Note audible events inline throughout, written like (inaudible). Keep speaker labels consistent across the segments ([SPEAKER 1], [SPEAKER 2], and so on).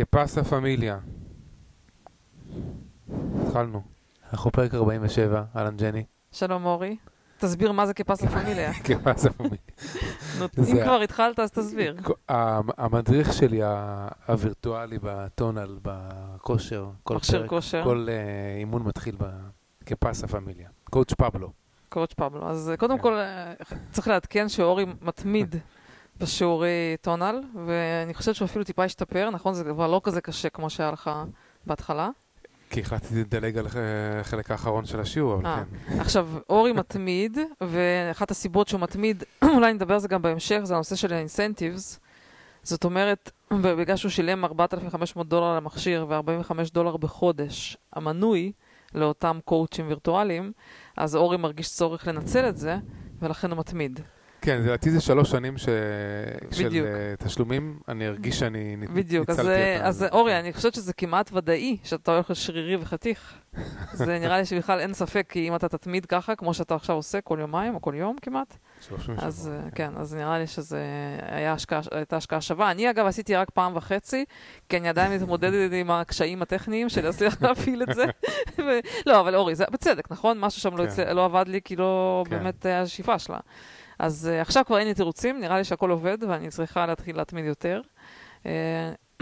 [SPEAKER 1] כפסה פמיליה. התחלנו. אנחנו פרק 47, אהלן ג'ני.
[SPEAKER 2] שלום אורי. תסביר מה זה.
[SPEAKER 1] כפסה (laughs) פמיליה.
[SPEAKER 2] נו,
[SPEAKER 1] זה
[SPEAKER 2] אם כבר התחלת אז תסביר. (laughs)
[SPEAKER 1] המדריך שלי הווירטואלי בטונל, בכושר, כל
[SPEAKER 2] מכשיר
[SPEAKER 1] פרק,
[SPEAKER 2] כושר,
[SPEAKER 1] כל אה, אימון מתחיל כפסה פמיליה. קואוצ' פבלו.
[SPEAKER 2] קואוצ' פבלו. אז אה, קודם
[SPEAKER 1] כן.
[SPEAKER 2] כל אה, צריך לעדכן שאורי מתמיד (laughs) בשיעורי טונל, ואני חושבת שהוא אפילו טיפה השתפר, נכון? זה כבר לא כזה קשה כמו שהיה לך בהתחלה.
[SPEAKER 1] כי החלטתי לדלג על החלק האחרון של השיעור, אבל
[SPEAKER 2] אה.
[SPEAKER 1] כן.
[SPEAKER 2] עכשיו, אורי מתמיד, ואחת הסיבות שהוא מתמיד, (clears throat) אולי נדבר על זה גם בהמשך, זה הנושא של האינסנטיבס. זאת אומרת, בגלל שהוא שילם 4,500 דולר למכשיר ו-45 דולר בחודש, המנוי לאותם קואוצ'ים וירטואליים, אז אורי מרגיש צורך לנצל את זה, ולכן הוא מתמיד.
[SPEAKER 1] כן, לדעתי זה שלוש שנים ש... של. אה, תשלומים, אני ארגיש שאני ניצלתי
[SPEAKER 2] בדיוק, אז,
[SPEAKER 1] אותם.
[SPEAKER 2] אה, אז אורי, אני חושבת שזה כמעט ודאי שאתה הולך לשרירי וחתיך. (laughs) זה נראה לי שבכלל אין ספק, כי אם אתה תתמיד ככה, כמו שאתה עכשיו עושה כל יומיים או כל יום כמעט, אז
[SPEAKER 1] שבוע,
[SPEAKER 2] אה, כן, אז נראה לי שזה היה השקעה, הייתה השקעה שווה. אני אגב עשיתי רק פעם וחצי, כי אני עדיין מתמודדת עם הקשיים הטכניים של להצליח (laughs) להפעיל את זה. ו- לא, אבל אורי, זה בצדק, נכון? משהו שם לא,
[SPEAKER 1] כן.
[SPEAKER 2] יצא, לא עבד לי, כי לא
[SPEAKER 1] כן.
[SPEAKER 2] באמת השאיפה שלה. אז uh, עכשיו כבר אין לי תירוצים, נראה לי שהכל עובד ואני צריכה להתחיל להתמיד יותר. Uh,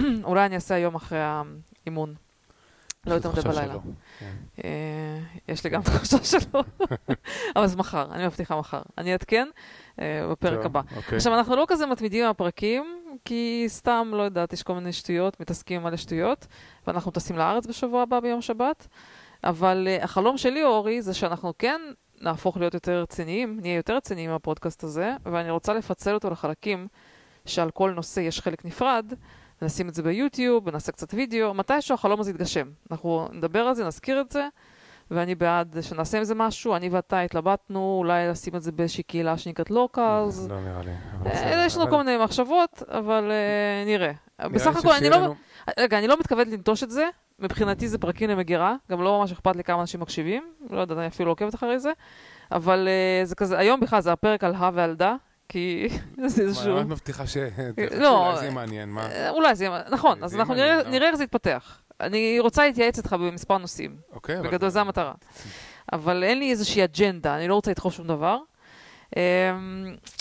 [SPEAKER 2] (clears throat) אולי אני אעשה היום אחרי האימון. לא יותר מדי בלילה.
[SPEAKER 1] כן.
[SPEAKER 2] אה, יש לי גם תחושה שלא, (laughs) אבל זה מחר, אני מבטיחה מחר. אני אעדכן בפרק הבא.
[SPEAKER 1] אוקיי.
[SPEAKER 2] עכשיו, אנחנו לא כזה מתמידים עם הפרקים, כי סתם, לא יודעת, יש כל מיני שטויות, מתעסקים עם מלא שטויות, ואנחנו טסים לארץ בשבוע הבא ביום שבת. אבל החלום שלי, אורי, זה שאנחנו כן נהפוך להיות יותר רציניים, נהיה יותר רציניים מהפודקאסט הזה, ואני רוצה לפצל אותו לחלקים שעל כל נושא יש חלק נפרד, נשים את זה ביוטיוב, נעשה קצת וידאו, מתישהו החלום הזה יתגשם. אנחנו נדבר על זה, נזכיר את זה, ואני בעד שנעשה עם זה משהו. אני ואתה התלבטנו, אולי לשים את זה באיזושהי קהילה שנקראת לוקלס.
[SPEAKER 1] לא נראה לי.
[SPEAKER 2] אה, יש לנו כל מיני מחשבות, אבל אה, נראה. בסך הכל, אני לא... רגע, אני לא מתכוונת לנטוש את זה. מבחינתי זה פרקים למגירה, גם לא ממש אכפת לי כמה אנשים מקשיבים, לא יודעת, אני אפילו לא עוקבת אחרי זה. אבל אה, זה כזה, היום בכלל זה הפרק על הא ועל דה, כי (laughs) זה איזשהו...
[SPEAKER 1] מה את מבטיחה ש...
[SPEAKER 2] לא, (laughs)
[SPEAKER 1] אולי זה יהיה מעניין, מה?
[SPEAKER 2] אה, אולי זה יהיה... נכון,
[SPEAKER 1] זה
[SPEAKER 2] אז אנחנו
[SPEAKER 1] מעניין,
[SPEAKER 2] נראה
[SPEAKER 1] לא?
[SPEAKER 2] נראה איך זה יתפתח. אני רוצה להתייעץ איתך במספר נושאים.
[SPEAKER 1] אוקיי, אבל...
[SPEAKER 2] בגדול זה המטרה. אבל אין לי איזושהי אג'נדה, אני לא רוצה לדחוף שום דבר. Um,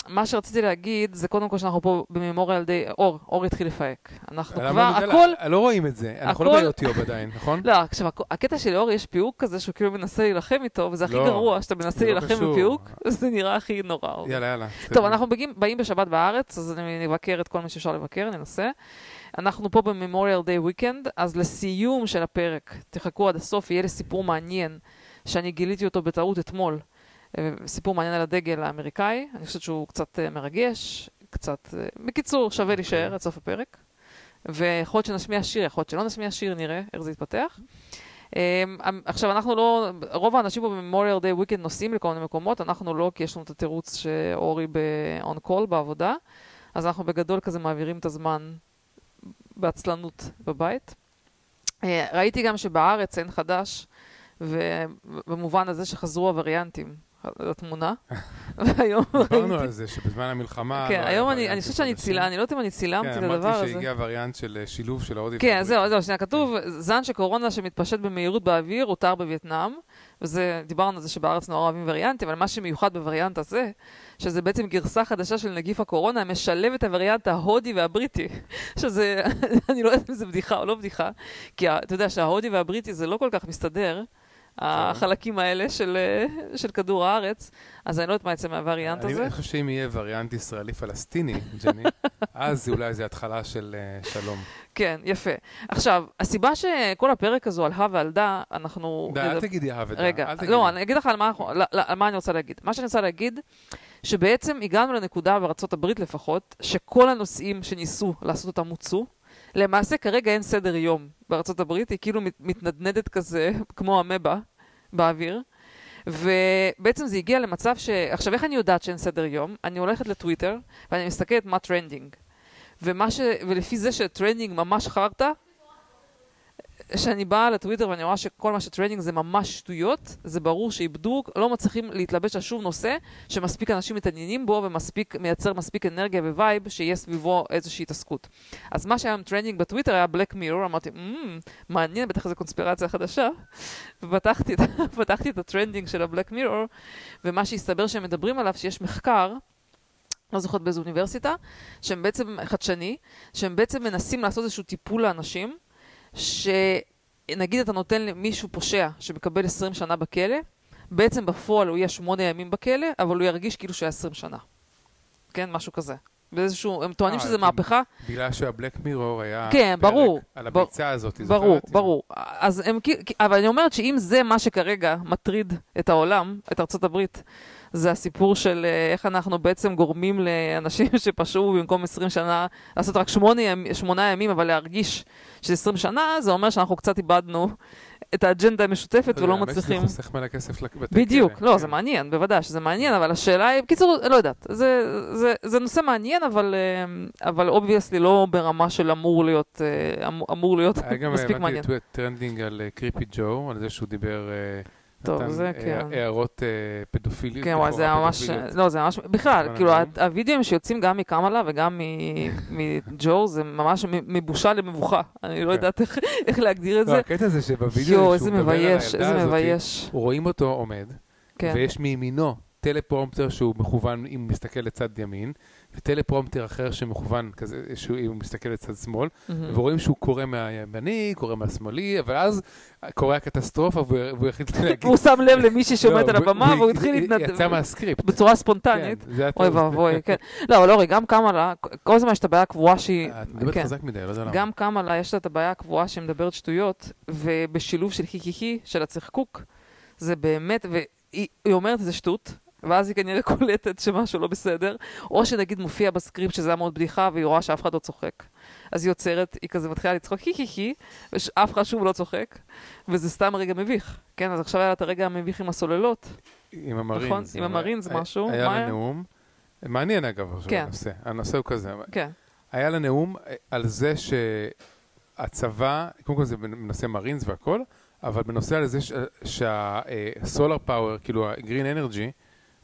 [SPEAKER 2] מה שרציתי להגיד זה קודם כל שאנחנו פה בממוריאל די... אור, אור התחיל לפהק. אנחנו כבר? הכל...
[SPEAKER 1] לא רואים את זה, אנחנו לא ביוטיוב עדיין, נכון?
[SPEAKER 2] לא, עכשיו, הקטע של אור יש פיהוק כזה שהוא כאילו מנסה להילחם איתו, וזה הכי
[SPEAKER 1] לא,
[SPEAKER 2] גרוע שאתה מנסה
[SPEAKER 1] לא
[SPEAKER 2] להילחם. בפיהוק, (laughs) זה נראה הכי נורא.
[SPEAKER 1] יאללה, יאללה.
[SPEAKER 2] טוב, אנחנו באים, בשבת בארץ, אז אני נבקר את כל מי שאפשר לבקר, ננסה. אנחנו פה בממוריאל דיי וויקנד, אז לסיום של הפרק, תחכו עד הסוף, יהיה לי סיפור מעניין, שאני גיליתי אותו בטעות אתמול. סיפור מעניין על הדגל האמריקאי, אני חושבת שהוא קצת אה, מרגש, קצת... אה, בקיצור, שווה להישאר עד סוף הפרק. ויכול להיות שנשמיע שיר, יכול להיות שלא נשמיע שיר, נראה איך זה יתפתח. אה, עכשיו, אנחנו לא, רוב האנשים פה בממוריאל דיי וויקנד נוסעים לכל מיני מקומות, אנחנו לא, כי יש לנו את התירוץ שאורי ב-on call בעבודה, אז אנחנו בגדול כזה מעבירים את הזמן בעצלנות בבית. אה, ראיתי גם שבארץ אין חדש, ובמובן הזה שחזרו הווריאנטים לתמונה, (laughs) והיום
[SPEAKER 1] דיברנו. על זה שבזמן המלחמה...
[SPEAKER 2] כן,
[SPEAKER 1] לא
[SPEAKER 2] היום אני, חושבת שאני. צילה, אני לא יודעת אם אני צילמתי את
[SPEAKER 1] כן,
[SPEAKER 2] הדבר
[SPEAKER 1] אמרתי
[SPEAKER 2] הזה.
[SPEAKER 1] שהגיע וריאנט של אה, שילוב של ההודי.
[SPEAKER 2] כן, זהו, זהו, שנייה, כתוב, זן של קורונה שמתפשט במהירות באוויר, הותר בווייטנאם, וזה, דיברנו על זה שבארץ נורא אוהבים וריאנטים, אבל מה שמיוחד בווריאנט הזה, שזה בעצם גרסה חדשה של נגיף הקורונה, משלב את הווריאנט ההודי והבריטי, (laughs) שזה, (laughs) אני לא יודעת אם זה בדיחה או לא בדיחה, כי אתה יודע שההודי והבריטי זה לא כל כך מסתדר. החלקים האלה של, אה, של כדור הארץ, אז אני לא יודעת מה יצא מהווריאנט הזה.
[SPEAKER 1] אני חושב שאם יהיה וריאנט ישראלי-פלסטיני, ג'ני, (laughs) אז אולי זה התחלה של אה, שלום.
[SPEAKER 2] כן, יפה. עכשיו, הסיבה שכל הפרק הזו על הא ועל דה, אנחנו...
[SPEAKER 1] די, אל תגידי אהב את
[SPEAKER 2] רגע. לא, אני אגיד לך על מה, על מה אני רוצה להגיד. מה שאני רוצה להגיד, שבעצם הגענו לנקודה בארצות הברית לפחות, שכל הנושאים שניסו לעשות אותם מוצו. למעשה כרגע אין סדר יום בארצות הברית, היא כאילו מת- מתנדנדת כזה, (laughs) כמו אמבה, באוויר. ובעצם זה הגיע למצב ש... עכשיו, איך אני יודעת שאין סדר יום? אני הולכת לטוויטר, ואני מסתכלת מה trending. ומה ש... ולפי זה ש trending ממש חרטא, כשאני באה לטוויטר ואני רואה שכל מה ש trending זה ממש שטויות, זה ברור שאיבדו, לא מצליחים להתלבש על שום נושא שמספיק אנשים מתעניינים בו ומייצר מספיק אנרגיה ו vibe שיהיה סביבו איזושהי התעסקות. אז מה שהיה עם trending בטוויטר היה Black Mirror, אמרתי, mm, מעניין, בטח זו קונספירציה חדשה. ופתחתי את (laughs) ה trending של ה Black Mirror, ומה שהסתבר שהם מדברים עליו, שיש מחקר, לא זוכרת באיזו אוניברסיטה, שהם בעצם חדשני, שהם בעצם מנסים לעשות איזשהו טיפול לאנשים, שנגיד אתה נותן למישהו פושע שמקבל 20 שנה בכלא, בעצם בפועל הוא יהיה 8 ימים בכלא, אבל הוא ירגיש כאילו שהוא היה 20 שנה. כן, משהו כזה. באיזשהו, הם טוענים
[SPEAKER 1] אה,
[SPEAKER 2] שזה מהפכה.
[SPEAKER 1] בגלל שהבלק מירור היה
[SPEAKER 2] כן, ברור.
[SPEAKER 1] על הביצה הזאת,
[SPEAKER 2] ברור? ברור. אז הם, כי- אבל אני אומרת שאם זה מה שכרגע מטריד את העולם, את ארצות הברית, זה הסיפור של אה, איך אנחנו בעצם גורמים לאנשים (laughs) שפשעו במקום 20 שנה, לעשות רק שמונה, ימ- שמונה ימים, אבל להרגיש שזה 20 שנה, זה אומר שאנחנו קצת איבדנו את האג'נדה המשותפת ולא
[SPEAKER 1] האמת שזה
[SPEAKER 2] מצליחים.
[SPEAKER 1] חוסך מלא כסף לבתי כלא.
[SPEAKER 2] בדיוק, לא,
[SPEAKER 1] כן.
[SPEAKER 2] זה מעניין, בוודאי שזה מעניין, אבל השאלה היא, בקיצור, לא יודעת, זה, זה, זה נושא מעניין, אבל, אה, אבל obviously לא ברמה של אמור להיות, אה, אמור, אמור להיות
[SPEAKER 1] היה גם,
[SPEAKER 2] מספיק מעניין.
[SPEAKER 1] הבנתי trending על creepy Joe, על זה שהוא דיבר,
[SPEAKER 2] טוב, זה
[SPEAKER 1] אה,
[SPEAKER 2] כן.
[SPEAKER 1] הערות אה, פדופיליות.
[SPEAKER 2] כן, וואי, זה ממש. לא, זה ממש, בכלל, כאילו, הווידאוים שיוצאים גם מקמאלה וגם מ- (laughs) מג'ו, זה ממש מבושה למבוכה. אני לא
[SPEAKER 1] כן.
[SPEAKER 2] יודעת איך- להגדיר את
[SPEAKER 1] לא,
[SPEAKER 2] זה.
[SPEAKER 1] הקטע זה שבווידאו, שהוא מדבר על הילדה הזאת,
[SPEAKER 2] מבייש.
[SPEAKER 1] רואים אותו עומד,
[SPEAKER 2] כן.
[SPEAKER 1] ויש מימינו טלפרומפטר שהוא מכוון אם מסתכל לצד ימין, וטלפרומפטר אחר שמכוון כזה, שהוא הוא מסתכל לצד שמאל,
[SPEAKER 2] מהמם.
[SPEAKER 1] ורואים שהוא קורא מהימני, קורא מהשמאלי, אבל אז קורה הקטסטרופה והוא החליט להגיד...
[SPEAKER 2] והוא שם לב למישהי שעומדת
[SPEAKER 1] לא,
[SPEAKER 2] על הבמה
[SPEAKER 1] והוא-
[SPEAKER 2] התחיל להתנדב.
[SPEAKER 1] יצא מהסקריפט. (laughs)
[SPEAKER 2] בצורה ספונטנית.
[SPEAKER 1] כן,
[SPEAKER 2] אוי. ואבוי, (laughs) כן. לא, אורי, גם קמאלה, כל הזמן יש את הבעיה הקבועה שהיא...
[SPEAKER 1] את מדברת
[SPEAKER 2] כן.
[SPEAKER 1] חזק מדי, לא יודע למה.
[SPEAKER 2] גם קמאלה יש לה את הבעיה הקבועה שהיא מדברת שטויות, ובשילוב של חי-חי-חי, של הצחקוק, זה באמת, והיא היא אומרת איזה שטות, ואז היא כנראה קולטת שמשהו לא בסדר, או שנגיד מופיע בסקריפט שזה היה מאוד בדיחה, והיא רואה שאף אחד לא צוחק. אז היא עוצרת, היא כזה מתחילה לצחוק חי-חי-חי, ואף אחד שוב לא צוחק, וזה סתם רגע מביך. כן, אז עכשיו היה לה את הרגע המביך עם הסוללות.
[SPEAKER 1] עם המרינס.
[SPEAKER 2] נכון, עם המרינס
[SPEAKER 1] היה-
[SPEAKER 2] משהו,
[SPEAKER 1] היה
[SPEAKER 2] מה
[SPEAKER 1] לה? נאום. מעניין אגב, עכשיו
[SPEAKER 2] כן.
[SPEAKER 1] הנושא. הנושא הוא כזה.
[SPEAKER 2] כן,
[SPEAKER 1] היה לה נאום אה, על זה שהצבא, קודם כל זה בנושא מרינס והכל, אבל בנושא על זה שהסולר פאוור, כאילו הגרין אנרגי,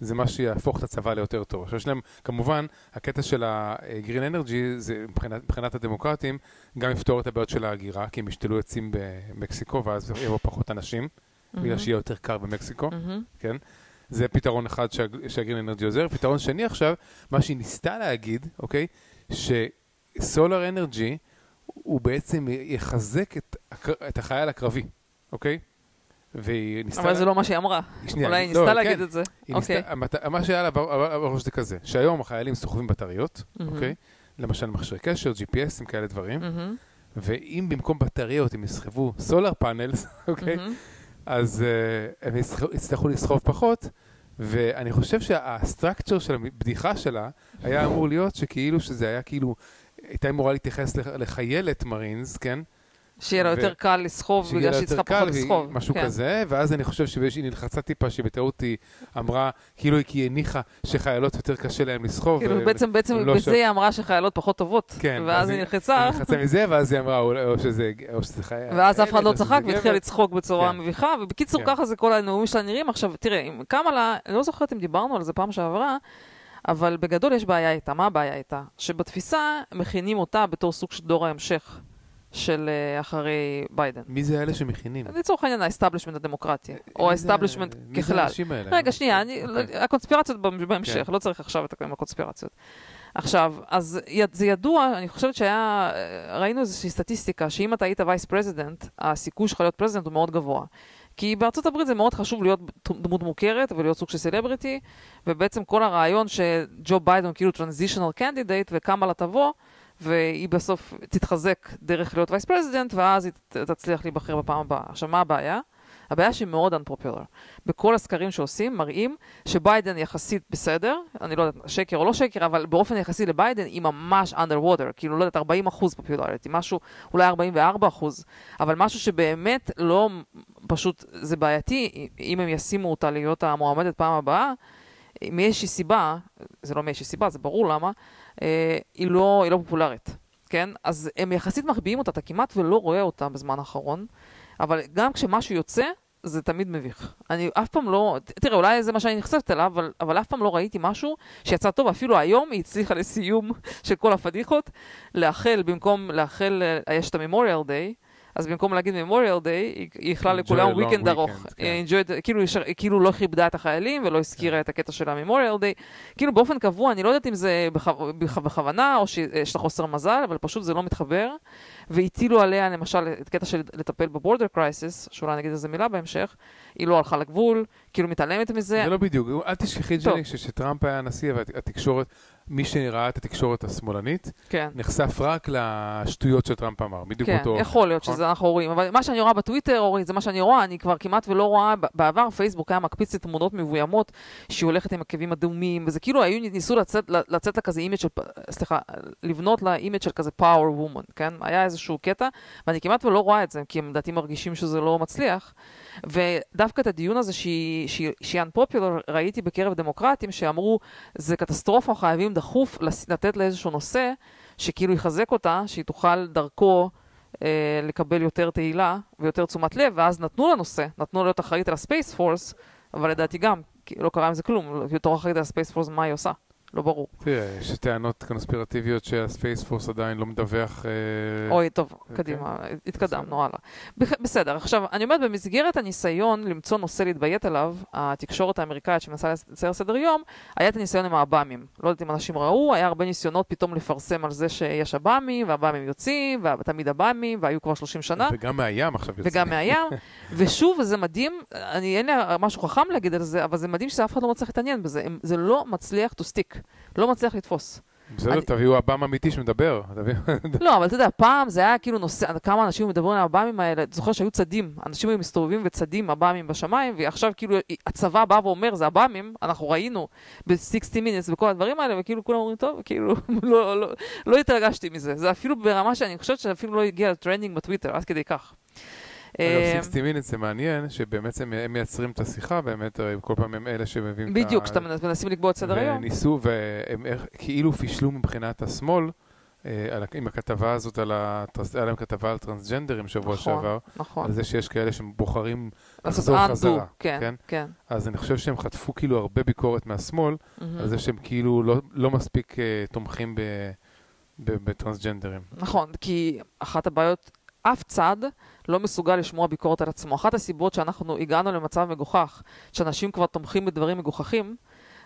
[SPEAKER 1] זה מה שיהפוך את הצבא ליותר טוב. עכשיו יש להם, כמובן, הקטע של הגרין אנרגי, זה מבחינת, מבחינת הדמוקרטים, גם יפתור את הבעיות של ההגירה, כי הם ישתלו עצים במקסיקו, ואז יבואו פחות אנשים, בגלל שיהיה יותר קר במקסיקו.
[SPEAKER 2] מהמם.
[SPEAKER 1] כן? זה פתרון אחד שה- שהגרין אנרגי עוזר. פתרון שני עכשיו, מה שהיא ניסתה להגיד, אוקיי? שסולר אנרגי הוא בעצם יחזק את, את החייל הקרבי, אוקיי? והיא ניסתה...
[SPEAKER 2] אבל זה לא מה שהיא אמרה.
[SPEAKER 1] שנייה,
[SPEAKER 2] אולי היא
[SPEAKER 1] לא,
[SPEAKER 2] ניסתה
[SPEAKER 1] כן.
[SPEAKER 2] להגיד את זה. אוקיי.
[SPEAKER 1] ניסתה, מה שהיה לה בר- בראש זה כזה, שהיום החיילים סוחבים בטריות,
[SPEAKER 2] מהמם.
[SPEAKER 1] אוקיי? למשל מכשיר קשר, GPSים, כאלה דברים,
[SPEAKER 2] מהמם.
[SPEAKER 1] ואם במקום בטריות הם יסחבו סולר פאנלס, (laughs) אוקיי? אז uh, הם יצטרכו- לסחוב פחות, ואני חושב שהסטרקצ'ר של הבדיחה שלה היה אמור להיות שכאילו שזה היה כאילו, הייתה אמורה להתייחס לח- לחיילת מרינס, כן?
[SPEAKER 2] שיהיה לה יותר קל לסחוב, בגלל
[SPEAKER 1] לה
[SPEAKER 2] שהיא צריכה פחות לסחוב.
[SPEAKER 1] משהו
[SPEAKER 2] כן.
[SPEAKER 1] כזה, ואז אני חושב שהיא נלחצה טיפה שבטעות היא אמרה, כאילו היא הניחה שחיילות יותר קשה להן לסחוב.
[SPEAKER 2] כאילו,
[SPEAKER 1] ו-
[SPEAKER 2] בעצם, בעצם
[SPEAKER 1] לא
[SPEAKER 2] בזה
[SPEAKER 1] ש-
[SPEAKER 2] היא אמרה שחיילות פחות טובות.
[SPEAKER 1] כן,
[SPEAKER 2] ואז היא נלחצה,
[SPEAKER 1] היא נלחצה מזה, ואז היא אמרה, או שזה או שזה חייל.
[SPEAKER 2] ואז אף אחד לא צחק
[SPEAKER 1] גבר.
[SPEAKER 2] והתחיל לצחוק בצורה
[SPEAKER 1] כן.
[SPEAKER 2] מביכה, ובקיצור,
[SPEAKER 1] כן.
[SPEAKER 2] ככה זה כל הנאומים שלה נראים. עכשיו, תראה, אם קמאלה, אני לא זוכרת אם דיברנו על זה פעם שעברה, אבל בגדול יש בעיה איתה. מה הבעיה איתה? שבתפיסה מכינים אותה בתור סוג של דור ההמשך של אה, אחרי ביידן.
[SPEAKER 1] מי זה אלה שמכינים?
[SPEAKER 2] לצורך העניין ה establishment הדמוקרטי, או
[SPEAKER 1] מי זה-
[SPEAKER 2] ה establishment
[SPEAKER 1] מי זה
[SPEAKER 2] ככלל.
[SPEAKER 1] האנשים האלה?
[SPEAKER 2] רגע, שנייה, אני,
[SPEAKER 1] אוקיי.
[SPEAKER 2] הקונספירציות בהמשך,
[SPEAKER 1] כן.
[SPEAKER 2] לא צריך עכשיו את הקונספירציות. עכשיו, אז זה ידוע, אני חושבת שהיה, ראינו איזושהי סטטיסטיקה, שאם אתה היית vice president, הסיכוי שלך להיות president הוא מאוד גבוה. כי בארצות הברית זה מאוד חשוב להיות דמות מוכרת ולהיות סוג של סלבריטי, ובעצם כל הרעיון שג'ו ביידן כאילו transitional candidate וקמאלה תבוא, והיא בסוף תתחזק דרך להיות vice president, ואז היא תצליח להיבחר בפעם הבאה. עכשיו, מה הבעיה? הבעיה שהיא מאוד unpopular. בכל הסקרים שעושים מראים שביידן יחסית בסדר, אני לא יודעת, שקר או לא שקר, אבל באופן יחסי לביידן היא ממש underwater, כאילו לא יודעת, 40 אחוז פופולריטי, משהו, אולי 44 אחוז, אבל משהו שבאמת לא, פשוט זה בעייתי, אם הם ישימו אותה להיות המועמדת פעם הבאה, מאיזושהי סיבה, זה לא מאיזושהי סיבה, זה ברור למה, היא, לא, היא לא פופולרית. כן? אז הם יחסית מחביאים אותה, אתה כמעט ולא רואה אותה בזמן האחרון, אבל גם כשמשהו יוצא, זה תמיד מביך. אני אף פעם לא, תראה, אולי זה מה שאני נחשפת אליו, אבל, אבל אף פעם לא ראיתי משהו שיצא טוב, אפילו היום היא הצליחה לסיום של כל הפדיחות, לאחל, במקום לאחל, אה, יש את ה-Memorial Day, אז במקום להגיד Memorial Day, היא איחלה
[SPEAKER 1] Enjoy
[SPEAKER 2] לכולם weekend ארוך.
[SPEAKER 1] weekend, כן.
[SPEAKER 2] enjoyed- כאילו, כאילו לא כיבדה את החיילים ולא הזכירה
[SPEAKER 1] כן.
[SPEAKER 2] את הקטע של ה-Memorial Day. כאילו באופן קבוע, אני לא יודעת אם זה בכו- בכ- בכוונה או שיש לה חוסר מזל, אבל פשוט זה לא מתחבר. והטילו עליה למשל את קטע של לטפל ב border crisis, שאולי נגיד איזה מילה בהמשך, היא לא הלכה לגבול, כאילו מתעלמת מזה.
[SPEAKER 1] זה לא בדיוק, אל תשכחי. ג'ני, שכשטראמפ היה הנשיא והתקשורת, מי שראה את התקשורת השמאלנית,
[SPEAKER 2] כן.
[SPEAKER 1] נחשף רק לשטויות שטראמפ אמר, בדיוק
[SPEAKER 2] כן,
[SPEAKER 1] אותו...
[SPEAKER 2] יכול להיות
[SPEAKER 1] נכון?
[SPEAKER 2] שזה אנחנו רואים, אבל מה שאני רואה בטוויטר, אורית, זה מה שאני רואה, אני כבר כמעט ולא רואה, בעבר פייסבוק היה מקפיץ לי תמונות מבוימות, שהיא הולכת עם עקבים אדומים, וזה כאילו היו, ניסו לצאת, לצאת לה כזה image של, סליחה, לבנות לה image של כזה power woman, כן? היה איזשהו קטע, ואני כמעט ולא רואה את זה, כי הם לדעתי מרגישים שזה לא מצליח. ודווקא את הדיון הזה שהיא, unpopular, ראיתי בקרב דמוקרטים שאמרו, זה קטסטרופה, חייבים דחוף לתת לה איזשהו נושא, שכאילו יחזק אותה, שהיא תוכל דרכו אה, לקבל יותר תהילה ויותר תשומת לב, ואז נתנו לה נושא, נתנו לה להיות אחראית על ה Space Force, אבל לדעתי גם, לא קרה עם זה כלום, בתור אחראית על הספייס פורס, מה היא עושה? לא ברור.
[SPEAKER 1] תראה, יש טענות קונספירטיביות שהספייס פורס עדיין לא מדווח... אה,
[SPEAKER 2] אוי, טוב,
[SPEAKER 1] אוקיי.
[SPEAKER 2] קדימה, התקדמנו. הלאה. בסדר, עכשיו, אני אומרת, במסגרת הניסיון למצוא נושא להתביית עליו, התקשורת האמריקאית שמנסה לצייר סדר יום, היה את הניסיון עם העב"מים. לא יודעת אם אנשים ראו, היה הרבה ניסיונות פתאום לפרסם על זה שיש עב"מים, והעב"מים יוצאים, ותמיד עב"מים, והיו כבר 30 שנה.
[SPEAKER 1] וגם מהים עכשיו יוצא.
[SPEAKER 2] וגם מהים, (laughs) ושוב, זה מדהים, אני אין לי משהו חכם להגיד על זה, אבל זה מדהים שאף אחד לא מצליח להתעניין בזה, זה לא מצליח to stick, לא מצליח לתפוס.
[SPEAKER 1] בסדר,
[SPEAKER 2] אני-
[SPEAKER 1] תביאו עב"ם אמיתי שמדבר. (laughs)
[SPEAKER 2] לא, אבל אתה יודע, פעם זה היה כאילו נושא, כמה אנשים מדברים על העב"מים האלה, אתה זוכר שהיו צדים, אנשים היו מסתובבים וצדים עב"מים בשמיים, ועכשיו כאילו הצבא בא ואומר, זה עב"מים, אנחנו ראינו ב-60 minutes וכל הדברים האלה, וכאילו כולם אומרים, טוב, כאילו, (laughs) לא, לא, לא התרגשתי מזה. זה אפילו ברמה שאני חושבת שאפילו לא הגיע ל trending בטוויטר, עד כדי כך. אה,
[SPEAKER 1] אגב, 60 מינט זה מעניין, שבאמת הם מייצרים את השיחה, באמת, כל פעם הם אלה שמביאים את ה...
[SPEAKER 2] בדיוק, כשאתם מנסים לקבוע את סדר היום.
[SPEAKER 1] וניסו, והם כאילו פישלו מבחינת השמאל, אה, על עם הכתבה הזאת, על הטרנס- היה להם כתבה על טרנסג'נדרים שבוע
[SPEAKER 2] נכון,
[SPEAKER 1] שעבר,
[SPEAKER 2] נכון.
[SPEAKER 1] על זה שיש כאלה שבוחרים לחזור חזרה,
[SPEAKER 2] כן,
[SPEAKER 1] כן?
[SPEAKER 2] כן.
[SPEAKER 1] אז אני חושב שהם חטפו כאילו הרבה ביקורת מהשמאל,
[SPEAKER 2] מהמם.
[SPEAKER 1] על זה שהם כאילו לא- לא מספיק אה, תומכים ב- ב- בטרנסג'נדרים.
[SPEAKER 2] נכון, כי אחת הבעיות, אף צד לא מסוגל לשמוע ביקורת על עצמו. אחת הסיבות שאנחנו הגענו למצב מגוחך, שאנשים כבר תומכים בדברים מגוחכים,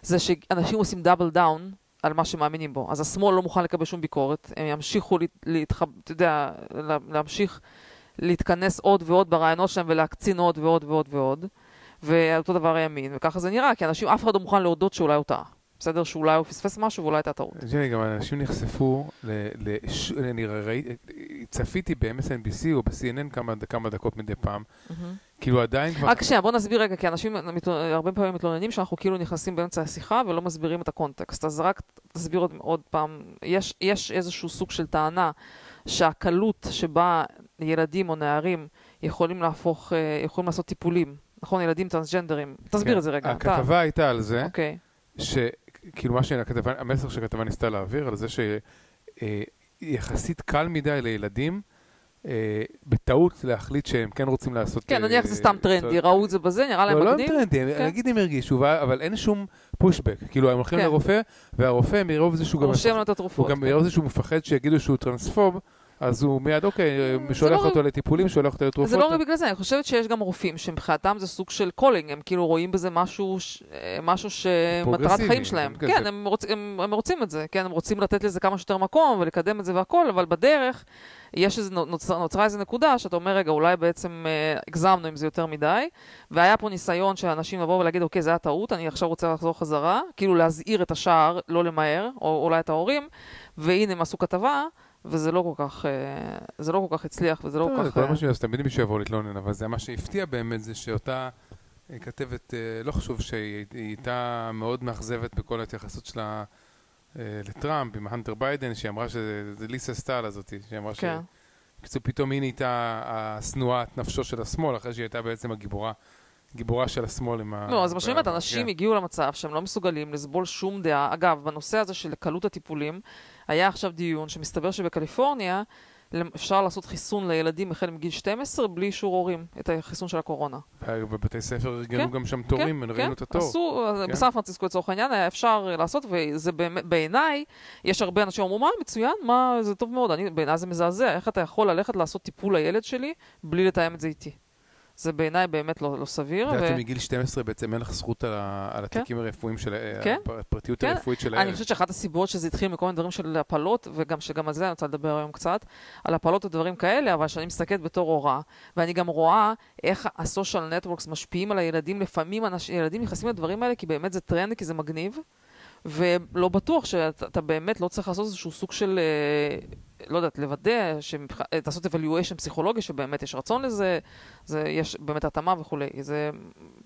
[SPEAKER 2] זה שאנשים עושים דאבל דאון על מה שמאמינים בו. אז השמאל לא מוכן לקבל שום ביקורת, הם ימשיכו, להת- להתח... אתה יודע, לה- להמשיך להתכנס עוד ועוד ברעיונות שלהם ולהקצין עוד ועוד ועוד ועוד. ואותו דבר הימין, וככה זה נראה, כי אנשים, אף אחד לא מוכן להודות שאולי הוא טעה. בסדר? שאולי הוא פספס משהו ואולי הייתה טעות.
[SPEAKER 1] ג'ני, גם אנשים נחשפו, אני ראיתי, צפיתי ב-MSNBC או ב-CNN כמה, דקות מדי פעם. כאילו עדיין כבר...
[SPEAKER 2] רק שנייה, בוא נסביר רגע, כי אנשים הרבה פעמים מתלוננים שאנחנו כאילו נכנסים באמצע השיחה ולא מסבירים את הקונטקסט. אז רק תסביר עוד, עוד פעם, יש, יש איזשהו סוג של טענה שהקלות שבה ילדים או נערים יכולים להפוך, אה, יכולים לעשות טיפולים, נכון? ילדים טרנסג'נדרים. תסביר
[SPEAKER 1] כן.
[SPEAKER 2] את זה רגע. אתה.
[SPEAKER 1] הכתבה הייתה על זה,
[SPEAKER 2] אוקיי.
[SPEAKER 1] שכאילו מה שהכתבה, המסר שהכתבה ניסתה להעביר, על זה שיחסית קל מדי לילדים, אה, בטעות להחליט שהם כן רוצים לעשות...
[SPEAKER 2] כן,
[SPEAKER 1] אה,
[SPEAKER 2] נניח זה סתם טרנדי, ראו את זה בזה, נראה להם
[SPEAKER 1] לא, לא
[SPEAKER 2] מגניב.
[SPEAKER 1] טרנדי,
[SPEAKER 2] כן.
[SPEAKER 1] נגיד הם הרגישו, אבל אין שום פושבק. כאילו, הם הולכים
[SPEAKER 2] כן.
[SPEAKER 1] לרופא, והרופא מרוב זה שהוא גם...
[SPEAKER 2] רושם לו את התרופות.
[SPEAKER 1] הוא גם
[SPEAKER 2] כן.
[SPEAKER 1] מרוב זה שהוא מפחד שיגידו שהוא טרנספוב, אז הוא מיד, אוקיי,
[SPEAKER 2] זה
[SPEAKER 1] שולח
[SPEAKER 2] לא-
[SPEAKER 1] אותו לטיפולים, שולח אותו לתרופות.
[SPEAKER 2] זה לא רק בגלל זה, אני חושבת שיש גם רופאים שמבחינתם זה סוג של calling, הם כאילו רואים בזה משהו, אה, משהו שמטרת חיים שלהם.
[SPEAKER 1] כן,
[SPEAKER 2] כן, הם, רוצ, הם, הם רוצים את זה, כן, הם רוצים לתת לזה כמה שיותר מקום ולקדם את זה והכל, אבל בדרך יש איזה, נוצר, נוצרה איזו נקודה שאתה אומר, רגע, אולי בעצם אה, הגזמנו עם זה יותר מדי, והיה פה ניסיון של אנשים לבוא ולהגיד, אוקיי, זה היה טעות, אני עכשיו רוצה לחזור חזרה, כאילו להזהיר את השאר, לא למהר, או אולי את ההורים, והנה הם עשו כתבה. וזה לא כל כך, אה, זה לא כל כך הצליח, וזה לא כל
[SPEAKER 1] זה
[SPEAKER 2] כך...
[SPEAKER 1] כל
[SPEAKER 2] אה,
[SPEAKER 1] מה שיש, תמיד מישהו יבוא להתלונן, אבל זה מה שהפתיע באמת, זה שאותה אה, כתבת, אה, לא חשוב שהיא היא הייתה מאוד מאכזבת בכל ההתייחסות שלה אה, לטראמפ עם הנטר ביידן, שהיא אמרה שזה זה ליסה סטל הזאת, שהיא אמרה ש...
[SPEAKER 2] כן.
[SPEAKER 1] בקיצור, פתאום היא נהייתה השנואת נפשו של השמאל, אחרי שהיא הייתה בעצם הגיבורה גיבורה של השמאל עם ה...
[SPEAKER 2] לא, אז מה שאני אומרת,
[SPEAKER 1] ב-
[SPEAKER 2] אנשים
[SPEAKER 1] כן.
[SPEAKER 2] הגיעו למצב שהם לא מסוגלים לסבול שום דעה. אגב, בנושא הזה של קלות הטיפולים, היה עכשיו דיון שמסתבר שבקליפורניה אפשר לעשות חיסון לילדים החל מגיל 12 בלי אישור הורים, את החיסון של הקורונה.
[SPEAKER 1] בבתי ספר ארגנו
[SPEAKER 2] כן,
[SPEAKER 1] גם שם תורים,
[SPEAKER 2] כן,
[SPEAKER 1] ראינו את התור.
[SPEAKER 2] עשו,
[SPEAKER 1] כן.
[SPEAKER 2] בסן פרנסיסקו לצורך העניין היה אפשר לעשות, וזה בעיניי, יש הרבה אנשים שאומרים, מה, מצוין, מה, זה טוב מאוד, בעיניי זה מזעזע, איך אתה יכול ללכת לעשות טיפול לילד שלי בלי לתאם את זה איתי? זה בעיניי באמת לא, לא סביר.
[SPEAKER 1] את יודעת שמגיל 12 בעצם אין לך זכות על על
[SPEAKER 2] כן.
[SPEAKER 1] התיקים הרפואיים של
[SPEAKER 2] כן.
[SPEAKER 1] הפרטיות
[SPEAKER 2] כן.
[SPEAKER 1] הרפואית של
[SPEAKER 2] אני. חושבת שאחת הסיבות שזה התחיל מכל מיני דברים של הפלות, וגם שגם על זה אני רוצה לדבר היום קצת, על הפלות ודברים כאלה, אבל שאני מסתכלת בתור הורה, ואני גם רואה איך הסושיאל נטוורקס משפיעים על הילדים, לפעמים אנשים, ילדים נכנסים לדברים האלה כי באמת זה טרנד, כי זה מגניב, ולא בטוח שאתה אתה באמת לא צריך לעשות איזשהו סוג של, אה, לא יודעת, לוודא, שמבח... אה, לעשות evaluation פסיכולוגי, שבאמת יש רצון לזה, זה, יש באמת התאמה וכולי. זה,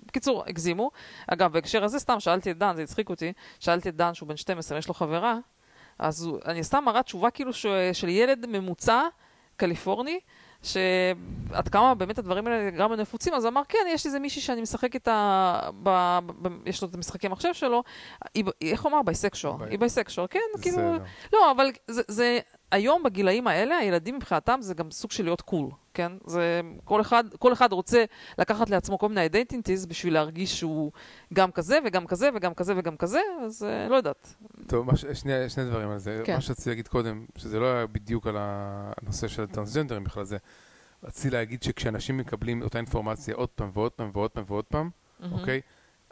[SPEAKER 2] בקיצור, הגזימו. אגב, בהקשר הזה סתם שאלתי את דן, זה הצחיק אותי, שאלתי את דן שהוא בן 12, יש לו חברה, אז הוא, אני סתם מראה תשובה כאילו ש, של ילד ממוצע קליפורני, שעד כמה באמת הדברים האלה גם נפוצים, אז אמר, כן, יש איזה מישהי שאני משחק איתה, ב, ב, ב, יש לו את המשחקי מחשב שלו, היא, איך הוא אמר? bisexual.
[SPEAKER 1] bi.
[SPEAKER 2] היא bisexual, כן, כאילו... לא, אבל זה, זה, היום בגילאים האלה, הילדים מבחינתם זה גם סוג של להיות cool, כן? זה, כל אחד, כל אחד רוצה לקחת לעצמו כל מיני identities בשביל להרגיש שהוא גם כזה וגם כזה וגם כזה וגם כזה, אז אה, לא יודעת.
[SPEAKER 1] טוב, ש- שני, שני דברים על זה.
[SPEAKER 2] כן.
[SPEAKER 1] מה שרציתי להגיד קודם, שזה לא היה בדיוק על הנושא של הטרנסג'נדרים בכלל זה, רציתי להגיד שכשאנשים מקבלים אותה אינפורמציה עוד פעם ועוד פעם ועוד פעם ועוד פעם, אוקיי?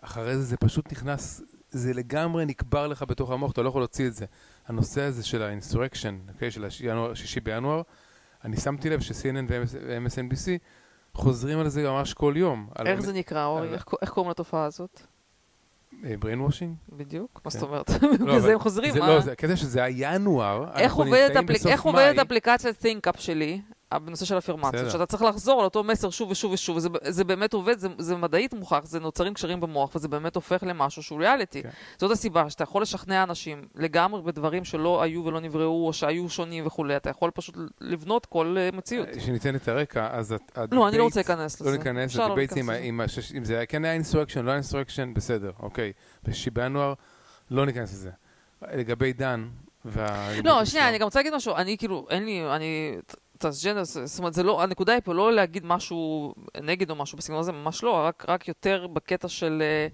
[SPEAKER 1] אחרי זה זה פשוט נכנס, זה לגמרי נקבר לך בתוך המוח, אתה לא יכול להוציא את זה. הנושא הזה של ה insurrection, אוקיי? של הינואר- השישי בינואר, אני שמתי לב ש-CNN ו-MSNBC חוזרים על זה ממש כל יום. על
[SPEAKER 2] איך זה נקרא, אורי?
[SPEAKER 1] על-
[SPEAKER 2] איך איך קוראים לתופעה הזאת?
[SPEAKER 1] brain washing?
[SPEAKER 2] בדיוק? מה
[SPEAKER 1] כן.
[SPEAKER 2] זאת אומרת?
[SPEAKER 1] לא,
[SPEAKER 2] בגלל זה הם חוזרים, מה?
[SPEAKER 1] לא, זה הקטע שזה היה ינואר,
[SPEAKER 2] איך עובדת. אפליקציית ThinkUp שלי, אה, בנושא של אפירמציות,
[SPEAKER 1] בסדר.
[SPEAKER 2] שאתה צריך לחזור על אותו מסר שוב ושוב ושוב, וזה, זה באמת עובד, זה, זה מדעית מוכח, זה נוצרים קשרים במוח, וזה באמת הופך למשהו שהוא ריאליטי.
[SPEAKER 1] כן.
[SPEAKER 2] זאת הסיבה שאתה יכול לשכנע אנשים לגמרי בדברים שלא היו ולא נבראו, או שהיו שונים וכולי, אתה יכול פשוט לבנות כל אה, מציאות.
[SPEAKER 1] שניתן את הרקע, אז הד-
[SPEAKER 2] לא, אני לא רוצה להיכנס לזה.
[SPEAKER 1] לא ניכנס
[SPEAKER 2] אפשר לא
[SPEAKER 1] ל debates
[SPEAKER 2] להיכנס
[SPEAKER 1] אם
[SPEAKER 2] לזה.
[SPEAKER 1] זה כן היה insurrection, לא היה insurrection, בסדר, אוקיי. בינואר, לא ניכנס לזה. לגבי דן, וה...
[SPEAKER 2] לא, שנייה, אני גם רוצה להגיד משהו, אני כאילו, אין לי, אנטי טרנסג'נדר, זאת אומרת, זה לא, הנקודה היא פה לא להגיד משהו נגד או משהו בסגנון הזה, ממש לא, רק, רק יותר בקטע של אה,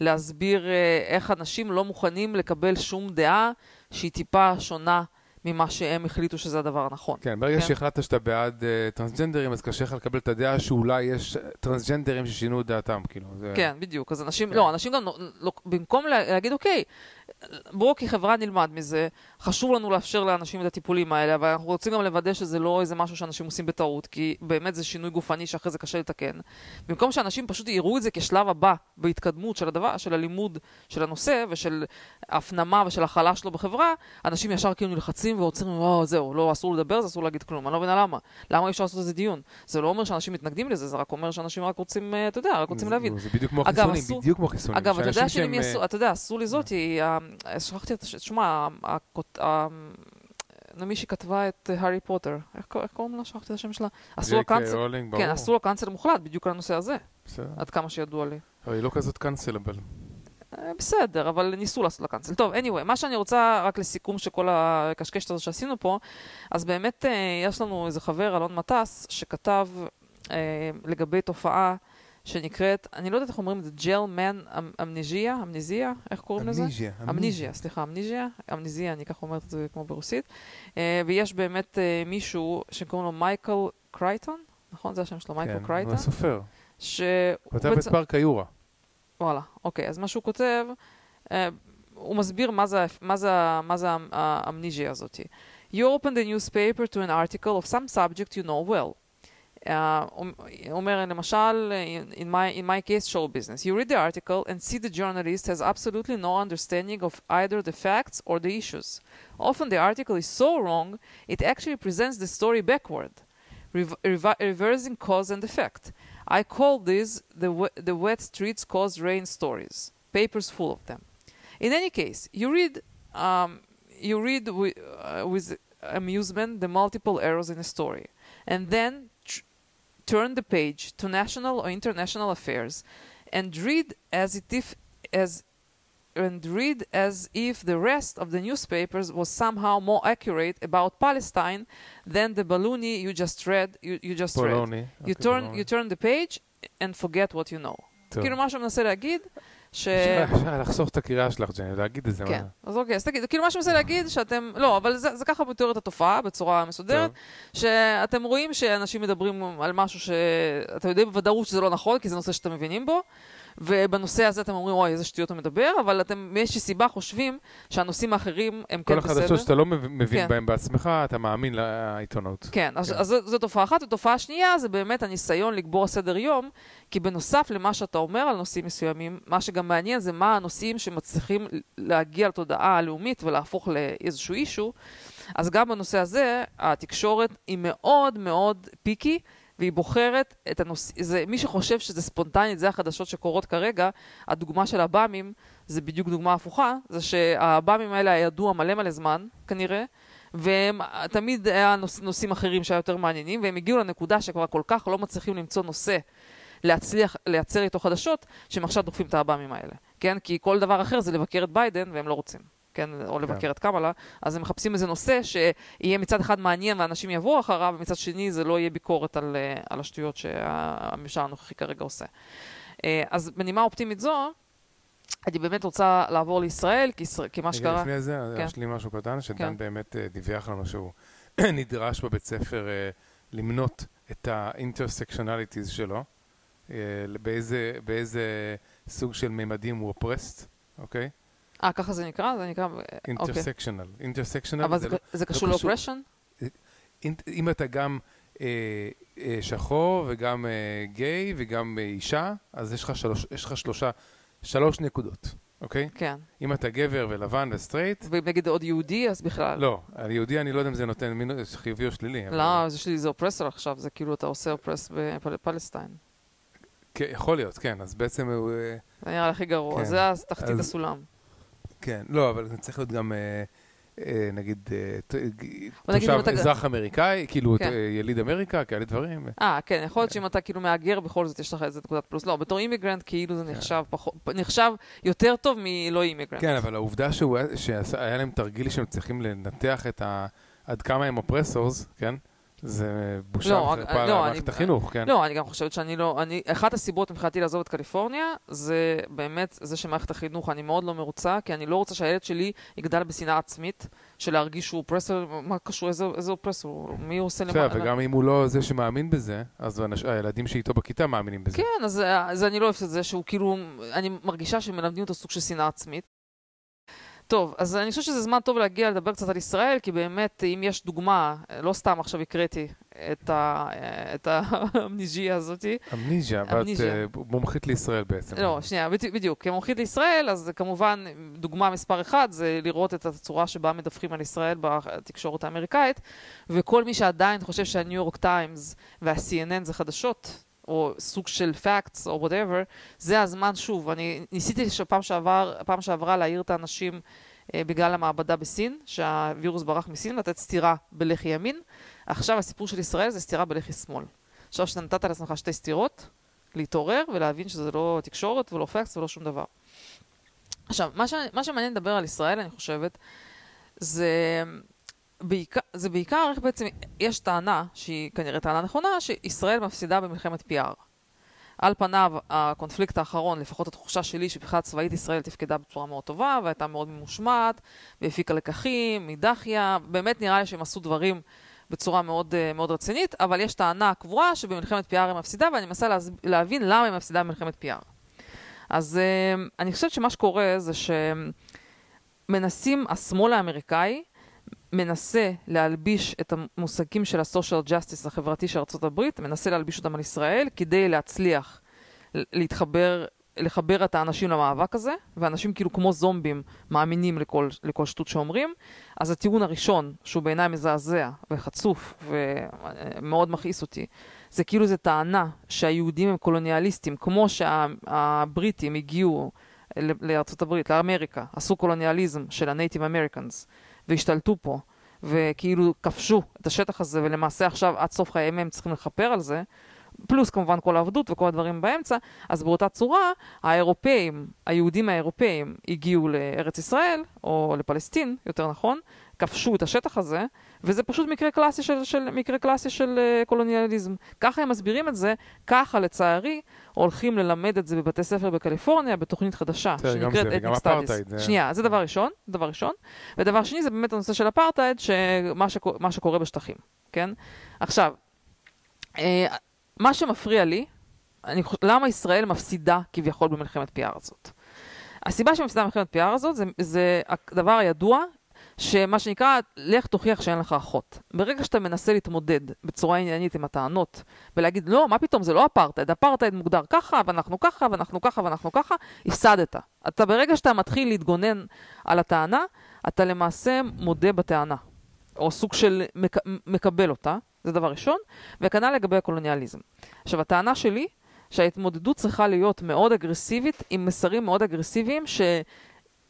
[SPEAKER 2] להסביר אה, איך אנשים לא מוכנים לקבל שום דעה שהיא טיפה שונה ממה שהם החליטו שזה הדבר הנכון.
[SPEAKER 1] כן, ברגע
[SPEAKER 2] כן.
[SPEAKER 1] שהחלטת שאתה בעד אה, טרנסג'נדרים, אז קשה לך לקבל את הדעה שאולי יש טרנסג'נדרים ששינו את דעתם, כאילו. זה-
[SPEAKER 2] כן, בדיוק. אז אנשים,
[SPEAKER 1] כן.
[SPEAKER 2] לא, אנשים גם, לא, לא, במקום לה, להגיד, אוקיי, בואו כחברה נלמד מזה, חשוב לנו לאפשר לאנשים את הטיפולים האלה, אבל אנחנו רוצים גם לוודא שזה לא איזה משהו שאנשים עושים בטעות, כי באמת זה שינוי גופני שאחרי זה קשה לתקן. במקום שאנשים פשוט יראו את זה כשלב הבא בהתקדמות של הדבר, של הלימוד של הנושא ושל הפנמה ושל הכלה שלו בחברה, אנשים ישר כאילו נלחצים ועוצרים, וואו, זהו, לא, אסור לדבר, זה אסור להגיד כלום. אני לא מבינה למה. למה אי אפשר לעשות איזה דיון? זה לא אומר שאנשים מתנגדים לזה, זה רק אומר שאנשים רק רוצים, אה, אתה יודע, רק רוצים להבין.
[SPEAKER 1] זה בדיוק כמו חיסונים, בדיוק כמו חיסונים.
[SPEAKER 2] אגב, אתה יודע
[SPEAKER 1] שאנשים
[SPEAKER 2] של שכחתי את השם, תשמע, הכות- ה- נו, מי שכתבה את הארי פוטר, איך קור- איך קוראים לה? שכחתי את השם שלה. עשו לה
[SPEAKER 1] ג'יי קיי
[SPEAKER 2] cancel,
[SPEAKER 1] רולינג, ברור.
[SPEAKER 2] כן, עשו לה cancel מוחלט בדיוק על הנושא הזה. עד כמה שידוע לי.
[SPEAKER 1] אבל היא לא כזאת קאנסלבל.
[SPEAKER 2] אה, בסדר, אבל ניסו לעשות לה קאנצל. טוב, anyway, מה שאני רוצה, רק לסיכום של כל הקשקשת הזאת שעשינו פה, אז באמת אה, יש לנו איזה חבר, אלון מטס, שכתב אה, לגבי תופעה שנקראת, אני לא יודעת איך אומרים את זה, ג'ל מן אמנזיה, אמנזיה, איך קוראים לזה?
[SPEAKER 1] אמניזיה.
[SPEAKER 2] אמניזיה, סליחה, אמניזיה, אמניזיה, אני ככה אומרת את זה כמו ברוסית. אה, ויש באמת אה, מישהו שקוראים לו מייקל קרייטון, נכון? זה השם שלו, מייקל
[SPEAKER 1] כן,
[SPEAKER 2] קרייטון?
[SPEAKER 1] הוא הסופר.
[SPEAKER 2] שהוא
[SPEAKER 1] הוא כתב את פארק היורה.
[SPEAKER 2] וואלה, אוקיי, אז מה שהוא כותב, אה, הוא מסביר מה זה, מה זה, מה זה האמ- האמניזיה הזאת. You open the newspaper to an article of some subject you know well. Uh, um, Omer, uh, in my in my case, show business. You read the article and see the journalist has absolutely no understanding of either the facts or the issues. Often the article is so wrong it actually presents the story backward, rev- rev- reversing cause and effect. I call these the w- the wet streets cause rain stories. Papers full of them. In any case, you read um, you read wi- uh, with amusement the multiple errors in a story, and then turn the page to national or international affairs and read as it if as and read as if the rest of the newspapers was somehow more accurate about Palestine than the baloney you just read you, you just read.
[SPEAKER 1] פולוני.
[SPEAKER 2] You
[SPEAKER 1] אוקיי,
[SPEAKER 2] turn,
[SPEAKER 1] פולוני.
[SPEAKER 2] you turn the page and forget what you know.
[SPEAKER 1] טוב.
[SPEAKER 2] כאילו מה שהוא מנסה להגיד, ש...
[SPEAKER 1] אפשר לחסוך את הקריאה שלך, ג'ני, להגיד את זה.
[SPEAKER 2] כן,
[SPEAKER 1] מה?
[SPEAKER 2] אז אוקיי, אז תגיד, כאילו מה שהוא מנסה להגיד שאתם, לא, אבל זה, זה ככה מתואר את התופעה בצורה מסודרת,
[SPEAKER 1] טוב.
[SPEAKER 2] שאתם רואים שאנשים מדברים על משהו שאתם יודעים בוודאות שזה לא נכון, כי זה נושא שאתם מבינים בו, ובנושא הזה אתם אומרים, אוי, איזה שטויות הוא מדבר, אבל אתם מאיזושהי סיבה חושבים שהנושאים האחרים הם
[SPEAKER 1] כל
[SPEAKER 2] כן בסדר.
[SPEAKER 1] החדשות שאתה לא מב- מבין
[SPEAKER 2] כן.
[SPEAKER 1] בהן בעצמך, אתה מאמין לעיתונות.
[SPEAKER 2] כן, אז,
[SPEAKER 1] כן.
[SPEAKER 2] אז זו, זו תופעה אחת, ותופעה שנייה זה באמת הניסיון לקבוע סדר יום, כי בנוסף למה שאתה אומר על נושאים מסוימים, מה שגם מעניין זה מה הנושאים שמצליחים להגיע לתודעה הלאומית ולהפוך לאיזשהו אישו, אז גם בנושא הזה התקשורת היא מאוד מאוד פיקי. והיא בוחרת את הנושא, זה, מי שחושב שזה ספונטנית, זה החדשות שקורות כרגע, הדוגמה של הבאמים זה בדיוק דוגמה הפוכה, זה שהבאמים האלה ידוע מלא מלא זמן, כנראה, והם תמיד היה נוש, נושאים אחרים שהיו יותר מעניינים, והם הגיעו לנקודה שכבר כל כך לא מצליחים למצוא נושא להצליח לייצר איתו חדשות, שהם עכשיו דוחפים את האב"מים האלה, כן? כי כל דבר אחר זה לבקר את ביידן, והם לא רוצים. כן, או לבקר את קמאלה, אז הם מחפשים איזה נושא שיהיה מצד אחד מעניין ואנשים יבואו אחריו, ומצד שני זה לא יהיה ביקורת על, אה, על השטויות שהממשל הנוכחי כרגע עושה. אה, אז בנימה אופטימית זו, אני באמת רוצה לעבור לישראל, כי, כי מה שקרה...
[SPEAKER 1] לפני זה,
[SPEAKER 2] כן.
[SPEAKER 1] יש לי משהו קטן, שדן
[SPEAKER 2] כן.
[SPEAKER 1] באמת אה, דיווח לנו שהוא (clears throat) נדרש בבית ספר למנות את ה intersectionalities שלו, באיזה- באיזה סוג של מימדים הוא oppressed, אוקיי?
[SPEAKER 2] אה, ככה זה נקרא? זה נקרא... אוקיי.
[SPEAKER 1] intersectional. intersectional
[SPEAKER 2] אבל
[SPEAKER 1] זה
[SPEAKER 2] זה,
[SPEAKER 1] לא...
[SPEAKER 2] זה קשור.
[SPEAKER 1] ל
[SPEAKER 2] oppression?
[SPEAKER 1] אינט- אם אתה גם אה, אה, שחור וגם אה, גיי וגם אה, אישה, אז יש לך שלוש- יש לך שלושה, שלוש נקודות, אוקיי?
[SPEAKER 2] כן.
[SPEAKER 1] אם אתה גבר ולבן וסטרייט,
[SPEAKER 2] ואם נגיד עוד יהודי, אז בכלל.
[SPEAKER 1] לא, על יהודי אני לא יודע אם זה נותן מינוס חיובי או שלילי. אבל-
[SPEAKER 2] לא, זה שלילי זה oppressor עכשיו, זה כאילו אתה עושה oppress ב
[SPEAKER 1] Palestine. יכול להיות, כן, אז בעצם הוא... אה,
[SPEAKER 2] זה נראה הכי גרוע,
[SPEAKER 1] כן.
[SPEAKER 2] זה תחתית הסולם.
[SPEAKER 1] כן, לא, אבל זה צריך להיות גם, אה, אה, נגיד, אה,
[SPEAKER 2] נגיד אם
[SPEAKER 1] תושב
[SPEAKER 2] אתה-
[SPEAKER 1] אזרח אמריקאי, כאילו
[SPEAKER 2] כן.
[SPEAKER 1] אה, יליד אמריקה, כאלה דברים.
[SPEAKER 2] אה, כן, יכול להיות שאם אתה כאילו מהגר, בכל זאת יש לך איזה נקודת פלוס. לא, בתור immigrant כאילו זה נחשב פחות, נחשב יותר טוב מלא immigrant.
[SPEAKER 1] כן, אבל העובדה שהוא היה- שהיה להם תרגיל שהם צריכים לנתח את ה... עד כמה הם oppressors, כן? זה בושה
[SPEAKER 2] לא,
[SPEAKER 1] וחרפה
[SPEAKER 2] לא,
[SPEAKER 1] למערכת
[SPEAKER 2] אני-
[SPEAKER 1] החינוך, כן?
[SPEAKER 2] לא, אני גם חושבת שאני לא, אני, אחת הסיבות מבחינתי לעזוב את קליפורניה, זה באמת זה שמערכת החינוך, אני מאוד לא מרוצה, כי אני לא רוצה שהילד שלי יגדל בשנאה עצמית, של להרגיש שהוא אופרסור, מה קשור, איזה, איזה אופרסור, מי הוא עושה
[SPEAKER 1] בסדר,
[SPEAKER 2] למעלה?
[SPEAKER 1] וגם אם הוא לא זה שמאמין בזה, אז האנש- הילדים שאיתו בכיתה מאמינים בזה.
[SPEAKER 2] כן, אז, אז אני לא אוהבת את זה שהוא כאילו, אני מרגישה שמלמדים אותו סוג של שנאה עצמית. טוב, אז אני חושבת שזה זמן טוב להגיע לדבר קצת על ישראל, כי באמת, אם יש דוגמה, לא סתם עכשיו הקראתי את האמניג'יה הזאתי,
[SPEAKER 1] אמניזיה, ואת. אה, מומחית לישראל בעצם.
[SPEAKER 2] לא, שנייה, בדיוק. כמומחית לישראל, אז כמובן, דוגמה מספר אחת זה לראות את הצורה שבה מדווחים על ישראל בתקשורת האמריקאית, וכל מי שעדיין חושב שהניו יורק טיימס וה-CNN זה חדשות, או סוג של facts או whatever, זה הזמן שוב. אני ניסיתי שפעם שעבר, פעם שעברה להעיר את האנשים אה, בגלל המעבדה בסין, שהווירוס ברח מסין, לתת סטירה בלחי ימין. עכשיו הסיפור של ישראל זה סטירה בלחי שמאל. עכשיו שאתה נתת לעצמך שתי סטירות, להתעורר ולהבין שזה לא תקשורת ולא פקס ולא שום דבר. עכשיו, מה, ש... מה שמעניין לדבר על ישראל, אני חושבת, זה בעיקר, זה בעיקר איך בעצם, יש טענה, שהיא כנראה טענה נכונה, שישראל מפסידה במלחמת PR. על פניו, הקונפליקט האחרון, לפחות התחושה שלי, שבכלל צבאית ישראל תפקדה בצורה מאוד טובה, והייתה מאוד ממושמעת, והפיקה לקחים מדחיה, באמת נראה לי שהם עשו דברים בצורה מאוד, אה, מאוד רצינית, אבל יש טענה קבועה שבמלחמת PR היא מפסידה, ואני מנסה. להבין למה היא מפסידה במלחמת PR. אז אה, אני חושבת שמה שקורה זה שמנסים, השמאל האמריקאי מנסה להלביש את המושגים של ה-social justice החברתי של ארה"ב, מנסה להלביש אותם על ישראל כדי להצליח להתחבר, לחבר את האנשים למאבק הזה, ואנשים כאילו כמו זומבים מאמינים לכל, לכל שטות שאומרים. אז הטיעון הראשון, שהוא בעיניי מזעזע וחצוף ומאוד מכעיס אותי, זה כאילו זו טענה שהיהודים הם קולוניאליסטים, כמו שהבריטים הגיעו לארצות הברית, לאמריקה, עשו קולוניאליזם של הנייטיב אמריקאנס, והשתלטו פה, וכאילו כבשו את השטח הזה, ולמעשה עכשיו עד סוף חייהם הם צריכים לכפר על זה. פלוס כמובן כל העבדות וכל הדברים באמצע, אז באותה צורה, האירופאים, היהודים האירופאים הגיעו לארץ ישראל, או לפלסטין, יותר נכון, כבשו את השטח הזה, וזה פשוט מקרה קלאסי של, של, מקרה קלאסי של uh, קולוניאליזם. ככה הם מסבירים את זה, ככה לצערי הולכים ללמד את זה בבתי ספר בקליפורניה בתוכנית חדשה,
[SPEAKER 1] שנקראת Ethnic Studies.
[SPEAKER 2] זה... שנייה, זה דבר ראשון, דבר ראשון. ודבר שני זה באמת הנושא של אפרטהייד, שמה שקור, שקורה בשטחים, כן? עכשיו, אה, מה שמפריע לי, אני חושב, למה ישראל מפסידה כביכול במלחמת PR הזאת? הסיבה שמפסידה במלחמת PR הזאת זה, זה הדבר הידוע שמה שנקרא, לך תוכיח שאין לך אחות. ברגע שאתה מנסה להתמודד בצורה עניינית עם הטענות, ולהגיד, לא, מה פתאום, זה לא אפרטהייד, אפרטהייד מוגדר ככה, ואנחנו ככה, ואנחנו ככה, ואנחנו ככה, הפסדת. אתה ברגע שאתה מתחיל להתגונן על הטענה, אתה למעשה מודה בטענה, או סוג של מק, מקבל אותה, זה דבר ראשון, וכנ"ל לגבי הקולוניאליזם. עכשיו, הטענה שלי, שההתמודדות צריכה להיות מאוד אגרסיבית, עם מסרים מאוד אגרסיביים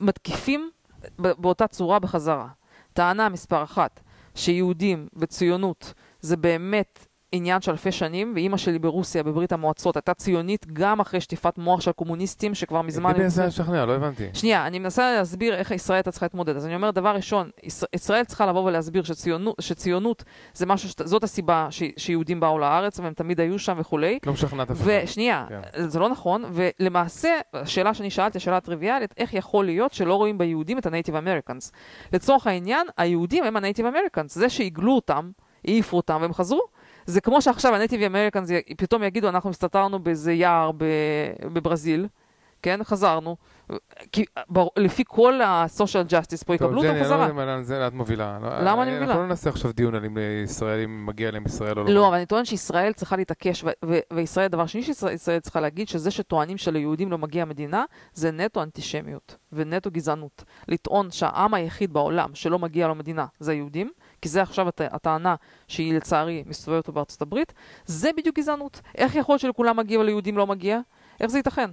[SPEAKER 2] שמתקיפים באותה צורה בחזרה. טענה מספר אחת, שיהודים וציונות זה באמת עניין של אלפי שנים, ואימא שלי ברוסיה, בברית המועצות, הייתה ציונית גם אחרי שטיפת מוח של קומוניסטים שכבר מזמן...
[SPEAKER 1] מי מנסה לשכנע? לא הבנתי.
[SPEAKER 2] שנייה, אני מנסה להסביר איך ישראל הייתה צריכה להתמודד. אז אני אומר, דבר ראשון, ישראל צריכה לבוא ולהסביר שציונות, שציונות זה משהו, זאת הסיבה ש, שיהודים באו לארץ, והם תמיד היו שם וכולי.
[SPEAKER 1] לא משכנעת אף אחד.
[SPEAKER 2] ושנייה, כן. זה לא נכון, ולמעשה, השאלה שאני שאלתי, השאלה הטריוויאלית, איך יכול להיות שלא רואים ביהודים את ה-Native Americans? לצורך העניין, היהודים הם ה-Native Americans. זה שהגלו אותם, העיפו אותם והם חזרו. זה כמו שעכשיו הנטיבי אמריקאנס פתאום יגידו, אנחנו הסתתרנו באיזה יער בברזיל, כן? חזרנו. כי בר, לפי כל ה-social justice פה יקבלו אותם חזרה.
[SPEAKER 1] טוב, ג'ני, אני לא יודע את מובילה.
[SPEAKER 2] לא, למה אני מובילה?
[SPEAKER 1] אנחנו לא נעשה עכשיו דיון על אם ישראל, אם מגיע להם ישראל או לא.
[SPEAKER 2] לא, אבל אני טוען שישראל צריכה להתעקש, וישראל, דבר שני שישראל צריכה להגיד, שזה שטוענים שליהודים לא מגיע מדינה, זה נטו אנטישמיות ונטו גזענות. לטעון שהעם היחיד בעולם שלא מגיע לו מדינה זה היהודים, כי זה עכשיו הט... הטענה שהיא לצערי מסתובבת בארצות הברית, זה בדיוק גזענות. איך יכול להיות שלכולם מגיע וליהודים לא מגיע? איך זה ייתכן?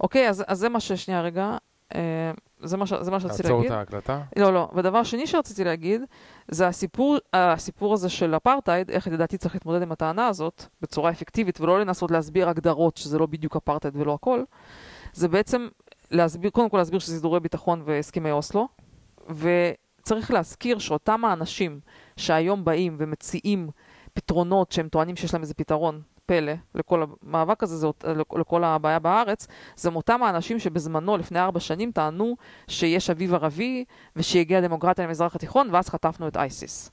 [SPEAKER 2] אוקיי, אז, אז זה מה ש... שנייה רגע. אה, זה מה, ש... זה מה שרציתי להגיד.
[SPEAKER 1] לעצור את ההקלטה?
[SPEAKER 2] לא, לא. ודבר שני שרציתי להגיד, זה הסיפור, הסיפור הזה של אפרטהייד, איך לדעתי צריך להתמודד עם הטענה הזאת בצורה אפקטיבית, ולא לנסות להסביר הגדרות שזה לא בדיוק אפרטהייד ולא הכל. זה בעצם להסביר, קודם כל להסביר שזה סידורי ביטחון והסכמי אוסלו, ו... צריך להזכיר שאותם האנשים שהיום באים ומציעים פתרונות שהם טוענים שיש להם איזה פתרון פלא לכל המאבק הזה, זה, לכל הבעיה בארץ, זה מאותם האנשים שבזמנו, לפני ארבע שנים, טענו שיש אביב ערבי ושיגיע דמוקרטיה למזרח התיכון, ואז חטפנו את אייסיס.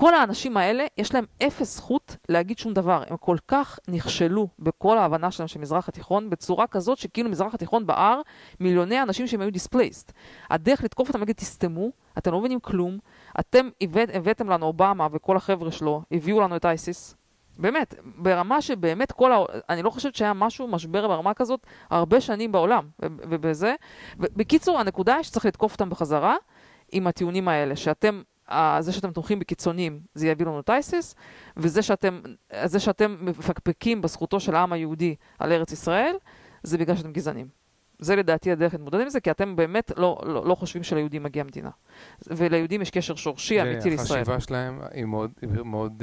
[SPEAKER 2] כל האנשים האלה, יש להם אפס זכות להגיד שום דבר. הם כל כך נכשלו בכל ההבנה שלהם של מזרח התיכון, בצורה כזאת שכאילו מזרח התיכון בער מיליוני אנשים שהם היו דיספלייסט. הדרך לתקוף אותם, להגיד, תסתמו, אתם לא מבינים כלום, אתם הבאת, הבאתם לנו אובמה וכל החבר'ה שלו, הביאו לנו את אייסיס. באמת, ברמה שבאמת כל ה... אני לא חושבת שהיה משהו, משבר ברמה כזאת, הרבה שנים בעולם, ובזה. בקיצור, הנקודה היא שצריך לתקוף אותם בחזרה עם הטיעונים האלה, שאתם זה שאתם תומכים בקיצונים, זה יביא לנו את אייסיס, וזה שאתם, שאתם מפקפקים בזכותו של העם היהודי על ארץ ישראל, זה בגלל שאתם גזענים. זה לדעתי הדרך להתמודד עם זה, כי אתם באמת לא, לא, לא חושבים שליהודים מגיע מדינה. וליהודים יש קשר שורשי אמיתי לישראל.
[SPEAKER 1] והחשיבה שלהם היא מאוד, מאוד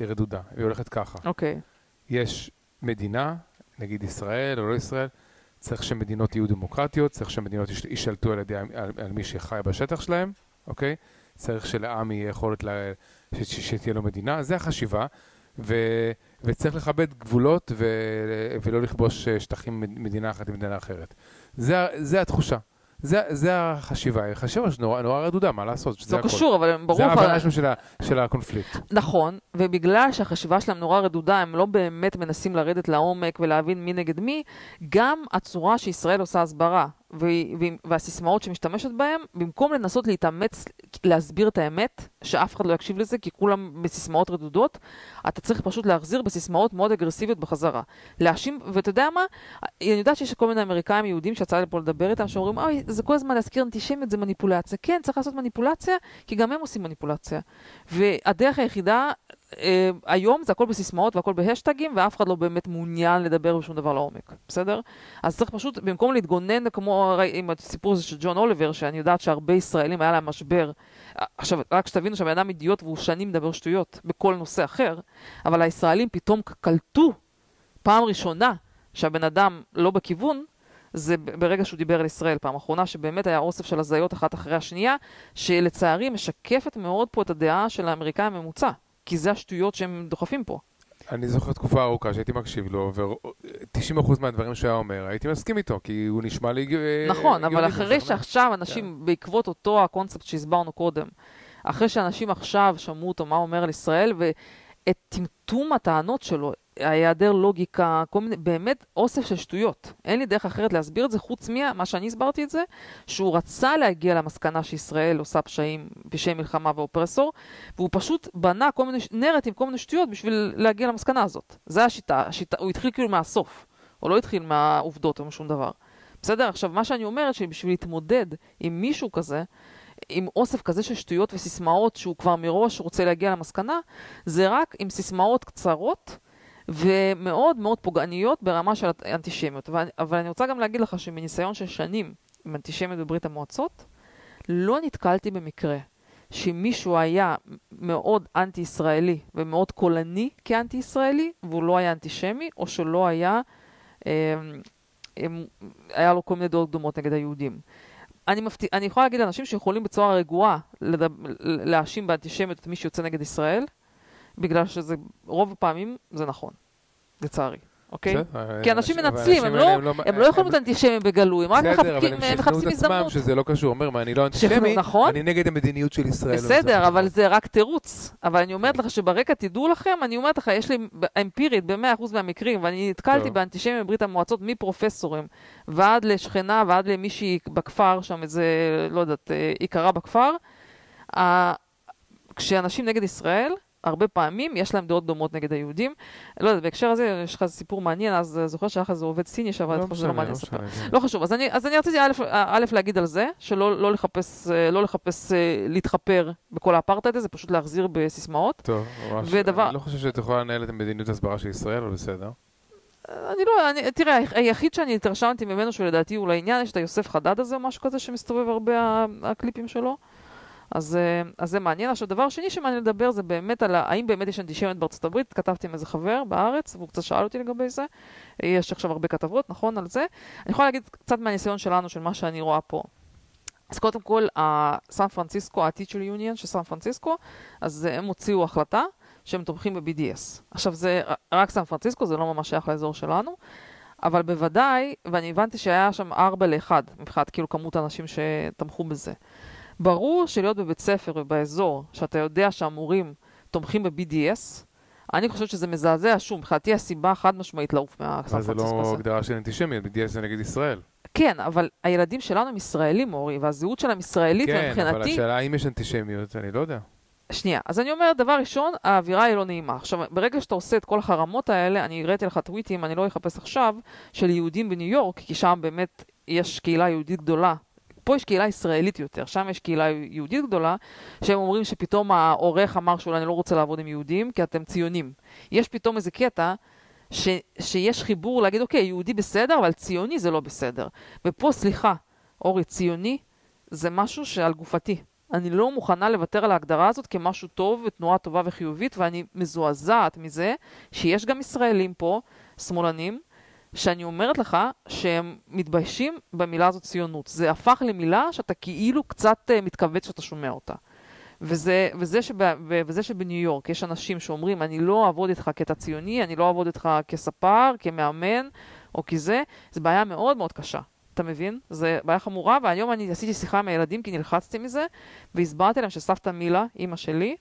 [SPEAKER 1] אה, רדודה, היא הולכת ככה.
[SPEAKER 2] אוקיי.
[SPEAKER 1] יש מדינה, נגיד ישראל או לא ישראל, צריך שמדינות יהיו דמוקרטיות, צריך שמדינות יישלטו על, ידי, על, על מי שחי בשטח שלהם, אוקיי? צריך שלעם יהיה יכולת לה, ש, ש, שתהיה לו מדינה, זה החשיבה, ו, וצריך לכבד גבולות ו, ולא לכבוש שטחים מדינה אחת עם מדינה אחרת. זה, זה התחושה. זה, זה החשיבה, היא חשיבה שנורא נורא רדודה, מה לעשות?
[SPEAKER 2] זה לא קשור, אבל ברור...
[SPEAKER 1] זה ההבנה של, של הקונפליקט.
[SPEAKER 2] נכון, ובגלל שהחשיבה שלהם נורא רדודה, הם לא באמת מנסים לרדת לעומק ולהבין מי נגד מי, גם הצורה שישראל עושה הסברה, והסיסמאות שמשתמשת בהן, במקום לנסות להתאמץ להסביר את האמת, שאף אחד לא יקשיב לזה, כי כולם בסיסמאות רדודות, אתה צריך פשוט להחזיר בסיסמאות מאוד אגרסיביות בחזרה. להאשים, ואתה יודע מה? אני יודעת שיש כל מיני אמריקאים יהודים שיצא לי פה לדבר איתם, שאומרים, אוי, זה כל הזמן להזכיר אנטישמיות, זה מניפולציה. כן, צריך לעשות מניפולציה, כי גם הם עושים מניפולציה. והדרך היחידה אה, היום זה הכל בסיסמאות והכל בהשטגים, ואף אחד לא באמת מעוניין לדבר בשום דבר לעומק, בסדר? אז צריך פשוט, במקום להתגונן כמו עם הסיפור הזה של ג'ון אוליבר, שאני יודעת שהרבה ישראלים היה להם משבר עכשיו, רק שתבינו שהבן אדם אידיוט והוא שנים מדבר שטויות בכל נושא אחר, אבל הישראלים פתאום קלטו פעם ראשונה שהבן אדם לא בכיוון, זה ברגע שהוא דיבר על ישראל פעם אחרונה, שבאמת היה אוסף של הזיות אחת אחרי השנייה, שלצערי משקפת מאוד פה את הדעה של האמריקאי הממוצע, כי זה השטויות שהם דוחפים פה.
[SPEAKER 1] אני זוכר תקופה ארוכה שהייתי מקשיב לו, ו-90% מהדברים שהוא היה אומר, הייתי מסכים איתו, כי הוא נשמע לי...
[SPEAKER 2] אה, נכון, אבל אחרי שעכשיו אנשים, כן. בעקבות אותו הקונספט שהסברנו קודם, אחרי שאנשים עכשיו שמעו אותו מה הוא אומר על ישראל, ואת טמטום הטענות שלו, ההיעדר לוגיקה, כל מיני, באמת אוסף של שטויות. אין לי דרך אחרת להסביר את זה, חוץ ממה שאני הסברתי את זה, שהוא רצה להגיע למסקנה שישראל עושה פשעים, פשעי מלחמה ואופרסור, והוא פשוט בנה כל מיני נרט עם כל מיני שטויות בשביל להגיע למסקנה הזאת. זה השיטה, השיטה, הוא התחיל כאילו מהסוף, הוא לא התחיל מהעובדות או משום דבר. בסדר? עכשיו, מה שאני אומרת, שבשביל להתמודד עם מישהו כזה, עם אוסף כזה של שטויות וסיסמאות שהוא כבר מראש רוצה להגיע למסקנה, זה רק עם סיסמאות קצרות. ומאוד מאוד פוגעניות ברמה של אנטישמיות. אבל אני רוצה גם להגיד לך שמניסיון של שנים עם אנטישמיות בברית המועצות, לא נתקלתי במקרה שמישהו היה מאוד אנטי-ישראלי ומאוד קולני כאנטי-ישראלי, והוא לא היה אנטישמי, או שלא היה, אה, היה לו כל מיני דעות קדומות נגד היהודים. אני, מפת... אני יכולה להגיד לאנשים שיכולים בצורה רגועה לדב... להאשים באנטישמיות את מי שיוצא נגד ישראל, בגלל שזה, רוב הפעמים זה נכון, לצערי. אוקיי? כי אנשים מנצלים, הם לא, לא, הם לא יכולים להיות אנטישמים בגלוי, הם רק מחפשים הזדמנות.
[SPEAKER 1] שזה לא קשור, אומר, אני לא אנטישמי,
[SPEAKER 2] נכון?
[SPEAKER 1] אני נגד המדיניות של ישראל.
[SPEAKER 2] בסדר, אבל זה רק תירוץ. אבל אני אומרת לך שברקע, תדעו לכם, אני אומרת לך, יש לי אמפירית ב-100% מהמקרים, ואני נתקלתי באנטישמים בברית המועצות, מפרופסורים ועד לשכנה ועד למישהי בכפר, שם איזה, לא יודעת, יקרה בכפר. כשאנשים נגד ישראל, הרבה פעמים יש להם דעות דומות נגד היהודים. לא יודעת, בהקשר הזה יש לך סיפור מעניין, אז זוכר שהיה לך איזה עובד סיני שעבד לא מעניין לספר. לא חשוב, אז אני, אז אני רציתי א', א', להגיד על זה, שלא לא לחפש, לא לחפש להתחפר בכל האפרטהייד הזה, פשוט להחזיר בסיסמאות.
[SPEAKER 1] טוב, ממש, ודבר... אני לא חושב שאת יכולה לנהל את מדיניות הסברה של ישראל, אבל בסדר.
[SPEAKER 2] אני לא, אני, תראה, היחיד שאני התרשמתי ממנו שלדעתי הוא לעניין, יש את היוסף חדד הזה או משהו כזה שמסתובב הרבה הקליפים שלו. אז, אה, אז זה מעניין. עכשיו, דבר שני שמעניין לדבר זה באמת על האם באמת יש אנטישמיות בארצות הברית. כתבתי עם איזה חבר בארץ, והוא קצת שאל אותי לגבי זה. יש עכשיו הרבה כתבות, נכון, על זה. אני יכולה להגיד קצת מהניסיון שלנו, של מה שאני רואה פה. אז קודם כל, סן פרנסיסקו, ה-Teacher Union של סן פרנסיסקו, אז הם הוציאו החלטה שהם תומכים ב-BDS. עכשיו, זה רק סן פרנסיסקו, זה לא ממש שייך לאזור שלנו. אבל בוודאי, ואני הבנתי שהיה שם 4 ל-1, מבחינת כאילו כמות האנשים שתמכו בזה. ברור שלהיות בבית ספר ובאזור, שאתה יודע שהמורים תומכים ב-BDS, אני חושבת שזה מזעזע, שוב, מבחינתי הסיבה חד משמעית לעוף מהסן
[SPEAKER 1] פרנסיסקו. אבל זה לא הגדרה של אנטישמיות, BDS זה נגד ישראל.
[SPEAKER 2] כן, אבל הילדים שלנו הם ישראלים, אורי, והזהות שלהם ישראלית,
[SPEAKER 1] כן, ומבחינתי... כן, אבל השאלה האם יש אנטישמיות, אני לא יודע.
[SPEAKER 2] שנייה, אז אני אומרת, דבר ראשון, האווירה היא לא נעימה. עכשיו, ברגע שאתה עושה את כל החרמות האלה, אני הראיתי לך טוויטים, אני לא אחפש עכשיו, של יהודים בניו יורק, כי שם באמת יש קהילה יהודית גדולה פה יש קהילה ישראלית יותר, שם יש קהילה יהודית גדולה, שהם אומרים שפתאום העורך אמר שאולי אני לא רוצה לעבוד עם יהודים, כי אתם ציונים. יש פתאום איזה קטע ש, שיש חיבור להגיד, אוקיי, יהודי בסדר, אבל ציוני זה לא בסדר. ופה, סליחה, אורי, ציוני זה משהו שעל גופתי. אני לא מוכנה לוותר על ההגדרה הזאת כמשהו טוב ותנועה טובה וחיובית, ואני מזועזעת מזה שיש גם ישראלים פה, שמאלנים, שאני אומרת לך שהם מתביישים במילה הזאת ציונות. זה הפך למילה שאתה כאילו קצת uh, מתכווץ כשאתה שומע אותה. וזה, וזה, שב, וזה שבניו יורק יש אנשים שאומרים, אני לא אעבוד איתך כתה ציוני, אני לא אעבוד איתך כספר, כמאמן, או כזה, זו בעיה מאוד מאוד קשה. אתה מבין? זו בעיה חמורה, והיום אני עשיתי שיחה עם הילדים כי נלחצתי מזה, והסברתי להם שסבתא מילה, אימא שלי,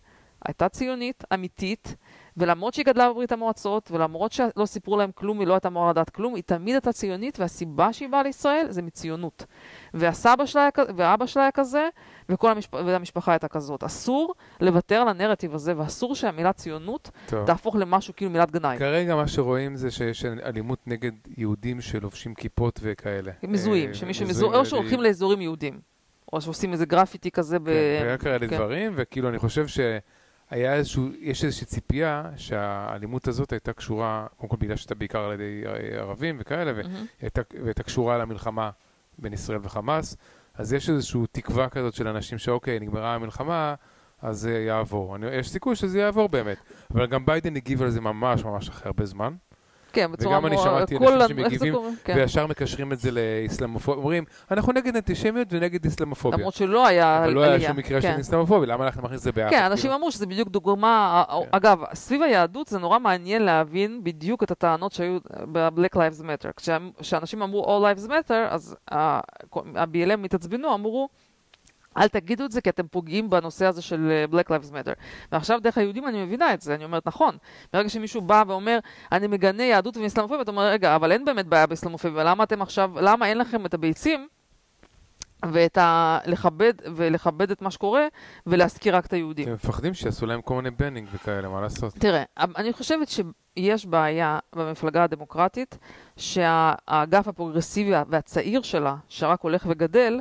[SPEAKER 2] הייתה ציונית, אמיתית, ולמרות שהיא גדלה בברית המועצות, ולמרות שלא סיפרו להם כלום, היא לא הייתה אמורה לדעת כלום, היא תמיד הייתה ציונית, והסיבה שהיא באה לישראל זה מציונות. והסבא שלה היה, והאבא שלה היה כזה, וכל המשפ... והמשפחה הייתה כזאת. אסור לוותר על הנרטיב הזה, ואסור שהמילה ציונות טוב. תהפוך למשהו כאילו מילת גנאי.
[SPEAKER 1] כרגע מה שרואים זה שיש אלימות נגד יהודים שלובשים כיפות וכאלה.
[SPEAKER 2] מזוהים, אה, שמישהו מזוהה, או שהולכים לאזורים יהודים. או שעושים איזה גרפיטי כזה ב...
[SPEAKER 1] כן, היה כאלה כן. דברים, וכאילו אני חושב ש... היה איזשהו, יש איזושהי ציפייה שהאלימות הזאת הייתה קשורה, קודם כל בגלל שהייתה בעיקר על ידי ערבים וכאלה, mm-hmm. והייתה, והייתה קשורה למלחמה בין ישראל וחמאס, אז יש איזושהי תקווה כזאת של אנשים שאוקיי, נגמרה המלחמה, אז זה יעבור. אני, יש סיכוי שזה יעבור באמת. אבל גם ביידן הגיב על זה ממש ממש אחרי הרבה זמן.
[SPEAKER 2] כן, בצורה
[SPEAKER 1] וגם אני
[SPEAKER 2] מאוד-
[SPEAKER 1] שמעתי אנשים שמגיבים?
[SPEAKER 2] כן.
[SPEAKER 1] וישר מקשרים את זה לאסלאמופוביה. אומרים, אנחנו נגד אנטישמיות ונגד אסלאמופוביה.
[SPEAKER 2] למרות שלא היה
[SPEAKER 1] אבל לא
[SPEAKER 2] עלייה.
[SPEAKER 1] היה שום מקרה של
[SPEAKER 2] כן.
[SPEAKER 1] אסלאמופוביה, למה אנחנו נכניס את זה ביחד?
[SPEAKER 2] כן, אנשים
[SPEAKER 1] כאילו?
[SPEAKER 2] אמרו שזה בדיוק דוגמה,
[SPEAKER 1] כן.
[SPEAKER 2] אגב, סביב היהדות זה נורא מעניין להבין בדיוק את הטענות שהיו ב-Black Lives Matter. כשאנשים אמרו All Lives Matter, אז ה- ה-BLM התעצבנו, אמרו, אל תגידו את זה כי אתם פוגעים בנושא הזה של אה, Black Lives Matter. ועכשיו דרך היהודים אני מבינה את זה, אני אומרת, נכון. ברגע שמישהו בא ואומר, אני מגנה יהדות ואסלאמופוביה, אתה אומר, רגע, אבל אין באמת בעיה באסלאמופוביה, למה אתם עכשיו, למה אין לכם את הביצים? ואת ה... לכבד, ולכבד את מה שקורה, ולהזכיר רק את היהודים.
[SPEAKER 1] הם מפחדים שיעשו להם כל מיני בנינג וכאלה, מה לעשות?
[SPEAKER 2] תראה, אני חושבת שיש בעיה במפלגה הדמוקרטית, שהאגף הפרוגרסיבי והצעיר שלה, שרק הולך וגדל,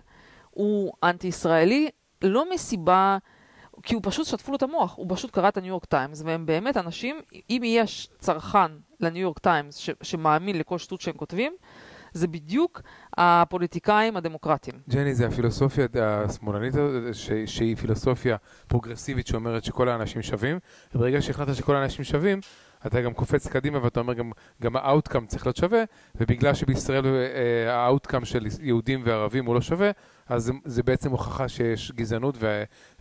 [SPEAKER 2] הוא אנטי-ישראלי, לא מסיבה... כי הוא פשוט שטפו לו את המוח, הוא פשוט קרא את הניו יורק טיימס, והם באמת אנשים, אם יש צרכן לניו יורק טיימס שמאמין לכל שטות שהם כותבים, זה בדיוק הפוליטיקאים הדמוקרטיים.
[SPEAKER 1] ג'ני, זה הפילוסופיה השמאלנית, הזאת, שהיא פילוסופיה פרוגרסיבית שאומרת שכל האנשים שווים, וברגע שהחלטת שכל האנשים שווים, אתה גם קופץ קדימה ואתה אומר גם, גם ה outcome צריך להיות שווה, ובגלל שבישראל אה, ה outcome של יהודים וערבים הוא לא שווה, אז זה, בעצם הוכחה שיש גזענות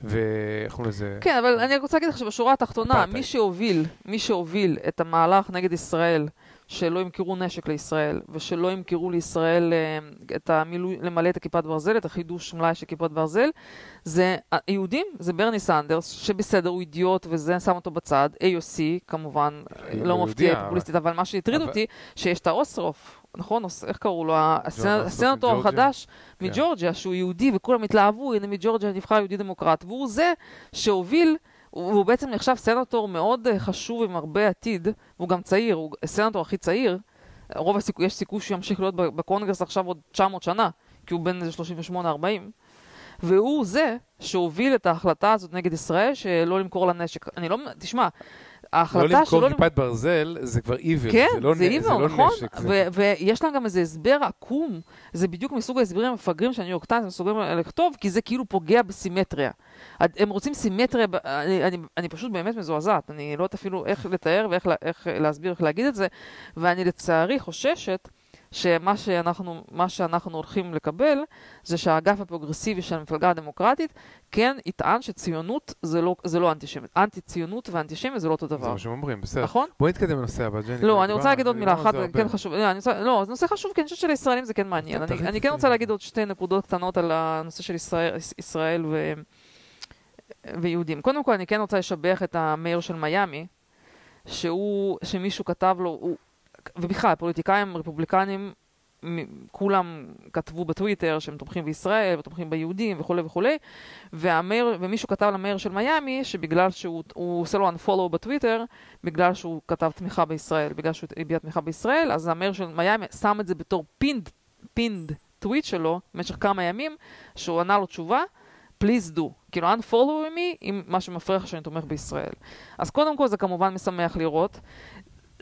[SPEAKER 1] ואיך קוראים לזה?
[SPEAKER 2] כן, אבל אני רוצה להגיד לך שבשורה התחתונה. מי שהוביל, מי שהוביל את המהלך נגד ישראל, שלא ימכרו נשק לישראל, ושלא ימכרו לישראל אה, את המילוי, למלא את הכיפת ברזל, את החידוש מלאי של כיפות ברזל, זה היהודים, זה ברני סנדרס, שבסדר, הוא אידיוט, וזה שם אותו בצד, AOC, כמובן,
[SPEAKER 1] הוא
[SPEAKER 2] לא מפתיע, פופוליסטית, אבל מה שהטריד אותי, שיש את האוסוף. נכון, איך קראו לו? הסנטור? החדש
[SPEAKER 1] כן.
[SPEAKER 2] מג'ורג'יה, שהוא יהודי, וכולם התלהבו, הנה מג'ורג'יה נבחר יהודי דמוקרט, והוא זה שהוביל, הוא הוא בעצם נחשב סנטור מאוד אה, חשוב עם הרבה עתיד, והוא גם צעיר, הוא הסנטור הכי צעיר. רוב הסיכוי, יש סיכוי שהוא ימשיך להיות בקונגרס עכשיו עוד 900 שנה, כי הוא בן איזה 38-40. והוא זה שהוביל את ההחלטה הזאת נגד ישראל, שלא למכור לה נשק. אני לא, תשמע, ההחלטה שלא...
[SPEAKER 1] למכור
[SPEAKER 2] למכור-
[SPEAKER 1] כיפת ברזל זה כבר איבל,
[SPEAKER 2] כן,
[SPEAKER 1] זה לא,
[SPEAKER 2] זה
[SPEAKER 1] זה לא
[SPEAKER 2] נכון?
[SPEAKER 1] נשק. זה...
[SPEAKER 2] ויש להם גם איזה הסבר עקום, זה בדיוק מסוג ההסברים המפגרים שהניו יורק טיימס מסוגלים לכתוב, כי זה כאילו פוגע בסימטריה. הם רוצים סימטריה, אני, אני, אני פשוט באמת מזועזעת, אני לא יודעת אפילו איך לתאר ואיך איך להסביר, איך להגיד את זה, ואני לצערי חוששת שמה שאנחנו, מה שאנחנו הולכים לקבל, זה שהאגף הפרוגרסיבי של המפלגה הדמוקרטית כן יטען שציונות זה לא, זה לא אנטישמיות. אנטי-ציונות ואנטישמיות זה לא אותו
[SPEAKER 1] זה
[SPEAKER 2] דבר.
[SPEAKER 1] מה שהם אומרים, בסדר.
[SPEAKER 2] נכון?
[SPEAKER 1] בואי נתקדם לנושא הבא, ג'ני.
[SPEAKER 2] לא, אני רוצה להגיד עוד מילה
[SPEAKER 1] דיברנו
[SPEAKER 2] אחת,
[SPEAKER 1] זה
[SPEAKER 2] כן. חשוב, לא, אני רוצה- לא, זה נושא חשוב, כי אני חושבת שלישראלים זה כן מעניין. אני- אני. כן רוצה להגיד עוד שתי נקודות קטנות על הנושא של ישראל- ישראל ו- ויהודים. קודם כל, אני כן רוצה לשבח את המאיר של מיאמי, שהוא, שמישהו כתב לו, הוא- ובכלל, פוליטיקאים רפובליקנים, כולם כתבו בטוויטר שהם תומכים בישראל ותומכים ביהודים וכולי וכולי, וה mayor, ומישהו כתב ל mayor של מיאמי שבגלל שהוא הוא עושה לו unfollow בטוויטר, בגלל שהוא כתב תמיכה בישראל, בגלל שהוא הביע תמיכה בישראל, אז ה mayor של מיאמי שם את זה בתור pinned, pinned tweet שלו במשך כמה ימים, שהוא ענה לו תשובה, please do. כאילו, unfollow me אם מה שמפריע לך שאני תומך בישראל. אז קודם כל זה כמובן משמח לראות.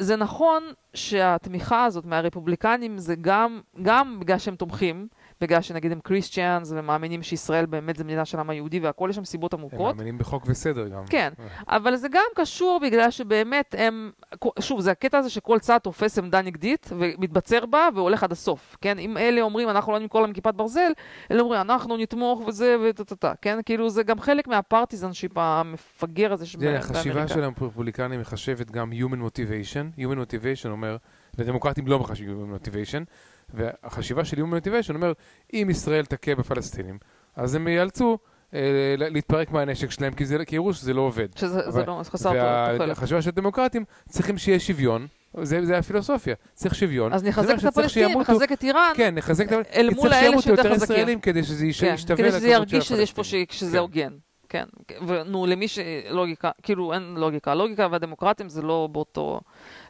[SPEAKER 2] זה נכון שהתמיכה הזאת מהרפובליקנים זה גם, גם בגלל שהם תומכים, בגלל שנגיד הם קריסטיאנס ומאמינים שישראל באמת זה מדינה של העם היהודי והכל, יש שם סיבות
[SPEAKER 1] הם
[SPEAKER 2] עמוקות.
[SPEAKER 1] מאמינים בחוק וסדר גם.
[SPEAKER 2] כן,
[SPEAKER 1] אה.
[SPEAKER 2] אבל זה גם קשור בגלל שבאמת הם, שוב, זה הקטע הזה שכל צד תופס עמדה נגדית ומתבצר בה והולך עד הסוף, כן? אם אלה אומרים אנחנו לא נמכור להם כיפת ברזל, אלה אומרים אנחנו נתמוך וזה וטה-טה-טה, כן? כאילו זה גם חלק מהפרטיזנשיפ המפגר הזה
[SPEAKER 1] זה,
[SPEAKER 2] שבאמריקה.
[SPEAKER 1] החשיבה של הרפובליקנים מחשבת גם Human Motivation. Human Motivation אומר, ודמוקרטים לא מחשבים Human Motivation, והחשיבה של Human Motivation אומר, אם ישראל תכה בפלסטינים, אז הם ייאלצו אה, להתפרק מהנשק שלהם, כי, זה, כי יראו שזה לא עובד.
[SPEAKER 2] שזה זה
[SPEAKER 1] אבל-
[SPEAKER 2] לא, זה חסר תוחלת.
[SPEAKER 1] והחשיבה של הדמוקרטים צריכים שיהיה שוויון, זה, זה הפילוסופיה, צריך שוויון.
[SPEAKER 2] אז נחזק את הפלסטינים, נחזק את איראן,
[SPEAKER 1] כן, נחזק את ה...
[SPEAKER 2] אל מול האלה שיותר
[SPEAKER 1] יותר
[SPEAKER 2] חזקים.
[SPEAKER 1] ישראלים כדי שזה
[SPEAKER 2] כן,
[SPEAKER 1] ישתווה
[SPEAKER 2] כדי שזה
[SPEAKER 1] לכמות של
[SPEAKER 2] ירגיש שיש פה,
[SPEAKER 1] הפלסטינים.
[SPEAKER 2] ש- שזה
[SPEAKER 1] כן.
[SPEAKER 2] הוגן. כן, ונו, למי שלוגיקה, כאילו אין לוגיקה. הלוגיקה והדמוקרטים זה לא באותו,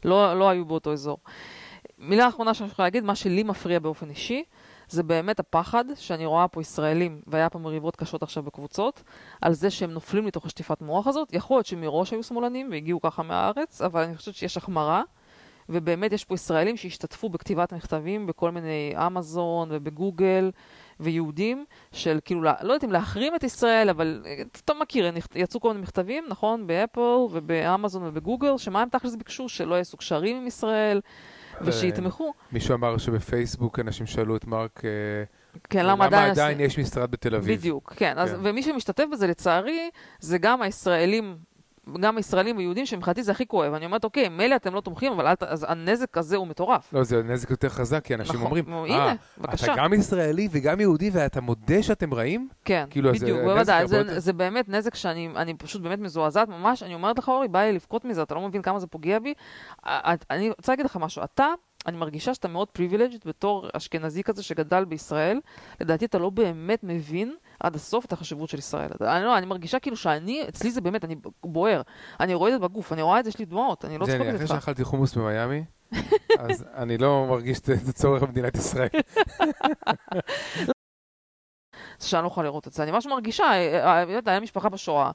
[SPEAKER 2] לא, לא היו באותו אזור. מילה אחרונה שאני יכולה להגיד, מה שלי מפריע באופן אישי, זה באמת הפחד שאני רואה פה ישראלים, והיה פה מריבות קשות עכשיו בקבוצות, על זה שהם נופלים לתוך השטיפת מוח הזאת. יכול להיות שמראש היו שמאלנים והגיעו ככה מהארץ, אבל אני חושבת שיש החמרה, ובאמת יש פה ישראלים שהשתתפו בכתיבת מכתבים בכל מיני אמזון ובגוגל ויהודים, של כאילו, לא יודעת אם להחרים את ישראל, אבל אה, אתה מכיר, יצאו כל מיני מכתבים, נכון? באפל ובאמזון ובגוגל, שמה הם תכלס ביקשו? שלא יעשו קשרים עם ישראל. ושיתמכו.
[SPEAKER 1] מישהו אמר שבפייסבוק אנשים שאלו את מרק, אה,
[SPEAKER 2] כן, למה
[SPEAKER 1] עדיין... עדיין יש משרד בתל אביב.
[SPEAKER 2] בדיוק, כן. כן. אז, ומי שמשתתף בזה, לצערי, זה גם הישראלים גם ישראלים ויהודים, שמבחינתי זה הכי כואב. אני אומרת, אוקיי, מילא אתם לא תומכים, אבל ת... אז הנזק הזה הוא מטורף.
[SPEAKER 1] לא, זה נזק יותר חזק, כי אנשים
[SPEAKER 2] נכון,
[SPEAKER 1] אומרים,
[SPEAKER 2] אה, בבקשה.
[SPEAKER 1] אתה גם ישראלי וגם יהודי ואתה מודה שאתם רעים?
[SPEAKER 2] כן, כאילו, בדיוק, בוודאי. זה, זה, זה באמת נזק שאני אני פשוט באמת מזועזעת ממש. אני אומרת לך, אורי, בא לי לבכות מזה, אתה לא מבין כמה זה פוגע בי. אני רוצה להגיד לך משהו, אתה... אני מרגישה שאתה מאוד פריבילג'ית בתור אשכנזי כזה שגדל בישראל. לדעתי אתה לא באמת מבין עד הסוף את החשיבות של ישראל. אני לא, אני מרגישה כאילו שאני, אצלי זה באמת, אני בוער. אני רואה את זה בגוף, אני רואה את זה, יש לי דמעות, אני לא צוחקת איתך.
[SPEAKER 1] אחרי שאכלתי חומוס במיאמי, אז אני לא מרגיש את הצורך במדינת ישראל.
[SPEAKER 2] שאני לא יכולה לראות את זה. אני ממש מרגישה, אה, אה, היה משפחה בשואה.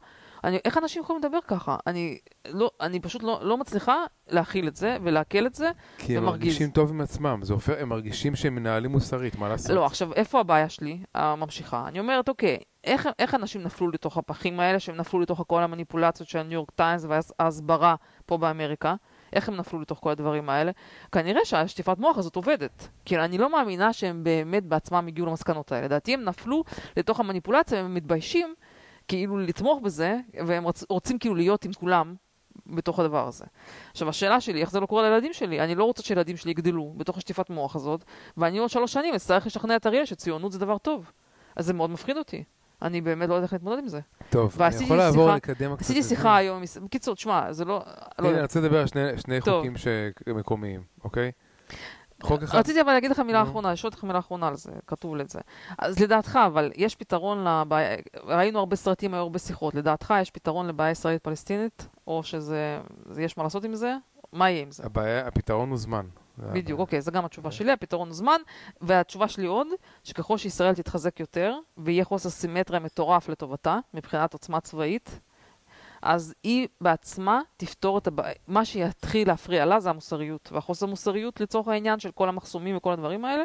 [SPEAKER 2] אני, איך אנשים יכולים לדבר ככה? אני, לא, אני פשוט לא, לא מצליחה להכיל את זה ולעכל את זה,
[SPEAKER 1] כי הם מרגישים טוב עם עצמם, זה הופך, הם מרגישים שהם מנהלים מוסרית, מה לעשות?
[SPEAKER 2] לא, עכשיו, איפה הבעיה שלי, הממשיכה? אני אומרת, אוקיי, איך, איך אנשים נפלו לתוך הפחים האלה, שהם נפלו לתוך כל המניפולציות של הניו יורק טיימס וההסברה פה באמריקה? איך הם נפלו לתוך כל הדברים האלה? כנראה שהשטיפת מוח הזאת עובדת. כי אני לא מאמינה שהם באמת בעצמם הגיעו למסקנות האלה. לדעתי הם נפלו לתוך המניפולציה, והם מתביישים כאילו לתמוך בזה, והם רוצ, רוצים כאילו להיות עם כולם בתוך הדבר הזה. עכשיו, השאלה שלי, איך זה לא קורה לילדים שלי? אני לא רוצה שילדים שלי יגדלו בתוך השטיפת מוח הזאת, ואני עוד שלוש שנים אצטרך לשכנע את אריאל שציונות זה דבר טוב. אז זה מאוד מפחיד אותי. אני באמת לא יודעת איך להתמודד עם זה.
[SPEAKER 1] טוב, אני יכול לעבור לקדם
[SPEAKER 2] קצת. עשיתי שיחה היום, בקיצור, תשמע, זה לא...
[SPEAKER 1] הנה, אני רוצה לדבר על שני, שני חוקים מקומיים, אוקיי?
[SPEAKER 2] חוק אחד. רציתי אבל להגיד לך מילה אחרונה, יש עוד לך מילה אחרונה על זה, כתוב לזה. אז לדעתך, אבל יש פתרון לבעיה, ראינו הרבה סרטים, היו הרבה שיחות, לדעתך יש פתרון לבעיה ישראלית פלסטינית, או שזה, יש מה לעשות עם זה? מה יהיה עם זה?
[SPEAKER 1] הבעיה, הפתרון הוא זמן.
[SPEAKER 2] בדיוק, אוקיי, זו גם התשובה שלי, הפתרון הוא זמן, והתשובה שלי עוד, שככל שישראל תתחזק יותר, ויהיה חוסר סימטריה מטורף לטובתה, מבחינת עוצמה צבאית, אז היא בעצמה תפתור את הבעיה. מה שיתחיל להפריע לה זה המוסריות, והחוסר מוסריות לצורך העניין של כל המחסומים וכל הדברים האלה,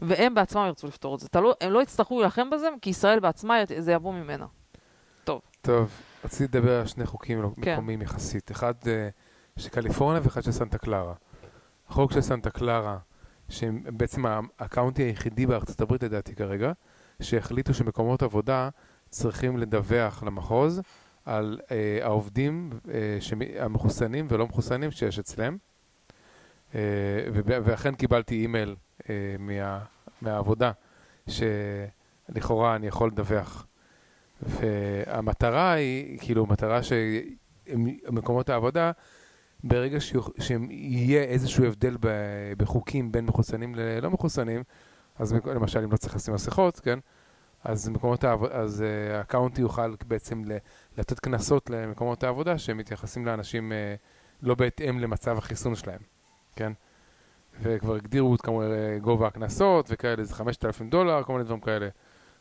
[SPEAKER 2] והם בעצמם ירצו לפתור את זה. לא, הם לא יצטרכו להילחם בזה, כי ישראל בעצמה, זה יבוא ממנה. טוב.
[SPEAKER 1] טוב, רציתי לדבר על שני חוקים כן. מקומיים יחסית. אחד uh, של קליפורניה ואחד של סנטה קלרה. החוק של סנטה קלרה, שהם בעצם הקאונטי היחידי בארצות הברית לדעתי כרגע, שהחליטו שמקומות עבודה צריכים לדווח למחוז על אה, העובדים אה, המחוסנים ולא מחוסנים שיש אצלם. אה, ואכן קיבלתי אימייל אה, מה, מהעבודה שלכאורה אני יכול לדווח. והמטרה היא, כאילו, מטרה שמקומות העבודה, ברגע שיהיה איזשהו הבדל בחוקים בין מחוסנים ללא מחוסנים, אז למשל אם לא צריך לשים מסכות, כן? אז מקומות העבודה, אז uh, הקאונטי יוכל בעצם לתת קנסות למקומות העבודה שמתייחסים לאנשים uh, לא בהתאם למצב החיסון שלהם, כן? וכבר הגדירו את כמובן אה, גובה הקנסות וכאלה, זה 5,000 דולר, כל מיני דברים כאלה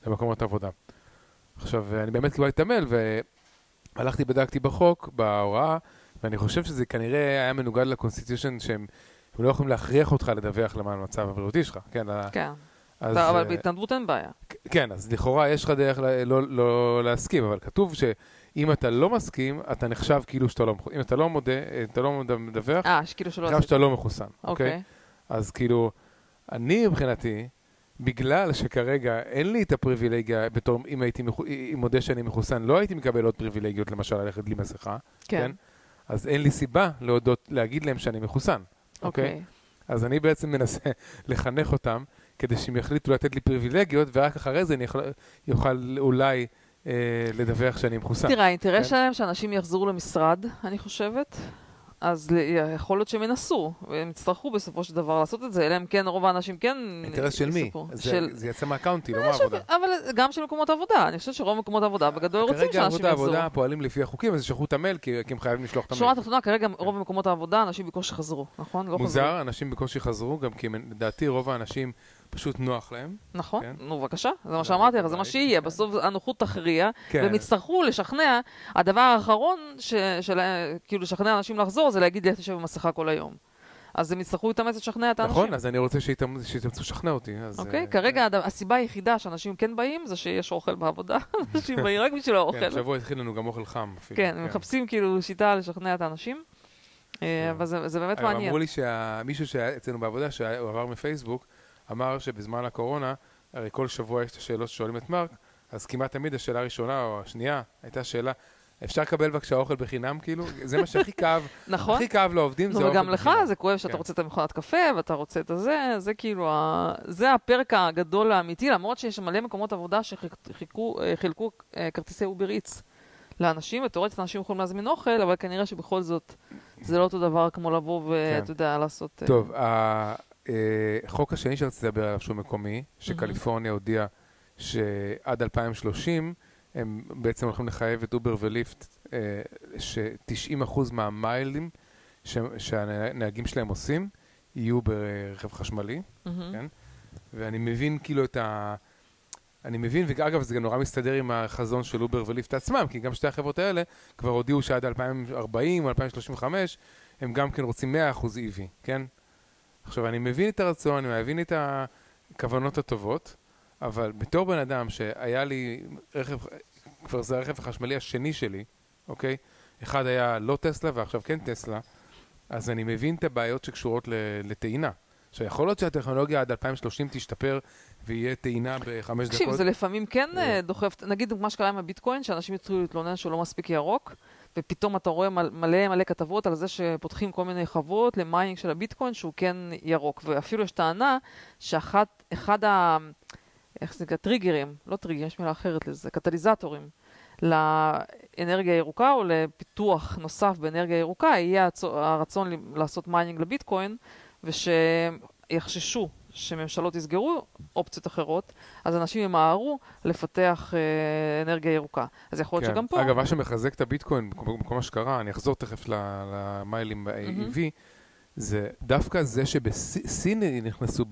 [SPEAKER 1] למקומות עבודה. עכשיו, אני באמת קיבלתי את המייל והלכתי, בדקתי בחוק, בהוראה, ואני חושב שזה כנראה היה מנוגד לקונסטיטיושן שהם לא יכולים להכריח אותך לדווח למען המצב הבריאותי שלך, כן?
[SPEAKER 2] כן. אז, אבל בהתנדבות אין בעיה.
[SPEAKER 1] כן, אז לכאורה יש לך דרך לא, לא, לא להסכים, אבל כתוב שאם אתה לא מסכים, אתה נחשב כאילו שאתה לא מחוסן. אם אתה לא מודה, אתה לא מדווח,
[SPEAKER 2] אה, שכאילו שלא...
[SPEAKER 1] נחשב שאתה לא מחוסן,
[SPEAKER 2] אוקיי?
[SPEAKER 1] אוקיי? אז כאילו, אני מבחינתי, בגלל שכרגע אין לי את הפריבילגיה, בתור אם הייתי מודה שאני מחוסן, לא הייתי מקבל עוד פריבילגיות, למשל ללכת בלי מסכה, כן? כן? אז אין לי סיבה להודות, להגיד להם שאני מחוסן, אוקיי? אוקיי? אז אני בעצם מנסה (laughs) לחנך אותם כדי שהם יחליטו לתת לי פריבילגיות, ורק אחרי זה אני יכול, יוכל אולי אה, לדווח שאני מחוסן.
[SPEAKER 2] תראה, האינטרס כן? שלהם שאנשים יחזרו למשרד, אני חושבת. אז יכול להיות שהם ינסו, והם יצטרכו בסופו של דבר לעשות את זה, אלא אם כן רוב האנשים כן...
[SPEAKER 1] אינטרס של מי? זה, של... זה יצא מהקאונטי, לא מהעבודה.
[SPEAKER 2] אבל גם של מקומות עבודה, אני חושבת שרוב מקומות העבודה בגדול רוצים שאנשים יחזרו.
[SPEAKER 1] כרגע העבודה פועלים לפי החוקים, אז ישלחו את המייל, כי הם חייבים לשלוח את המייל.
[SPEAKER 2] שורה תחתונה, כרגע רוב מקומות העבודה, אנשים בקושי חזרו, נכון?
[SPEAKER 1] לא מוזר, אנשים בקושי חזרו, גם כי לדעתי רוב האנשים... פשוט נוח להם.
[SPEAKER 2] נכון, כן? נו בבקשה, זה מה שאמרתי לך, זה מה שיהיה, בסוף הנוחות תכריע, כן. והם יצטרכו לשכנע, הדבר האחרון, ש, של, כאילו לשכנע אנשים לחזור, זה להגיד לי, תשב במסכה כל היום. אז הם יצטרכו להתאמץ לשכנע את האנשים.
[SPEAKER 1] נכון, אז אני רוצה שיתאמצו לשכנע אותי.
[SPEAKER 2] אוקיי,
[SPEAKER 1] אה,
[SPEAKER 2] כרגע הד- הסיבה היחידה שאנשים כן באים זה שיש אוכל בעבודה. (laughs) אנשים באים רק בשביל האוכל.
[SPEAKER 1] כן, השבוע התחיל לנו גם אוכל חם אפילו.
[SPEAKER 2] כן, הם מחפשים כאילו שיטה לשכנע את האנשים. אה, אבל זה זה באמת מעניין.
[SPEAKER 1] אמרו לי שמישהו שהיה אצלנו בעבודה, שהוא עבר מפייסבוק, אמר שבזמן הקורונה, הרי כל שבוע יש את השאלות ששואלים את מרק, אז כמעט תמיד השאלה הראשונה או השנייה הייתה שאלה, אפשר לקבל בבקשה אוכל בחינם כאילו? זה מה שהכי כאב, (laughs)
[SPEAKER 2] נכון?
[SPEAKER 1] הכי כאב לעובדים זה אוכל
[SPEAKER 2] וגם לך
[SPEAKER 1] בחינם.
[SPEAKER 2] זה כואב שאתה
[SPEAKER 1] כן.
[SPEAKER 2] רוצה את המכונת קפה, ואתה רוצה את הזה, זה כאילו, ה- זה ה perk הגדול האמיתי, למרות שיש מלא מקומות עבודה שחילקו כרטיסי Uber Eats לאנשים, ותאורטית אנשים יכולים להזמין אוכל, אבל כנראה שבכל זאת זה לא אותו דבר כמו לבוא ואתה
[SPEAKER 1] כן.
[SPEAKER 2] יודע, לעשות... אה,
[SPEAKER 1] טוב, החוק השני שרציתי לדבר עליו שהוא מקומי, שקליפורניה הודיעה שעד 2030 הם בעצם הולכים לחייב את אובר וליפט, אה, ש-90% מהמיילים שהנהגים שלהם עושים יהיו ברכב חשמלי. כן? ואני מבין כאילו את ה... אני מבין, ואגב, זה גם נורא מסתדר עם החזון של אובר וליפט עצמם, כי גם שתי החברות האלה כבר הודיעו שעד 2040 או 2035 הם גם כן רוצים 100% EV, כן? עכשיו, אני מבין את הרצון, אני מבין את הכוונות הטובות, אבל בתור בן אדם שהיה לי רכב, כבר זה הרכב החשמלי השני שלי, אוקיי? אחד היה לא טסלה ועכשיו כן טסלה, אז אני מבין את הבעיות שקשורות לטעינה. עכשיו, יכול להיות שהטכנולוגיה עד 2030 תשתפר ויהיה טעינה בחמש
[SPEAKER 2] תקשיב,
[SPEAKER 1] דקות.
[SPEAKER 2] זה לפעמים כן
[SPEAKER 1] אה.
[SPEAKER 2] אה, דוחף, נגיד מה שקרה עם הביטקוין, שאנשים התחילו להתלונן שהוא לא מספיק ירוק, ופתאום אתה רואה מל- מלא מלא כתבות על זה שפותחים כל מיני חוות ל mining של הביטקוין שהוא כן ירוק, ואפילו יש טענה שאחת, אחד ה... איך זה נקרא? טריגרים, לא טריגרים, יש מילה אחרת לזה, קטליזטורים. לאנרגיה ירוקה או לפיתוח נוסף באנרגיה ירוקה, יהיה הרצון לעשות mining לביטקוין, ושיחששו שממשלות יסגרו אופציות אחרות, אז אנשים ימהרו לפתח אה, אנרגיה ירוקה. אז יכול להיות
[SPEAKER 1] כן.
[SPEAKER 2] שגם פה...
[SPEAKER 1] אגב, מה שמחזק את הביטקוין, כמו מה שקרה, אני אחזור תכף למיילים. ב-EV, זה דווקא זה שבסין נכנסו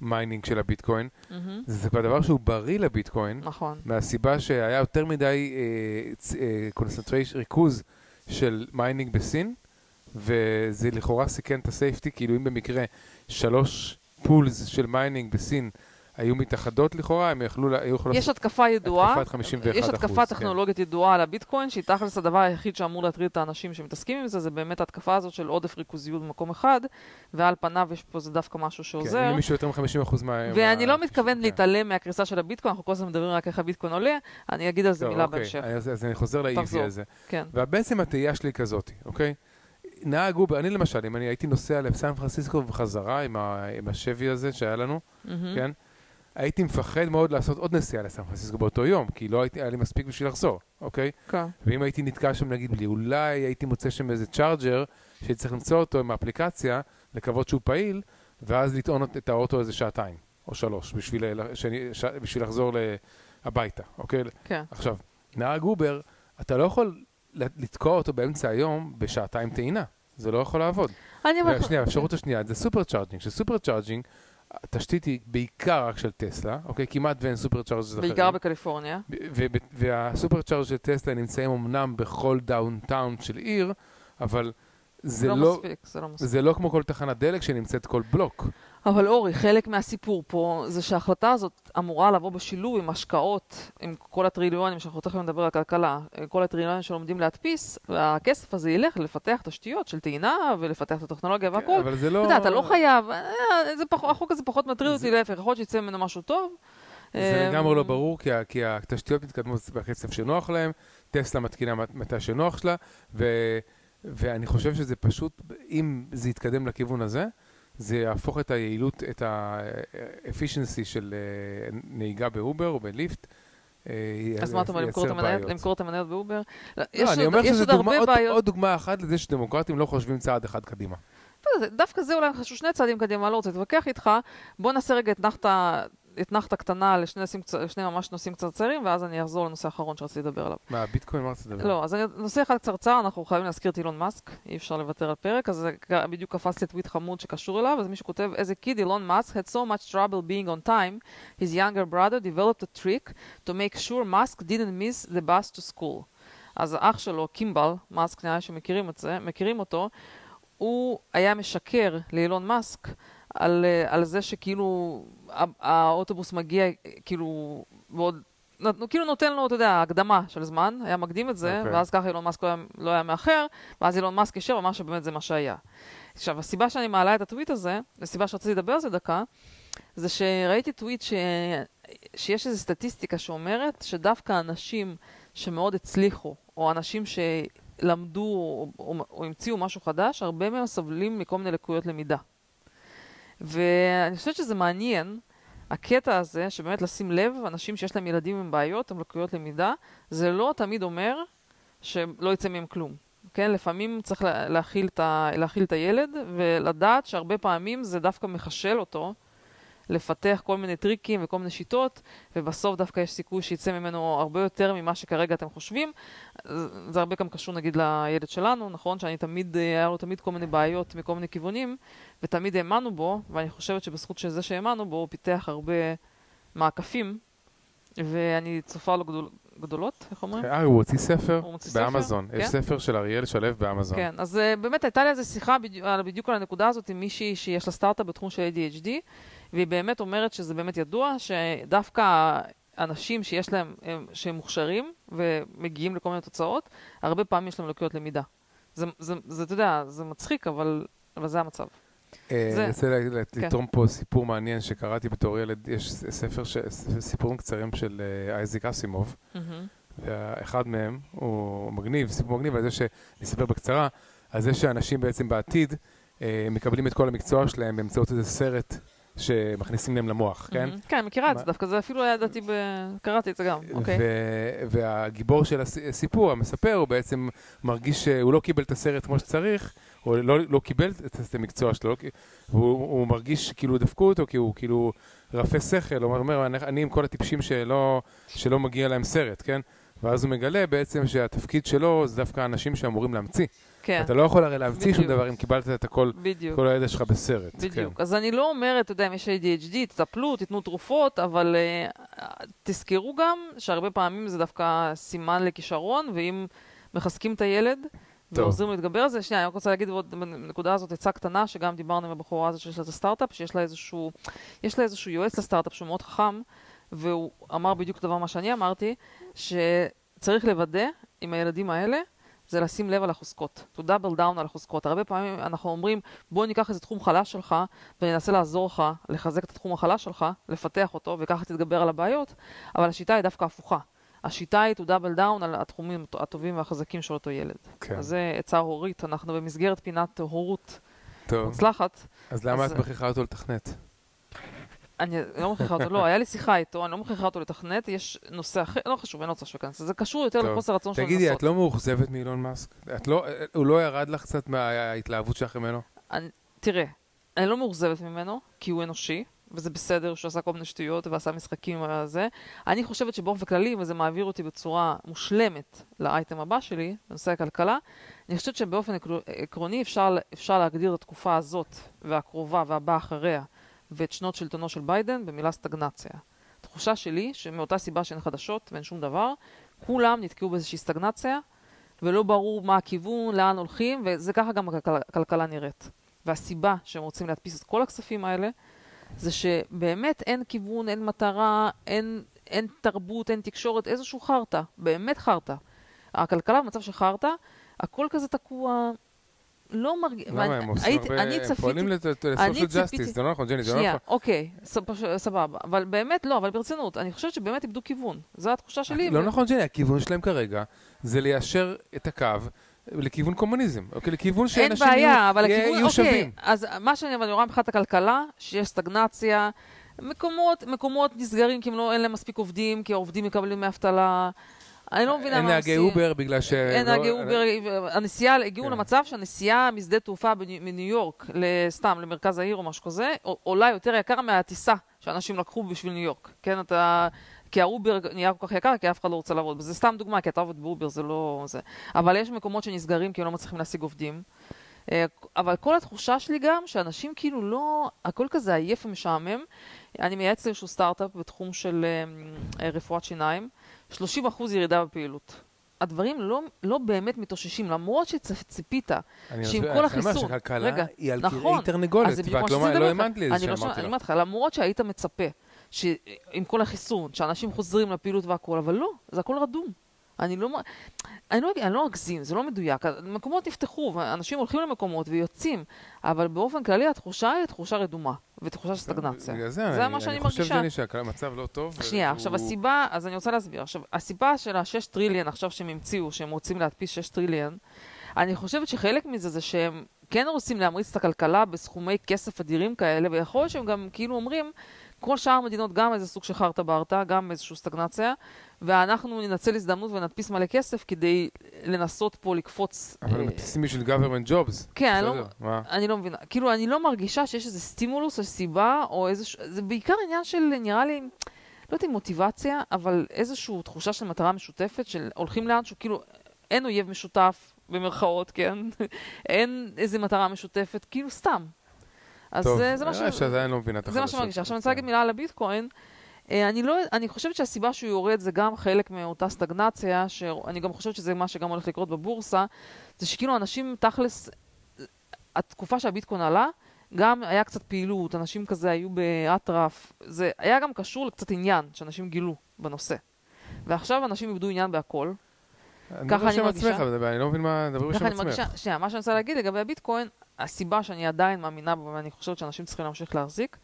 [SPEAKER 2] ב
[SPEAKER 1] mining של הביטקוין,
[SPEAKER 2] מהמם,
[SPEAKER 1] זה כבר דבר שהוא בריא לביטקוין,
[SPEAKER 2] נכון.
[SPEAKER 1] מהסיבה שהיה יותר מדי concentration, ריכוז של mining בסין, וזה לכאורה סיכן את ה safety, כאילו אם במקרה שלוש pools של mining בסין היו מתאחדות לכאורה, הם יכלו, היו יכולים
[SPEAKER 2] יש התקפה ידועה,
[SPEAKER 1] התקפת 51
[SPEAKER 2] יש התקפה
[SPEAKER 1] אחוז, כן.
[SPEAKER 2] טכנולוגית ידועה על הביטקוין, שהיא תכלס הדבר היחיד שאמור להטריד את האנשים שמתעסקים עם זה, זה באמת ההתקפה הזאת של עודף ריכוזיות במקום אחד, ועל פניו יש פה זה דווקא משהו
[SPEAKER 1] כן,
[SPEAKER 2] שעוזר.
[SPEAKER 1] אם מישהו יותר מ-50% מה...
[SPEAKER 2] ואני
[SPEAKER 1] מה-
[SPEAKER 2] לא מתכוון
[SPEAKER 1] כן.
[SPEAKER 2] להתעלם מהקריסה של הביטקוין, אנחנו כל הזמן מדברים רק איך הביטקוין עולה, אני אגיד על זה
[SPEAKER 1] טוב,
[SPEAKER 2] מילה
[SPEAKER 1] אוקיי,
[SPEAKER 2] בהמשך.
[SPEAKER 1] אז, אז אני חוזר
[SPEAKER 2] תחזור.
[SPEAKER 1] הזה.
[SPEAKER 2] כן.
[SPEAKER 1] ובעצם התהייה שלי כזאת, אוקיי? נהג אובר, אני למשל, אם אני הייתי נוסע לסן פרנסיסקו וחזרה עם, ה, עם ה Chevy הזה שהיה לנו,
[SPEAKER 2] מהמם.
[SPEAKER 1] כן? הייתי מפחד מאוד לעשות עוד נסיעה לסן פרנסיסקו באותו יום, כי לא הייתי, היה לי מספיק בשביל לחזור, אוקיי?
[SPEAKER 2] כן.
[SPEAKER 1] ואם הייתי נתקע שם, נגיד, בלי, אולי הייתי מוצא שם איזה charger, שהייתי צריך למצוא אותו עם האפליקציה, לקוות שהוא פעיל, ואז לטעון את האוטו איזה שעתיים, או שלוש, בשביל, שאני, ש, בשביל לחזור הביתה, אוקיי?
[SPEAKER 2] כן.
[SPEAKER 1] עכשיו, נהג אובר, אתה לא יכול לתקוע אותו באמצע היום בשעתיים טעינה. זה לא יכול לעבוד.
[SPEAKER 2] אני אבל...
[SPEAKER 1] שנייה, האפשרות השנייה זה supercharging. ש supercharging, התשתית היא בעיקר רק של טסלה, אוקיי? כמעט ואין supercharging אחרים.
[SPEAKER 2] בעיקר בקליפורניה.
[SPEAKER 1] וה supercharge של טסלה נמצאים אמנם בכל downtown של עיר, אבל זה
[SPEAKER 2] לא
[SPEAKER 1] לא,
[SPEAKER 2] מספיק, זה לא מספיק.
[SPEAKER 1] זה לא כמו כל תחנת דלק שנמצאת כל בלוק.
[SPEAKER 2] אבל אורי, חלק מהסיפור פה זה שההחלטה הזאת אמורה לבוא בשילוב עם השקעות, עם כל הטריליונים, שאנחנו תכף נדבר על כלכלה, כל הטריליונים שלומדים להדפיס, והכסף הזה ילך לפתח תשתיות של טעינה ולפתח את הטכנולוגיה והכל.
[SPEAKER 1] אבל זה
[SPEAKER 2] אתה
[SPEAKER 1] לא...
[SPEAKER 2] יודע, אתה לא חייב, אה, זה פח, החוק הזה פחות מטריד
[SPEAKER 1] זה-
[SPEAKER 2] אותי, להפך, יכול להיות שיצא ממנו משהו טוב.
[SPEAKER 1] זה
[SPEAKER 2] אה,
[SPEAKER 1] לגמרי לא ברור, כי, כי התשתיות מתקדמות בקצב שנוח להם, טסלה מתקינה מת- מתי שנוח שלה, ו, ואני חושב שזה פשוט, אם זה יתקדם לכיוון הזה, זה יהפוך את היעילות, את ה-efficiency של אה, נהיגה באובר או בליפט. אה,
[SPEAKER 2] אז מה אתה אומר, למכור את המניות- באובר? לא,
[SPEAKER 1] לא, אני אומר שזה
[SPEAKER 2] עוד
[SPEAKER 1] דוגמה, אחת לזה שדמוקרטים לא חושבים צעד אחד קדימה.
[SPEAKER 2] דווקא זה אולי חשוב שני צעדים קדימה, לא רוצה להתווכח איתך. בוא נעשה רגע אתנחתא אתנחתא קטנה לשני לשני ממש נושאים קצרצרים, ואז אני אחזור לנושא האחרון שרציתי לדבר עליו.
[SPEAKER 1] מה, ביטקוין, מה רצית לדבר?
[SPEAKER 2] לא, אז נושא אחד קצרצר, אנחנו חייבים להזכיר את אילון מאסק, אי אפשר לוותר על פרק, אז בדיוק קפץ לי טוויט חמוד שקשור אליו, אז מישהו כותב, as a kid, אילון מאסק had so much trouble being on time, his younger brother developed a trick to make sure מאסק didn't miss the bus to school. אז האח שלו, קימבל, מאסק נראה שמכירים את זה, מכירים אותו, הוא היה משקר לאילון מאסק על, אה, על זה שכאילו הא- האוטובוס מגיע, כאילו, ועוד, נות- כאילו נותן לו, אתה יודע, הקדמה של זמן, היה מקדים את זה,
[SPEAKER 1] אוקיי.
[SPEAKER 2] ואז ככה אילון מאסק לא היה, לא היה מאחר, ואז אילון מאסק ישר ואמר שבאמת זה מה שהיה. עכשיו, הסיבה שאני מעלה את הטוויט הזה, הסיבה שרציתי לדבר על זה דקה, זה שראיתי טוויט ש... שיש איזו סטטיסטיקה שאומרת שדווקא אנשים שמאוד הצליחו, או אנשים שלמדו או, או, או המציאו משהו חדש, הרבה מהם סובלים מכל מיני לקויות למידה. ואני חושבת שזה מעניין, הקטע הזה, שבאמת לשים לב, אנשים שיש להם ילדים עם בעיות, עם לקויות למידה, זה לא תמיד אומר שלא יצא מהם כלום. כן, לפעמים צריך לה- להכיל את, ה, להכיל את הילד, ולדעת שהרבה פעמים זה דווקא מחשל אותו לפתח כל מיני טריקים וכל מיני שיטות, ובסוף דווקא יש סיכוי שיצא ממנו הרבה יותר ממה שכרגע אתם חושבים. זה הרבה גם קשור נגיד לילד שלנו, נכון? שאני תמיד, אה, היה לו תמיד כל מיני בעיות מכל מיני כיוונים, ותמיד האמנו בו, ואני חושבת שבזכות של זה שהאמנו בו, הוא פיתח הרבה מעקפים, ואני צופה לו גדול, גדולות, איך אומרים?
[SPEAKER 1] אה, הוא הוציא ספר? באמזון. יש
[SPEAKER 2] כן?
[SPEAKER 1] ספר של אריאל שלו באמזון.
[SPEAKER 2] כן, אז uh, באמת הייתה לי איזו שיחה בדיוק על הנקודה הזאת עם מישהי שיש לה סטארט-אפ בתחום של ADHD, והיא באמת אומרת שזה באמת ידוע, שדווקא אנשים שיש להם, הם, שהם מוכשרים ומגיעים לכל מיני תוצאות, הרבה פעמים יש להם לקויות למידה. זה, זה, זה, אתה יודע, זה מצחיק, אבל, אבל זה המצב.
[SPEAKER 1] אה, אני רוצה
[SPEAKER 2] כן.
[SPEAKER 1] לתרום פה סיפור מעניין שקראתי בתור ילד. יש ספר, ש- סיפורים קצרים של אה, אייזיק אסימוב. אחד מהם הוא מגניב, סיפור מגניב על זה שאני אספר בקצרה, על זה שאנשים בעצם בעתיד אה, מקבלים את כל המקצוע שלהם באמצעות איזה סרט שמכניסים להם למוח, כן?
[SPEAKER 2] כן, מכירה את זה דווקא, זה אפילו היה ידעתי, ב... קראתי את זה גם, אוקיי.
[SPEAKER 1] והגיבור של הס- הסיפור, המספר, הוא בעצם מרגיש שהוא לא קיבל את הסרט כמו שצריך, או לא, לא קיבל את, המקצוע שלו, כי- והוא הוא מרגיש כאילו דפקו אותו, כי הוא כאילו רפה שכל, הוא אומר, אני, אני עם כל הטיפשים שלא, שלא מגיע להם סרט, כן? ואז הוא מגלה בעצם שהתפקיד שלו זה דווקא אנשים שאמורים להמציא.
[SPEAKER 2] כן,
[SPEAKER 1] אתה לא יכול הרי להמציא שום
[SPEAKER 2] בדיוק.
[SPEAKER 1] דבר אם קיבלת את הכל,
[SPEAKER 2] בדיוק.
[SPEAKER 1] כל הידע שלך בסרט.
[SPEAKER 2] בדיוק. אז אני לא אומרת, אתה יודע, אם יש ADHD, תטפלו, תיתנו תרופות, אבל uh, תזכרו גם שהרבה פעמים זה דווקא סימן לכישרון, ואם מחזקים את הילד ועוזרים לו להתגבר על זה, שנייה, אני רק רוצה להגיד עוד בנקודה הזאת עצה קטנה, שגם דיברנו עם הבחורה הזאת שיש לה את הסטארט-אפ, שיש לה איזשהו, יש לה איזשהו יועץ לסטארט-אפ שהוא מאוד חכם, והוא אמר בדיוק את הדבר מה שאני אמרתי, שצריך לוודא עם הילדים האלה, זה לשים לב על החוזקות, to double down על החוזקות. הרבה פעמים אנחנו אומרים, בוא ניקח איזה תחום חלש שלך וננסה לעזור לך לחזק את התחום החלש שלך, לפתח אותו וככה תתגבר על הבעיות, אבל השיטה היא דווקא הפוכה. השיטה היא to double down על התחומים הטובים והחזקים של אותו ילד.
[SPEAKER 1] כן.
[SPEAKER 2] אז זה עצה הורית, אנחנו במסגרת פינת הורות
[SPEAKER 1] טוב,
[SPEAKER 2] מוצלחת.
[SPEAKER 1] אז למה
[SPEAKER 2] אז-
[SPEAKER 1] את מכריחה אותו לתכנת?
[SPEAKER 2] אני לא מכריחה אותו, לא, היה לי שיחה איתו, אני לא מכריחה אותו לתכנת, יש נושא אחר, לא חשוב, אני לא רוצה שהוא ייכנס, זה קשור יותר. לחוסר רצון שלו
[SPEAKER 1] תגידי,
[SPEAKER 2] לנסות.
[SPEAKER 1] את לא מאוכזבת מאילון מאסק? את לא, הוא לא ירד לך קצת מההתלהבות שלך ממנו?
[SPEAKER 2] תראה, אני לא מאוכזבת ממנו, כי הוא אנושי, וזה בסדר שהוא עשה כל מיני שטויות ועשה משחקים על זה. אני חושבת שבאופן כללי, וזה מעביר אותי בצורה מושלמת לאייטם הבא שלי, בנושא הכלכלה, אני חושבת שבאופן עקר- עקרוני אפשר, אפשר להגדיר את התקופה הזאת, והקרובה והבאה אחריה, ואת שנות שלטונו של ביידן במילה סטגנציה. תחושה שלי, שמאותה סיבה שאין חדשות ואין שום דבר, כולם נתקעו באיזושהי סטגנציה, ולא ברור מה הכיוון, לאן הולכים, וזה ככה גם הכלכלה נראית. והסיבה שהם רוצים להדפיס את כל הכספים האלה, זה שבאמת אין כיוון, אין מטרה, אין, אין תרבות, אין תקשורת, איזשהו חרטא, באמת חרטא. הכלכלה במצב של חרטא, הכל כזה תקוע, לא מרגיש...
[SPEAKER 1] למה הם עושים הרבה, הם פועלים ל social justice, זה לא נכון, ג'ני, זה לא
[SPEAKER 2] שנייה,
[SPEAKER 1] נכון.
[SPEAKER 2] אוקיי, סב- סבבה. אבל באמת, לא, אבל ברצינות, אני חושבת שבאמת איבדו כיוון. זו התחושה שלי.
[SPEAKER 1] לא נכון, ג'ני, הכיוון שלהם כרגע זה ליישר את הקו לכיוון קומוניזם, אוקיי? לכיוון שאנשים
[SPEAKER 2] בעיה,
[SPEAKER 1] יהיו-
[SPEAKER 2] אבל
[SPEAKER 1] יהיה-
[SPEAKER 2] הכיוון,
[SPEAKER 1] יהיו
[SPEAKER 2] אוקיי,
[SPEAKER 1] שווים.
[SPEAKER 2] אז מה שאני אבל אני רואה מבחינת הכלכלה, שיש סטגנציה, מקומות, מקומות נסגרים כי לא, אין להם מספיק עובדים, כי העובדים מקבלים דמי אבטלה. אני לא מבינה
[SPEAKER 1] אין
[SPEAKER 2] מה
[SPEAKER 1] נהגי
[SPEAKER 2] עושים.
[SPEAKER 1] אובר בגלל ש...
[SPEAKER 2] אין
[SPEAKER 1] לא-
[SPEAKER 2] נהגי אובר, הנסיעה, הגיעו
[SPEAKER 1] כן.
[SPEAKER 2] למצב שהנסיעה משדה תעופה מניו יורק, סתם, למרכז העיר או משהו כזה, עולה יותר יקר מהטיסה שאנשים לקחו בשביל ניו יורק. כן, אתה... כי האובר נהיה כל כך יקר, כי אף אחד לא רוצה לעבוד. וזה סתם דוגמה, כי אתה עובד באובר, זה לא... זה. אבל יש מקומות שנסגרים כי הם לא מצליחים להשיג עובדים. אה, אבל כל התחושה שלי גם, שאנשים כאילו לא... הכל כזה עייף ומשעמם. אני מייעצת לאיזשהו סטארט-אפ בתחום של אה, אה, רפואת שיניים, 30% ירידה בפעילות. הדברים לא, לא באמת מתאוששים, למרות שציפית שעם כל
[SPEAKER 1] אני אומר
[SPEAKER 2] החיסון,
[SPEAKER 1] שהכלכלה
[SPEAKER 2] רגע,
[SPEAKER 1] היא על
[SPEAKER 2] נכון,
[SPEAKER 1] כרעי
[SPEAKER 2] אז
[SPEAKER 1] תרנגולת, ואת לא לא האמנת לי את זה
[SPEAKER 2] אני לא
[SPEAKER 1] שאמרתי
[SPEAKER 2] שומע- אני
[SPEAKER 1] לך.
[SPEAKER 2] אומרת לך, למרות שהיית מצפה שעם כל החיסון, שאנשים חוזרים לפעילות והכול, אבל לא, זה הכל רדום. אני לא, אני לא, אני לא אגזים, זה לא מדויק. מקומות נפתחו, ואנשים הולכים למקומות ויוצאים, אבל באופן כללי התחושה היא תחושה רדומה, ותחושה של סטגנציה.
[SPEAKER 1] בגלל
[SPEAKER 2] זה
[SPEAKER 1] זה,
[SPEAKER 2] מה שאני
[SPEAKER 1] אני חושב,
[SPEAKER 2] מרגישה.
[SPEAKER 1] ג'ני, שהמצב לא טוב.
[SPEAKER 2] שנייה,
[SPEAKER 1] והוא-
[SPEAKER 2] עכשיו הסיבה, אז אני רוצה להסביר. עכשיו, הסיבה של ה-6 טריליאן עכשיו שהם המציאו, שהם רוצים להדפיס 6 טריליאן, אני חושבת שחלק מזה זה שהם כן רוצים להמריץ את הכלכלה בסכומי כסף אדירים כאלה, ויכול להיות שהם גם כאילו אומרים, כל שאר המדינות גם איזה סוג של חרטה ברטה, גם איזושהי סטגנציה, ואנחנו ננצל הזדמנות ונדפיס מלא כסף כדי לנסות פה לקפוץ.
[SPEAKER 1] אבל
[SPEAKER 2] אה,
[SPEAKER 1] מדפיסים בשביל government jobs.
[SPEAKER 2] כן, אני לא? אני לא מבינה. כאילו, אני לא מרגישה שיש איזה סטימולוס או סיבה, או איזשהו... זה בעיקר עניין של, נראה לי, לא יודעת אם מוטיבציה, אבל איזושהי תחושה של מטרה משותפת, של הולכים לאנשהו, כאילו, אין אויב משותף, במרכאות, כן? (laughs) אין איזה מטרה משותפת, כאילו, סתם. אז
[SPEAKER 1] טוב,
[SPEAKER 2] זה, זה מה ש...
[SPEAKER 1] נראה שעדיין לא מבינה את
[SPEAKER 2] זה
[SPEAKER 1] החדשות.
[SPEAKER 2] מה שמרגישה. עכשיו אני רוצה להגיד מילה על הביטקוין. אה, אני, לא, אני חושבת שהסיבה שהוא יורד זה גם חלק מאותה סטגנציה, שאני גם חושבת שזה מה שגם הולך לקרות בבורסה, זה שכאילו אנשים תכלס, התקופה שהביטקוין עלה, גם היה קצת פעילות, אנשים כזה היו באטרף, זה היה גם קשור לקצת עניין שאנשים גילו בנושא. ועכשיו אנשים איבדו עניין בהכל. ככה אני מרגישה.
[SPEAKER 1] עצמך, אני לא מבין מה, דברי בשם
[SPEAKER 2] ככה אני
[SPEAKER 1] עצמך.
[SPEAKER 2] מרגישה, שנייה, מה שאני רוצה להגיד לגבי הביטקוין, הסיבה שאני עדיין מאמינה בו ואני חושבת שאנשים צריכים להמשיך להחזיק,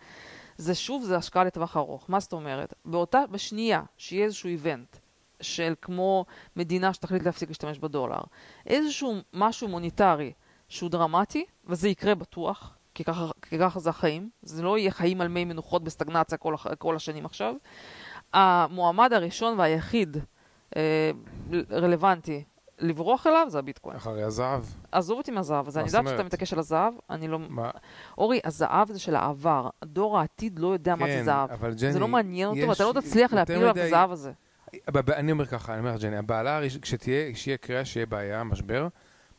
[SPEAKER 2] זה שוב, זה השקעה לטווח ארוך. מה זאת אומרת? באותה, בשנייה שיהיה איזשהו איבנט של כמו מדינה שתחליט להפסיק להשתמש בדולר, איזשהו משהו מוניטרי שהוא דרמטי, וזה יקרה בטוח, כי ככה, כי ככה זה החיים, זה לא יהיה חיים על מי מנוחות בסטגנציה כל, כל השנים עכשיו. המועמד הראשון והיחיד אה, רלוונטי לברוח אליו זה הביטקוין.
[SPEAKER 1] אחרי הזהב.
[SPEAKER 2] עזוב אותי מהזהב הזה, אני יודעת שאתה? מתעקש על הזהב, אני לא...
[SPEAKER 1] מה?
[SPEAKER 2] אורי, הזהב זה של העבר, דור העתיד לא יודע מה זה
[SPEAKER 1] כן,
[SPEAKER 2] זהב.
[SPEAKER 1] אבל ג'ני,
[SPEAKER 2] זה לא מעניין אותו,
[SPEAKER 1] יש
[SPEAKER 2] ואתה לא תצליח להפיל עליו את הזהב הזה.
[SPEAKER 1] אני אומר ככה, אני אומר לך, ג'ני, הבעלה, הראש- כשתהיה, כשיהיה קריאה, שיהיה בעיה, משבר,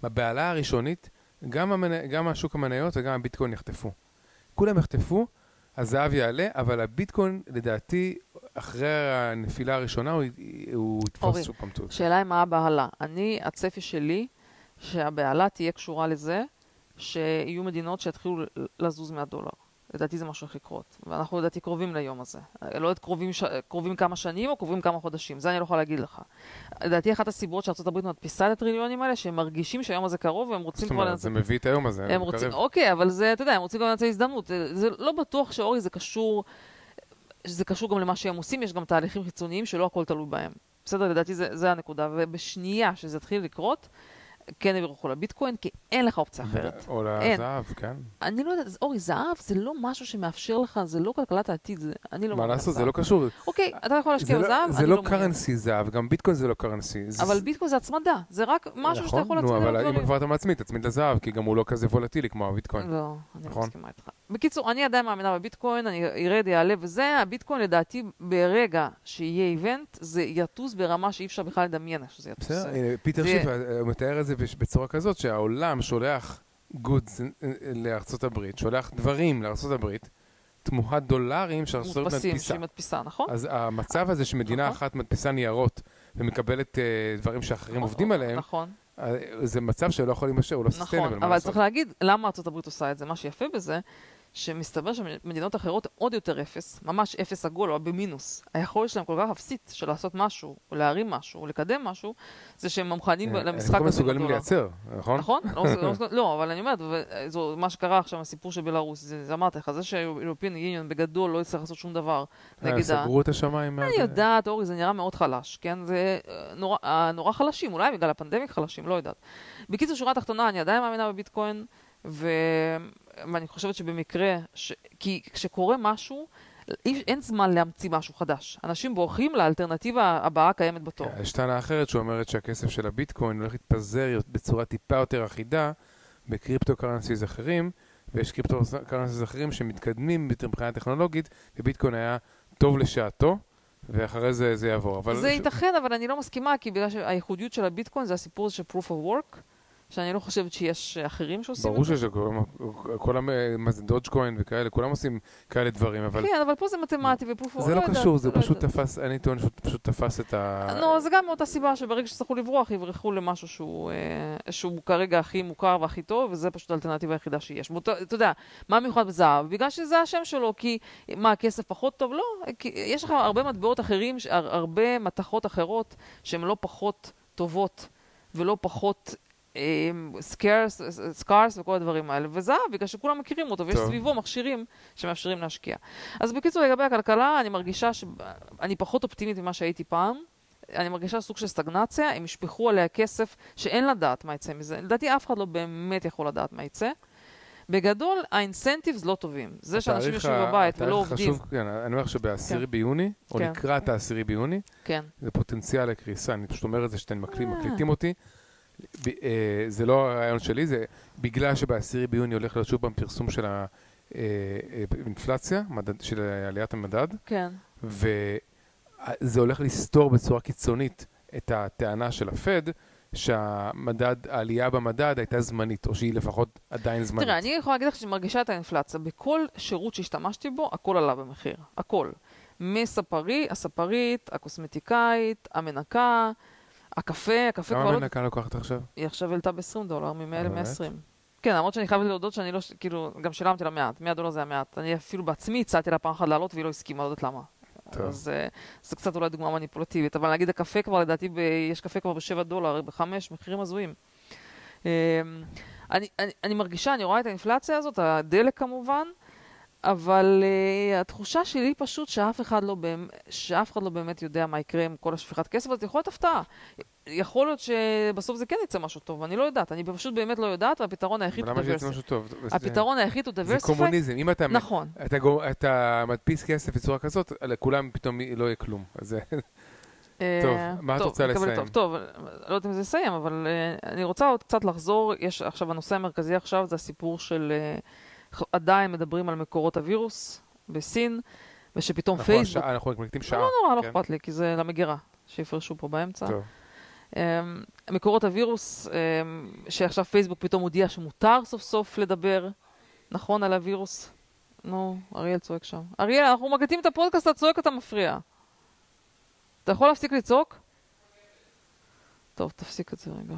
[SPEAKER 1] בבעלה הראשונית, גם, המנ... גם השוק המניות וגם הביטקוין יחטפו. כולם יחטפו, הזהב יעלה, אבל הביטקוין, לדעתי, אחרי הנפילה הראשונה, הוא, הוא יתפוס שוב פעם תות.
[SPEAKER 2] השאלה היא מה הבהלה. אני, הצפי שלי, שהבהלה תהיה קשורה לזה שיהיו מדינות שיתחילו לזוז מהדולר. לדעתי זה מה שהולך לקרות. ואנחנו לדעתי קרובים ליום הזה. לא יודעת קרובים, ש... קרובים כמה שנים או קרובים כמה חודשים, זה אני לא יכולה להגיד לך. לדעתי אחת הסיבות הברית מדפיסה את הטריליונים האלה, שהם מרגישים שהיום הזה קרוב והם רוצים
[SPEAKER 1] זאת
[SPEAKER 2] כבר
[SPEAKER 1] אומרת,
[SPEAKER 2] לנצל...
[SPEAKER 1] זה מביא את היום הזה,
[SPEAKER 2] הם רוצים. אוקיי, אבל זה, אתה יודע, הם רוצים גם לנצל הזדמנות. זה לא בטוח שאורי זה קשור, שזה קשור גם למה שהם עושים, יש גם תהליכים חיצוניים שלא הכל תלוי בהם. בסדר, לדעתי זה, זה הנקודה. ובשנייה שזה יתחיל לקרות, כן יברחו לביטקוין, כי אין לך אופציה אחרת.
[SPEAKER 1] או. לזהב, כן.
[SPEAKER 2] אני לא יודעת, אורי, זהב זה לא משהו שמאפשר לך, זה לא כלכלת העתיד, זה, אני לא
[SPEAKER 1] מה
[SPEAKER 2] מאמינה
[SPEAKER 1] לעשות, זה. לא קשור.
[SPEAKER 2] אוקיי, אתה יכול להשקיע
[SPEAKER 1] זה לא-
[SPEAKER 2] בזהב,
[SPEAKER 1] זה
[SPEAKER 2] אני
[SPEAKER 1] לא
[SPEAKER 2] לא מעוניין.
[SPEAKER 1] קרנסי זהב, גם ביטקוין זה לא קרנסי. זה-
[SPEAKER 2] אבל ביטקוין זה הצמדה, זה רק משהו שאתה
[SPEAKER 1] נכון,
[SPEAKER 2] יכול
[SPEAKER 1] נו,
[SPEAKER 2] להצמיד
[SPEAKER 1] אבל
[SPEAKER 2] עליו
[SPEAKER 1] אם. כבר אתה מצמיד, תצמיד לזהב, כי גם הוא לא כזה וולטילי כמו הביטקוין.
[SPEAKER 2] לא, אני לא
[SPEAKER 1] נכון?
[SPEAKER 2] מסכימה איתך. בקיצור, אני עדיין מאמינה בביטקוין, אני ארד, יעלה וזה, הביטקוין לדעתי ברגע שיהיה event, זה יטוס ברמה שאי אפשר בכלל לדמיין שזה יטוס.
[SPEAKER 1] בסדר, הנה, פיטר
[SPEAKER 2] זה-
[SPEAKER 1] שיף אה, מתאר את זה בצורה כזאת, שהעולם שולח goods לארצות הברית, שולח דברים לארצות הברית, תמורת דולרים שארצות הברית
[SPEAKER 2] מודפסים
[SPEAKER 1] מדפיסה.
[SPEAKER 2] שהיא מדפיסה, נכון?
[SPEAKER 1] אז המצב הזה שמדינה
[SPEAKER 2] נכון.
[SPEAKER 1] אחת מדפיסה ניירות ומקבלת אה, דברים שאחרים עובדים עליהם,
[SPEAKER 2] נכון,
[SPEAKER 1] אה, זה מצב שלא יכול להימשך, הוא לא
[SPEAKER 2] נכון,
[SPEAKER 1] סוסטיינבל, מה
[SPEAKER 2] אבל? צריך להגיד למה ארה"ב עושה את זה. מה שיפה בזה, שמסתבר שמדינות אחרות עוד יותר אפס, ממש אפס עגול או במינוס. היכולת שלהם כל כך אפסית של לעשות משהו, או להרים משהו, או לקדם משהו, זה שהם מוכנים
[SPEAKER 1] אה,
[SPEAKER 2] למשחק
[SPEAKER 1] הם לא
[SPEAKER 2] הזה
[SPEAKER 1] מסוגלים
[SPEAKER 2] בדולר.
[SPEAKER 1] לייצר, נכון?
[SPEAKER 2] נכון? לא, לא, (laughs) לא, אבל אני אומרת, מה שקרה עכשיו, הסיפור של בלארוס, זה אמרתי לך, זה שהאירופין יוניון בגדול לא יצטרך לעשות שום דבר
[SPEAKER 1] אה,
[SPEAKER 2] נגד ה...
[SPEAKER 1] סגרו את השמיים.
[SPEAKER 2] אני
[SPEAKER 1] מה-
[SPEAKER 2] יודעת, אורי, זה נראה מאוד חלש, כן? זה אה, אה, נורא חלשים, אולי בגלל הפנדמיק חלשים, לא יודעת. בקיצור, שורה תחתונה, אני עדיין מאמינה בביטקוין, ו... ואני חושבת שבמקרה, ש... כי כשקורה משהו, אי- אין זמן להמציא משהו חדש. אנשים בורחים לאלטרנטיבה הבאה הקיימת בתור.
[SPEAKER 1] יש טענה אחרת שאומרת שהכסף של הביטקוין הולך להתפזר בצורה טיפה יותר אחידה ב crypto currencies אחרים, ויש crypto currencies אחרים שמתקדמים מבחינה טכנולוגית, וביטקוין היה טוב לשעתו, ואחרי זה זה יעבור. אבל
[SPEAKER 2] זה
[SPEAKER 1] ש-
[SPEAKER 2] ייתכן, אבל אני לא מסכימה, כי בגלל שהייחודיות של הביטקוין זה הסיפור של proof of work, שאני לא חושבת שיש אחרים שעושים
[SPEAKER 1] ברור
[SPEAKER 2] את זה.
[SPEAKER 1] שיש, כל-. מה זה דודג'קוין וכאלה, כולם עושים כאלה דברים, אבל
[SPEAKER 2] כן, אבל פה זה מתמטי ופוף...
[SPEAKER 1] זה לא
[SPEAKER 2] יודעת,
[SPEAKER 1] קשור, זה
[SPEAKER 2] לא
[SPEAKER 1] פשוט. תפס, אני טוען שהוא פשוט תפס את ה...
[SPEAKER 2] נו, זה גם מאותה סיבה שברגע שיצטרכו לברוח, יברחו למשהו שהוא, אה, שהוא כרגע הכי מוכר והכי טוב, וזה פשוט האלטרנטיבה היחידה שיש. אתה יודע, מה מיוחד בזהב? בגלל שזה השם שלו, כי מה, הכסף פחות טוב? לא, יש לך הרבה מטבעות אחרים, הרבה מתכות אחרות שהן לא פחות טובות ולא פחות... scarce, scarce וכל הדברים האלה, וזהב, בגלל שכולם מכירים אותו, ויש
[SPEAKER 1] טוב.
[SPEAKER 2] סביבו מכשירים שמאפשרים להשקיע. אז בקיצור, לגבי הכלכלה, אני מרגישה שאני פחות אופטימית ממה שהייתי פעם. אני מרגישה סוג של סטגנציה, הם ישפכו עליה כסף שאין לדעת מה יצא מזה. לדעתי אף אחד לא באמת יכול לדעת מה יצא. בגדול, האינסנטיבס לא טובים. זה שאנשים יושבים בבית ולא עובדים,
[SPEAKER 1] חשוב, כן, אני אומר שבעשירי
[SPEAKER 2] כן.
[SPEAKER 1] ביוני, או
[SPEAKER 2] כן.
[SPEAKER 1] לקראת העשירי ביוני,
[SPEAKER 2] כן.
[SPEAKER 1] זה פוטנציאל לקריסה. אני פשוט אומר את זה שאתם
[SPEAKER 2] אה.
[SPEAKER 1] מקליטים אותי. ב- אה, זה לא הרעיון שלי, זה בגלל שבעשירי ביוני הולך להיות שוב פעם פרסום של האינפלציה, של עליית המדד,
[SPEAKER 2] כן.
[SPEAKER 1] וזה הולך לסתור בצורה קיצונית את הטענה של הפד, שהמדד, העלייה במדד הייתה זמנית, או שהיא לפחות עדיין זמנית.
[SPEAKER 2] תראה, אני יכולה להגיד לך שאני מרגישה את האינפלציה. בכל שירות שהשתמשתי בו, הכל עלה במחיר. הכל. מספרי, הספרית, הקוסמטיקאית, המנקה, הקפה, הקפה כבר
[SPEAKER 1] כמה
[SPEAKER 2] לא...
[SPEAKER 1] מנקה לוקחת עכשיו?
[SPEAKER 2] היא עכשיו העלתה ב-20 דולר, מ-100
[SPEAKER 1] באמת?
[SPEAKER 2] ל-120. כן, למרות שאני חייבת להודות שאני לא, כאילו, גם שילמתי לה מעט, 100 דולר זה היה מעט. אני אפילו בעצמי הצעתי לה פעם אחת לעלות והיא לא הסכימה, לא יודעת למה.
[SPEAKER 1] טוב.
[SPEAKER 2] אז אה, זו קצת אולי דוגמה מניפולטיבית, אבל נגיד הקפה כבר, לדעתי, ב- יש קפה כבר ב-7 דולר, ב-5, מחירים הזויים. אה, אני, אני, אני מרגישה, אני רואה את האינפלציה הזאת, הדלק כמובן, אבל uh, התחושה שלי פשוט שאף אחד, לא באמת, שאף אחד לא באמת יודע מה יקרה עם כל השפיכת כסף, אז יכול להיות הפתעה. יכול להיות שבסוף זה כן יצא משהו טוב, אני לא יודעת, אני פשוט באמת לא יודעת, והפתרון היחיד הוא
[SPEAKER 1] אבל למה שיצא
[SPEAKER 2] diversify.
[SPEAKER 1] משהו טוב? זה-
[SPEAKER 2] הפתרון היחיד הוא
[SPEAKER 1] זה
[SPEAKER 2] diversify.
[SPEAKER 1] קומוניזם. אם אתה
[SPEAKER 2] נכון.
[SPEAKER 1] אתה, גו- אתה מדפיס כסף בצורה כזאת, לכולם פתאום לא יהיה כלום. אז זה... טוב,
[SPEAKER 2] אה,
[SPEAKER 1] מה את
[SPEAKER 2] טוב,
[SPEAKER 1] רוצה
[SPEAKER 2] מקבל
[SPEAKER 1] לסיים?
[SPEAKER 2] טוב, טוב, לא יודעת אם זה יסיים, אבל אה, אני רוצה עוד קצת לחזור. יש עכשיו, הנושא המרכזי עכשיו זה הסיפור של... אה, ח- עדיין מדברים על מקורות הווירוס בסין, ושפתאום
[SPEAKER 1] אנחנו
[SPEAKER 2] פייסבוק...
[SPEAKER 1] השעה- אנחנו מקליטים שעה.
[SPEAKER 2] לא נורא, לא
[SPEAKER 1] כן.
[SPEAKER 2] אכפת לי, כי זה למגירה, שיפרשו פה באמצע.
[SPEAKER 1] טוב.
[SPEAKER 2] Um, מקורות הווירוס, um, שעכשיו פייסבוק פתאום הודיע שמותר סוף סוף לדבר, נכון, על הווירוס? נו, אריאל צועק שם. אריאל, אנחנו מקליטים את הפודקאסט, אתה צועק, אתה מפריע. אתה יכול להפסיק לצעוק? טוב, תפסיק את זה רגע.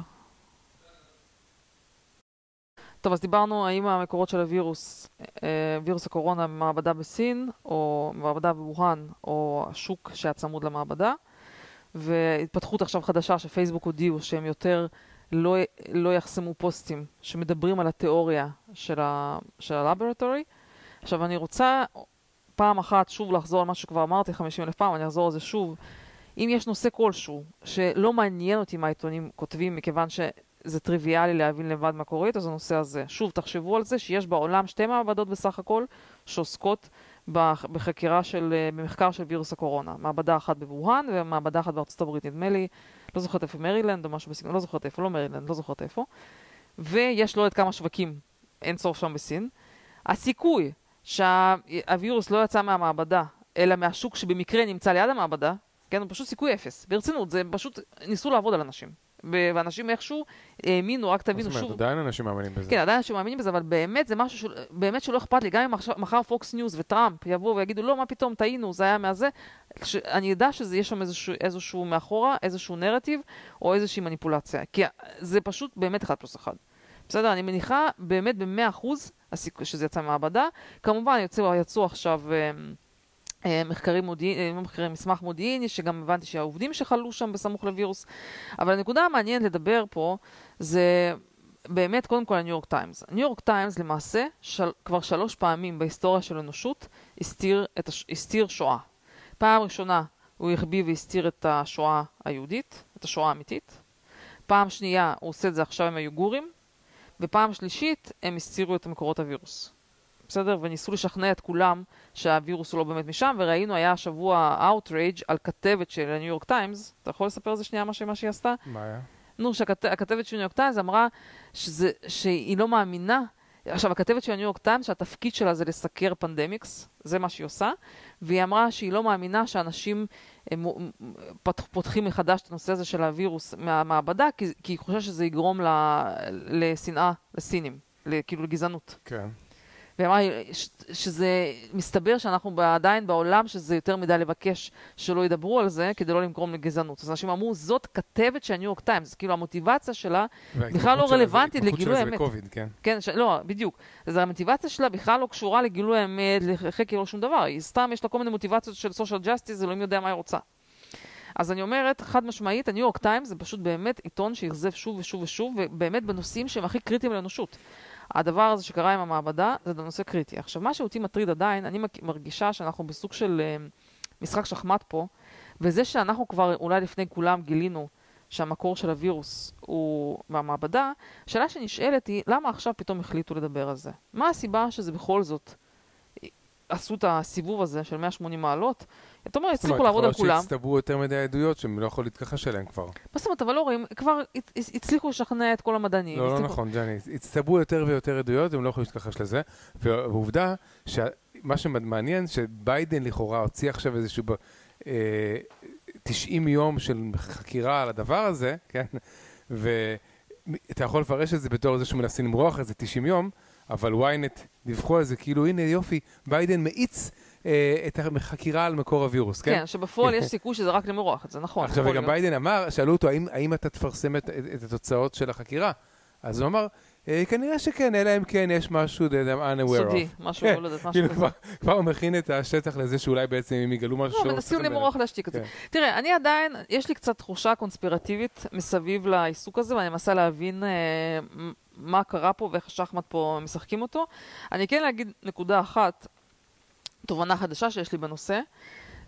[SPEAKER 2] טוב, אז דיברנו האם המקורות של הווירוס, אה, וירוס הקורונה במעבדה בסין, או מעבדה בווהאן, או השוק שהיה צמוד למעבדה. והתפתחות עכשיו חדשה שפייסבוק הודיעו שהם יותר לא, לא יחסמו פוסטים שמדברים על התיאוריה של, ה, של הלאבורטורי. עכשיו אני רוצה פעם אחת שוב לחזור על מה שכבר אמרתי 50 אלף פעם, אני אחזור על זה שוב. אם יש נושא כלשהו שלא מעניין אותי מה העיתונים כותבים מכיוון שזה טריוויאלי להבין לבד מה קורה איתו, זה הנושא הזה. שוב, תחשבו על זה שיש בעולם שתי מעבדות בסך הכל שעוסקות בח- בחקירה של, אה, במחקר של וירוס הקורונה. מעבדה אחת בווהאן ומעבדה אחת בארצות הברית, נדמה לי, לא זוכרת איפה, מרילנד או משהו בסגנון, לא זוכרת איפה, לא מרילנד, לא זוכרת איפה. ויש לא יודעת כמה שווקים, אין סוף שם בסין. הסיכוי שהווירוס לא יצא מהמעבדה, אלא מהשוק שבמקרה נמצא ליד המעבדה, כן, הוא פשוט סיכוי אפס. ברצינות, זה פשוט, ניסו לעבוד על אנשים. ואנשים איכשהו האמינו, רק תבינו
[SPEAKER 1] זאת אומרת,
[SPEAKER 2] שוב.
[SPEAKER 1] עדיין אנשים מאמינים בזה.
[SPEAKER 2] כן, עדיין אנשים מאמינים בזה, אבל באמת זה משהו של, באמת שלא אכפת לי, גם אם מחר פוקס ניוז וטראמפ יבואו ויגידו, לא, מה פתאום, טעינו, זה היה מהזה, אני אדע שיש שם איזשהו, איזשהו מאחורה, איזשהו נרטיב, או איזושהי מניפולציה. כי זה פשוט באמת אחד פלוס אחד. בסדר? אני מניחה באמת במאה אחוז שזה יצא מהמעבדה. כמובן, יצאו, יצאו עכשיו... אה, אה, מחקרים מודיעין, לא מחקרים, מסמך מודיעיני, שגם הבנתי שהעובדים שחלו שם בסמוך לווירוס. אבל הנקודה המעניינת לדבר פה זה באמת, קודם כל, הניו יורק טיימס. הניו יורק טיימס למעשה, של, כבר שלוש פעמים בהיסטוריה של האנושות, הסתיר, את הסתיר שואה. פעם ראשונה הוא החביא והסתיר את השואה היהודית, את השואה האמיתית. פעם שנייה הוא עושה את זה עכשיו עם היוגורים. ופעם שלישית הם הסתירו את מקורות הווירוס. בסדר? וניסו לשכנע את כולם שהווירוס הוא לא באמת משם, וראינו, היה השבוע outrage על כתבת של הניו יורק טיימס. אתה יכול לספר על זה שנייה מה, ש- מה שהיא עשתה?
[SPEAKER 1] מה היה?
[SPEAKER 2] נו, שהכתבת של ניו יורק טיימס אמרה שזה, שהיא לא מאמינה עכשיו, הכתבת של הניו יורק טיימס, שהתפקיד שלה זה לסקר pandemics, זה מה שהיא עושה, והיא אמרה שהיא לא מאמינה שאנשים הם, פת, פותחים מחדש את הנושא הזה של הווירוס מהמעבדה, כי, כי היא חושבת שזה יגרום ל, לשנאה, לסינים, כאילו לגזענות.
[SPEAKER 1] כן.
[SPEAKER 2] והיא אמרה שזה מסתבר שאנחנו עדיין בעולם שזה יותר מדי לבקש שלא ידברו על זה כדי לא לגרום לגזענות. אז אנשים אמרו, זאת כתבת של הניו יורק טיימס, כאילו המוטיבציה שלה בכלל לא רלוונטית לגילוי האמת.
[SPEAKER 1] בקוביד, כן.
[SPEAKER 2] כן, ש... לא, בדיוק. אז המוטיבציה שלה בכלל לא קשורה לגילוי האמת, לחקר או שום דבר. היא סתם, יש לה כל מיני מוטיבציות של social justice, אלוהים יודע מה היא רוצה. אז אני אומרת, חד משמעית, הניו יורק טיימס זה פשוט באמת עיתון שאכזב שוב ושוב ושוב, ובאמת בנושאים שהם הכי קריטיים לאנושות. הדבר הזה שקרה עם המעבדה זה נושא קריטי. עכשיו, מה שאותי מטריד עדיין, אני מרגישה שאנחנו בסוג של uh, משחק שחמט פה, וזה שאנחנו כבר אולי לפני כולם גילינו שהמקור של הווירוס הוא מהמעבדה, השאלה שנשאלת היא, למה עכשיו פתאום החליטו לדבר על זה? מה הסיבה שזה בכל זאת עשו את הסיבוב הזה של 180 מעלות? אתה אומר, הצליחו לעבוד על כולם. זאת אומרת,
[SPEAKER 1] שהצטברו יותר מדי עדויות שהם לא יכולים להתכחש אליהם כבר.
[SPEAKER 2] מה זאת אומרת, אבל לא רואים, כבר הצליחו לשכנע את כל המדענים.
[SPEAKER 1] לא, לא נכון, ג'ני. הצטברו יותר ויותר עדויות, הם לא יכולים להתכחש לזה. ועובדה, שמה שמעניין, שביידן לכאורה הוציא עכשיו איזשהו... 90 אה, יום של חקירה על הדבר הזה, כן? ואתה יכול לפרש את זה בתור זה שמנסים למרוח את זה 90 יום, אבל ynet דיווחו על זה כאילו, הנה יופי, ביידן מאיץ את החקירה על מקור הווירוס, כן?
[SPEAKER 2] כן, שבפועל יש (laughs) סיכוי שזה רק למרוח, זה נכון.
[SPEAKER 1] עכשיו, וגם ביידן אמר, שאלו אותו, האם, האם אתה תפרסם את, את התוצאות של החקירה? אז הוא אמר, אה, כנראה שכן, אלא אם כן יש משהו that I'm unaware of.
[SPEAKER 2] סודי, משהו, כן, לא יודעת, משהו
[SPEAKER 1] כאילו כזה. כבר הוא מכין את השטח לזה שאולי בעצם אם יגלו משהו...
[SPEAKER 2] לא, מנסים למרוח להשתיק את זה. כן. תראה, אני עדיין, יש לי קצת תחושה קונספירטיבית מסביב לעיסוק הזה, ואני מנסה להבין אה, מה קרה פה ואיך השחמט פה משחקים אותו. אני כן להגיד נקודה אחת, תובנה חדשה שיש לי בנושא,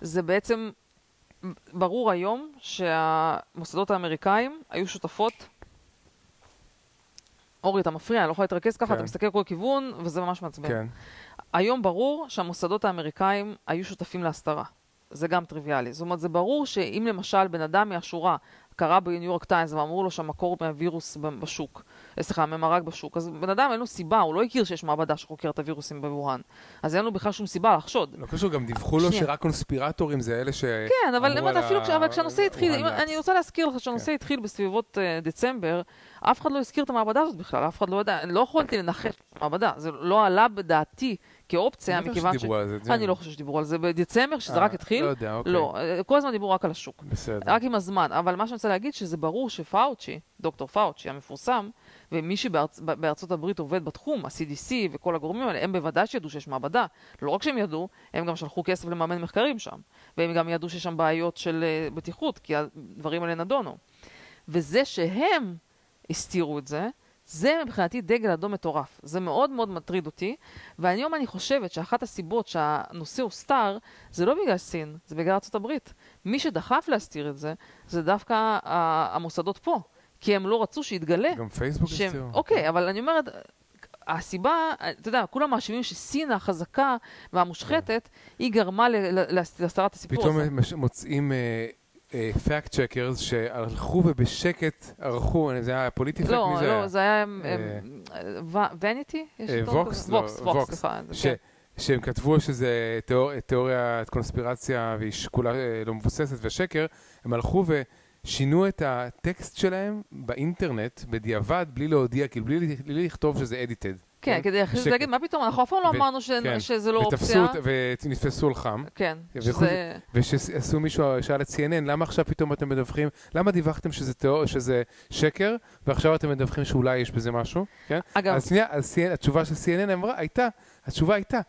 [SPEAKER 2] זה בעצם ברור היום שהמוסדות האמריקאים היו שותפות אורי, אתה מפריע, אני לא יכולה להתרכז ככה, כן. אתה מסתכל כל כיוון, וזה ממש מעצבן. כן. היום ברור שהמוסדות האמריקאים היו שותפים להסתרה. זה גם טריוויאלי. זאת אומרת, זה ברור שאם למשל בן אדם מהשורה קרא בניו יורק טיימס ואמרו לו שהמקור מהווירוס בשוק, אה, סליחה, ממרק בשוק, אז בן אדם אין לו סיבה, הוא לא הכיר שיש מעבדה שחוקרת את הווירוסים בווהאן. אז אין לו בכלל שום סיבה לחשוד.
[SPEAKER 1] לא קשור, גם דיווחו לו שרק קונספירטורים זה אלה ש...
[SPEAKER 2] כן, אבל אפילו כשהנושא התחיל, אני רוצה להזכיר לך שהנושא כן. התחיל בסביבות אה, דצמבר, אף אחד לא הזכיר את המעבדה הזאת בכלל, אף אחד לא ידע, לא יכולתי לנחש מעבדה, זה לא עלה בדעתי כאופציה, מכיוון ש... אני לא חושב שדיברו על זה בדצמבר, שזה רק התחיל.
[SPEAKER 1] לא יודע, אוקיי.
[SPEAKER 2] לא, כל הזמן דיברו רק על השוק.
[SPEAKER 1] בסדר.
[SPEAKER 2] רק עם הזמן. אבל מה שאני רוצה להגיד, שזה ברור שפאוצ'י, דוקטור פאוצ'י המפורסם, ומי שבארצות הברית עובד בתחום, ה-CDC וכל הגורמים האלה, הם בוודאי שידעו שיש מעבדה. לא רק שהם ידעו, הם גם שלחו כסף למאמן מחקרים שם. והם גם ידעו שיש שם בעיות של uh, בטיחות, כי הדברים האלה נדונו. וזה שהם הסתירו את זה, זה מבחינתי דגל אדום מטורף. זה מאוד מאוד מטריד אותי, והיום אני חושבת שאחת הסיבות שהנושא הוסתר, זה לא בגלל סין, זה בגלל הברית. מי שדחף להסתיר את זה, זה דווקא המוסדות פה. כי הם לא רצו שיתגלה.
[SPEAKER 1] גם פייסבוק הסתירו.
[SPEAKER 2] אוקיי, אבל אני אומרת, הסיבה, אתה יודע, כולם מאשימים שסין החזקה והמושחתת, היא גרמה להסתרת הסיפור
[SPEAKER 1] הזה. פתאום מוצאים... fact uh, checkers שהלכו ובשקט ערכו, זה היה פוליטי
[SPEAKER 2] לא, fact? לא, לא, זה היה
[SPEAKER 1] Vanity? Vox, Vox. שהם כתבו שזה תיאוריית קונספירציה והיא אה, לא מבוססת ושקר, הם הלכו ו... שינו את הטקסט שלהם באינטרנט בדיעבד, בלי להודיע, כאילו בלי, בלי לכתוב שזה edited.
[SPEAKER 2] כן, כדי אחרי להגיד, מה פתאום, אנחנו אף פעם לא אמרנו כן. שזה לא אופציה.
[SPEAKER 1] ונתפסו על חם.
[SPEAKER 2] כן.
[SPEAKER 1] ושעשו מישהו, שאל את CNN, למה עכשיו פתאום אתם מדווחים, למה דיווחתם שזה שקר, ועכשיו אתם מדווחים שאולי יש בזה משהו, כן?
[SPEAKER 2] אגב...
[SPEAKER 1] אז שנייה, התשובה של CNN אמרה, הייתה, התשובה הייתה,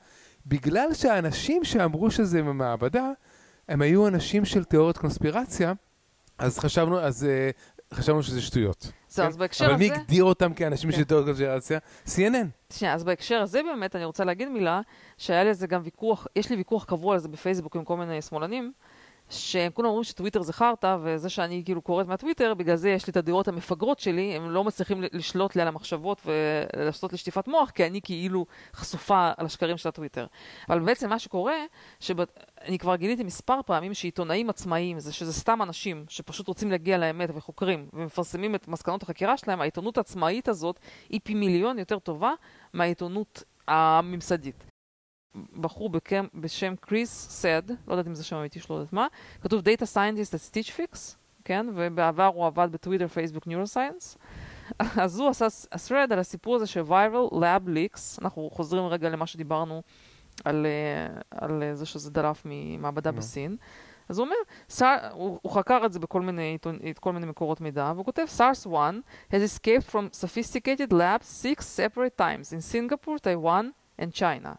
[SPEAKER 1] בגלל שהאנשים שאמרו שזה מעבדה, הם היו אנשים של תיאוריות קונספירציה, אז חשבנו, אז uh, חשבנו שזה שטויות.
[SPEAKER 2] זהו, כן? אז בהקשר אבל
[SPEAKER 1] הזה... אבל מי הגדיר אותם כאנשים כן. תיאוריות קונספירציה? CNN.
[SPEAKER 2] שנייה, אז בהקשר הזה באמת, אני רוצה להגיד מילה, שהיה לי איזה גם ויכוח, יש לי ויכוח קבוע על זה בפייסבוק עם כל מיני שמאלנים, שכולם אומרים שטוויטר זה חרטא, וזה שאני כאילו קוראת מהטוויטר, בגלל זה יש לי את הדעות המפגרות שלי, הם לא מצליחים לשלוט לי על המחשבות ולעשות לי שטיפת מוח, כי אני כאילו חשופה על השקרים של הטוויטר. אבל בעצם מה שקורה, שאני כבר גיליתי מספר פעמים שעיתונאים עצמאיים, זה שזה סתם אנשים שפשוט רוצים להגיע לאמת וחוקרים, ומפרסמים את מסקנות החקירה שלהם, העיתונות העצמאית הזאת היא פי מיליון יותר טובה מהעיתונות הממסדית. בחור בקם, בשם קריס סד, לא יודעת אם זה שם אמיתי שלא יודעת מה, כתוב Data Scientist at Stitch Fix, כן? ובעבר הוא עבד בטוויטר, פייסבוק, ניורוסייאנס. (laughs) אז הוא עשה thread על הסיפור הזה של viral lab leaks, אנחנו חוזרים רגע למה שדיברנו על, אה, על זה שזה דלף ממעבדה no. בסין. אז הוא אומר, סאר, הוא, הוא חקר את זה בכל מיני, את כל מיני מקורות מידע, והוא כותב, SARS-1 has escaped from sophisticated labs six separate times in Singapore, Taiwan and China.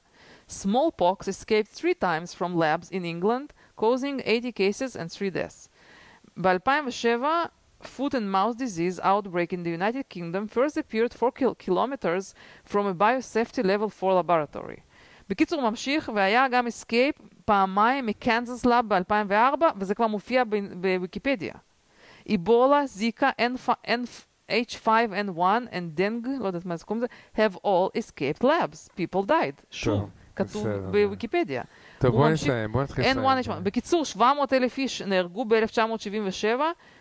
[SPEAKER 2] Smallpox escaped three times from labs in England, causing 80 cases and 3 deaths. ב-2007, foot and mouth disease outbreak in the United Kingdom first appeared 4 kil- kilometers from a biosafety level 4 laboratory. בקיצור, ממשיך, והיה גם אסקייפ פעמיים מקנזס לאב ב-2004, וזה כבר מופיע בוויקיפדיה. איבולה, זיקה, H5N1 and דנג, לא יודעת מה זה קוראים לזה, have all escaped labs. People died. שוב. כתוב בוויקיפדיה.
[SPEAKER 1] טוב, בוא נסיים, בוא נתחיל לסיים.
[SPEAKER 2] בקיצור, 700 אלף איש נהרגו ב-1977,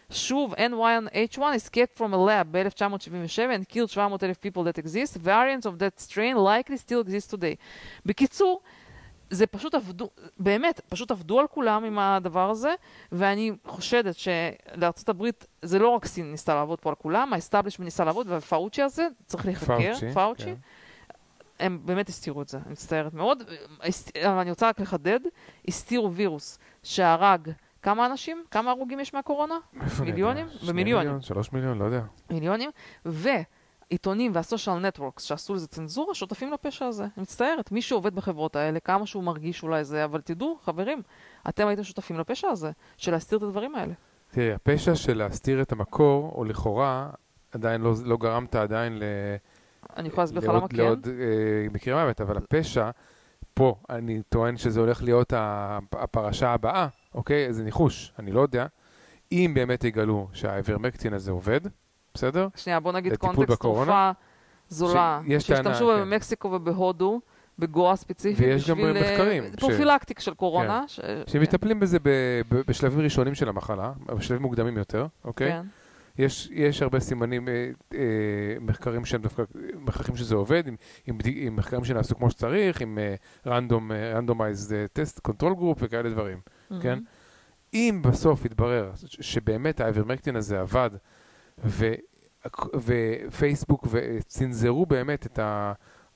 [SPEAKER 2] שוב, N1H1 escaped from a lab ב-1977 and killed 700 אלף people that exist, variants of that strain likely still exist today. בקיצור, זה פשוט עבדו, באמת, פשוט עבדו על כולם עם הדבר הזה, ואני חושדת שלארצות הברית, זה לא רק סין ניסתה לעבוד פה על כולם, ה establishment ניסה לעבוד, והפאוצ'י הזה צריך להיחקר, פאוצ'י. כן. הם באמת הסתירו את זה, אני מצטערת מאוד. אבל אני רוצה רק לחדד, הסתירו וירוס שהרג כמה אנשים? כמה הרוגים יש מהקורונה? מיליונים?
[SPEAKER 1] במיליונים. שלוש מיליון, לא יודע.
[SPEAKER 2] מיליונים. ועיתונים וה social networks שעשו לזה צנזורה, שותפים לפשע הזה. אני מצטערת, מי שעובד בחברות האלה, כמה שהוא מרגיש אולי זה, אבל תדעו, חברים, אתם הייתם שותפים לפשע הזה, של להסתיר את הדברים האלה.
[SPEAKER 1] תראי, הפשע של להסתיר את המקור, או לכאורה, עדיין לא, לא גרמת עדיין ל...
[SPEAKER 2] אני יכולה להסביר לך למה כן?
[SPEAKER 1] לעוד אה, מקרי מוות, אבל הפשע, פה, אני טוען שזה הולך להיות הפרשה הבאה, אוקיי? זה ניחוש, אני לא יודע. אם באמת יגלו שהאיברמקטין הזה עובד, בסדר?
[SPEAKER 2] שנייה, בוא נגיד קונטקסט תרופה זולה, שהשתמשו כן. במקסיקו ובהודו. בגואה ספציפית,
[SPEAKER 1] ויש גם מחקרים.
[SPEAKER 2] prophylactic של קורונה.
[SPEAKER 1] כן. ש... שמטפלים כן. בזה בשלבים ראשונים של המחלה, בשלבים מוקדמים יותר, אוקיי? כן. יש, יש הרבה סימנים, אה, אה, מחקרים שהם דווקא, מחקרים שזה עובד, עם, עם, עם מחקרים שנעשו כמו שצריך, עם random, randomized test, control group וכאלה דברים, mm-hmm. כן? אם בסוף יתברר שבאמת האיברמקטין הזה עבד, ו, ופייסבוק וצנזרו באמת את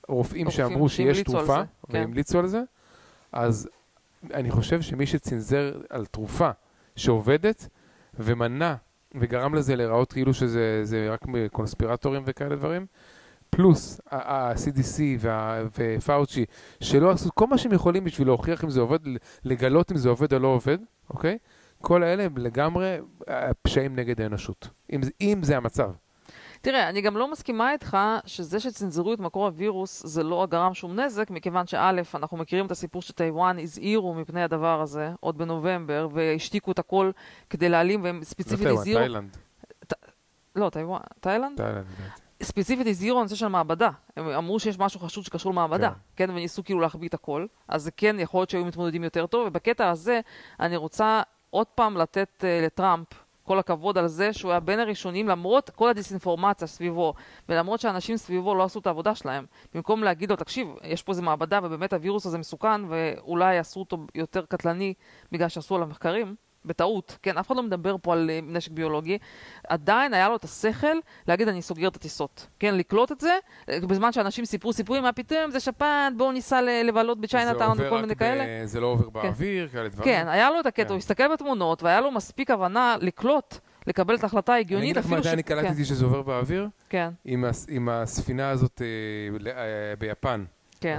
[SPEAKER 1] הרופאים שאמרו שיש תרופה, כן. והמליצו על זה, אז אני חושב שמי שצנזר על תרופה שעובדת ומנע וגרם לזה להיראות כאילו שזה רק קונספירטורים וכאלה דברים. פלוס ה-CDC ופאוצ'י, שלא עשו כל מה שהם יכולים בשביל להוכיח אם זה עובד, לגלות אם זה עובד או לא עובד, אוקיי? כל האלה הם לגמרי פשעים נגד האנושות, אם, אם זה המצב.
[SPEAKER 2] תראה, אני גם לא מסכימה איתך שזה שצנזרו את מקור הווירוס זה לא גרם שום נזק, מכיוון שא', אנחנו מכירים את הסיפור שטיוואן הזהירו מפני הדבר הזה עוד בנובמבר, והשתיקו את הכל כדי להעלים, והם ספציפית
[SPEAKER 1] הזהירו... לא תאילנד.
[SPEAKER 2] לא, טיוואן, תאילנד?
[SPEAKER 1] תאילנד,
[SPEAKER 2] ספציפית הזהירו הנושא של מעבדה. הם אמרו שיש משהו חשוד שקשור למעבדה, כן. כן, וניסו כאילו להחביא את הכל. אז זה כן, יכול להיות שהיו מתמודדים יותר טוב, ובקטע הזה אני רוצה עוד פעם לתת uh, לטראמפ כל הכבוד על זה שהוא היה בין הראשונים למרות כל הדיסאינפורמציה סביבו ולמרות שאנשים סביבו לא עשו את העבודה שלהם. במקום להגיד לו, תקשיב, יש פה איזה מעבדה ובאמת הווירוס הזה מסוכן ואולי יעשו אותו יותר קטלני בגלל שעשו עליו מחקרים, בטעות, כן, אף אחד לא מדבר פה על uh, נשק ביולוגי, עדיין היה לו את השכל להגיד אני סוגר את הטיסות, כן, לקלוט את זה, אה, בזמן שאנשים סיפרו סיפורים, מה פתאום, זה שפעת, בואו ניסע לבלות בצ'יינאטאון וכל מיני כאלה.
[SPEAKER 1] זה לא עובר כן. באוויר, כאלה דברים.
[SPEAKER 2] כן, היה לו את הקטע, כן. הוא הסתכל בתמונות והיה לו מספיק הבנה לקלוט. לקבל את ההחלטה ההגיונית
[SPEAKER 1] אפילו ש... אני אגיד לך מתי אני קלטתי
[SPEAKER 2] כן.
[SPEAKER 1] שזה עובר באוויר?
[SPEAKER 2] כן.
[SPEAKER 1] עם, הס... עם הספינה הזאת אה, אה, ביפן.
[SPEAKER 2] כן.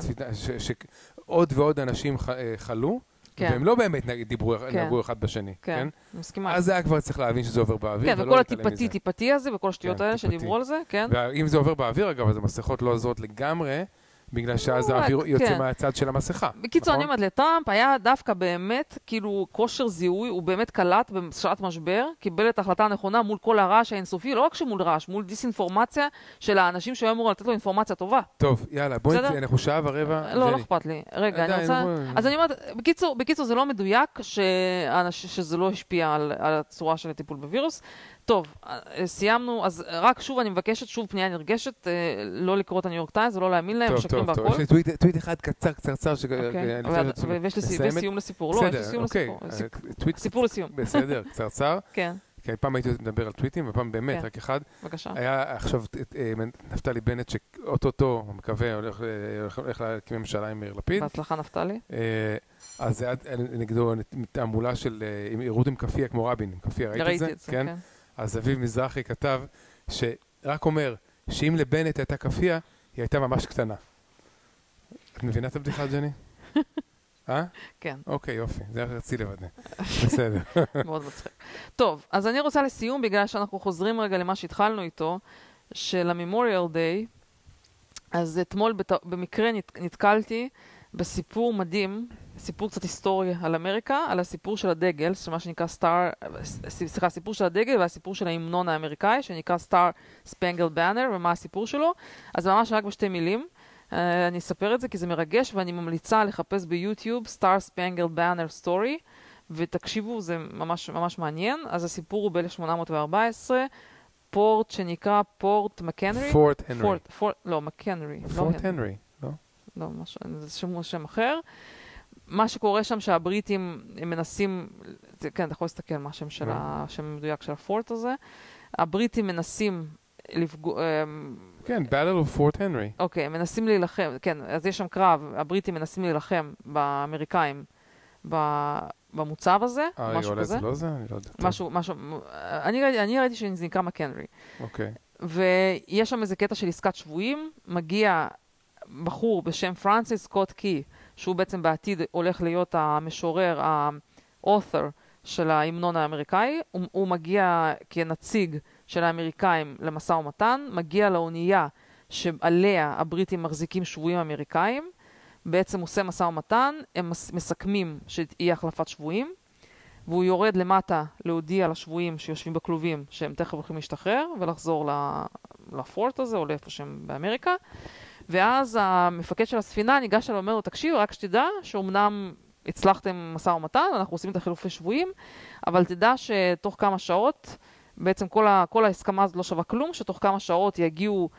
[SPEAKER 1] שעוד ועוד אנשים ח... אה, חלו, כן. והם לא באמת דיברו, כן. נגעו אחד בשני, כן? כן?
[SPEAKER 2] מסכימה.
[SPEAKER 1] אז זה היה כבר צריך להבין שזה עובר באוויר,
[SPEAKER 2] כן, וכל הטיפתי, טיפתי הזה, וכל השטויות כן, האלה. שדיברו על זה, כן?
[SPEAKER 1] ואם זה עובר באוויר, אגב, אז המסכות לא עוזרות לגמרי, בגלל שאז
[SPEAKER 2] לא,
[SPEAKER 1] האוויר יוצא
[SPEAKER 2] כן.
[SPEAKER 1] מהצד של המסכה.
[SPEAKER 2] בקיצור, אני
[SPEAKER 1] נכון?
[SPEAKER 2] אומרת, לטראמפ היה דווקא באמת, כאילו, כושר זיהוי, הוא באמת קלט בשעת משבר, קיבל את ההחלטה הנכונה מול כל הרעש האינסופי, לא רק שמול רעש, מול דיסאינפורמציה של האנשים שהיו אמורים לתת לו אינפורמציה טובה.
[SPEAKER 1] טוב, יאללה, בואי, אנחנו שעה ורבע.
[SPEAKER 2] לא, לא. אכפת לי. רגע, אני רוצה... אז אני אומרת, בקיצור, בקיצור, זה לא מדויק שזה לא השפיע על, על הצורה של הטיפול בווירוס. טוב, אה, סיימנו, אז רק שוב אני מבקשת, שוב פנייה נרגשת, אה, לא לקרוא את הניו יורק טיימס ולא להאמין להם,
[SPEAKER 1] טוב,
[SPEAKER 2] משקרים
[SPEAKER 1] טוב, טוב.
[SPEAKER 2] והכל.
[SPEAKER 1] יש לי טוויט- טוויט אחד קצר, קצרצר, ש-
[SPEAKER 2] ויש לי. סיום לסיפור. לא, יש לי סיום
[SPEAKER 1] אוקיי.
[SPEAKER 2] לסיפור.
[SPEAKER 1] אה,
[SPEAKER 2] סיפור לסיום.
[SPEAKER 1] בסדר, קצרצר. (laughs)
[SPEAKER 2] כן,
[SPEAKER 1] כי פעם הייתי מדבר על טוויטים, ופעם באמת
[SPEAKER 2] כן.
[SPEAKER 1] רק אחד.
[SPEAKER 2] בבקשה.
[SPEAKER 1] היה עכשיו אה, נפתלי בנט, שאו-טו-טו, מקווה, הולך, אה, הולך- הולך להקים ממשלה עם יאיר לפיד.
[SPEAKER 2] בהצלחה, נפתלי.
[SPEAKER 1] אה, אז זה היה נגדו תעמולה של אה, עירות עם כאפיה כמו רבין, עם כאפיה, ראית את זה?
[SPEAKER 2] ראיתי את זה, כן.
[SPEAKER 1] אז אביב מזרחי כתב, שרק אומר, שאם לבנט הייתה כאפיה, היא הייתה ממש קטנה. את מבינה את הבדיחה, ג'ני? (laughs) אה?
[SPEAKER 2] כן,
[SPEAKER 1] אוקיי, יופי, זה רק רציתי לוודא. בסדר. (laughs)
[SPEAKER 2] מאוד מצחיק. טוב, אז אני רוצה לסיום, בגלל שאנחנו חוזרים רגע למה שהתחלנו איתו, של ה-Memorial Day, אז אתמול בת... במקרה נת... נתקלתי בסיפור מדהים, סיפור קצת היסטורי על אמריקה, על הסיפור של הדגל, מה שנקרא סטאר, סליחה, הסיפור של הדגל והסיפור של ההמנון האמריקאי, שנקרא סטאר ספנגל באנר, ומה הסיפור שלו. אז ממש רק בשתי מילים. Uh, אני אספר את זה כי זה מרגש, ואני ממליצה לחפש ביוטיוב Star Spangled Banner Story, ותקשיבו, זה ממש ממש מעניין. אז הסיפור הוא ב-1814, פורט שנקרא פורט מקנרי.
[SPEAKER 1] פורט הנרי.
[SPEAKER 2] פורט, פורט, לא, מקנרי.
[SPEAKER 1] פורט
[SPEAKER 2] לא
[SPEAKER 1] הנרי, לא?
[SPEAKER 2] לא, משהו, זה שם, שם אחר. מה שקורה שם שהבריטים הם מנסים, כן, אתה יכול להסתכל מה השם של
[SPEAKER 1] כן.
[SPEAKER 2] השם המדויק של הפורט הזה. הבריטים מנסים לפגוע, אמ,
[SPEAKER 1] כן, Battle of Fort Henry.
[SPEAKER 2] אוקיי, הם מנסים להילחם, כן, אז יש שם קרב, הבריטים מנסים להילחם באמריקאים במוצב הזה,
[SPEAKER 1] אה,
[SPEAKER 2] משהו כזה.
[SPEAKER 1] זה לא זה? אני לא יודע. טוב,
[SPEAKER 2] משהו, משהו, אני, ראיתי- אני ראיתי שזה נקרא מקנרי.
[SPEAKER 1] אוקיי.
[SPEAKER 2] ויש שם איזה קטע של עסקת שבויים, מגיע בחור בשם פרנסיס סקוט קי, שהוא בעצם בעתיד הולך להיות המשורר, ה-author של ההמנון האמריקאי, הוא, הוא מגיע כנציג של האמריקאים למשא ומתן, מגיע לאונייה שעליה הבריטים מחזיקים שבויים אמריקאים, בעצם עושה משא ומתן, הם מס- מסכמים שתהיה החלפת שבויים, והוא יורד למטה להודיע לשבויים שיושבים בכלובים שהם תכף הולכים להשתחרר ולחזור לפורט הזה או לאיפה שהם באמריקה. ואז המפקד של הספינה ניגש אליו ואומר לו, תקשיב, רק שתדע שאומנם הצלחתם משא ומתן, אנחנו עושים את החילופי שבויים, אבל תדע שתוך כמה שעות, בעצם כל, ה- כל ההסכמה הזאת לא שווה כלום, שתוך כמה שעות יגיעו,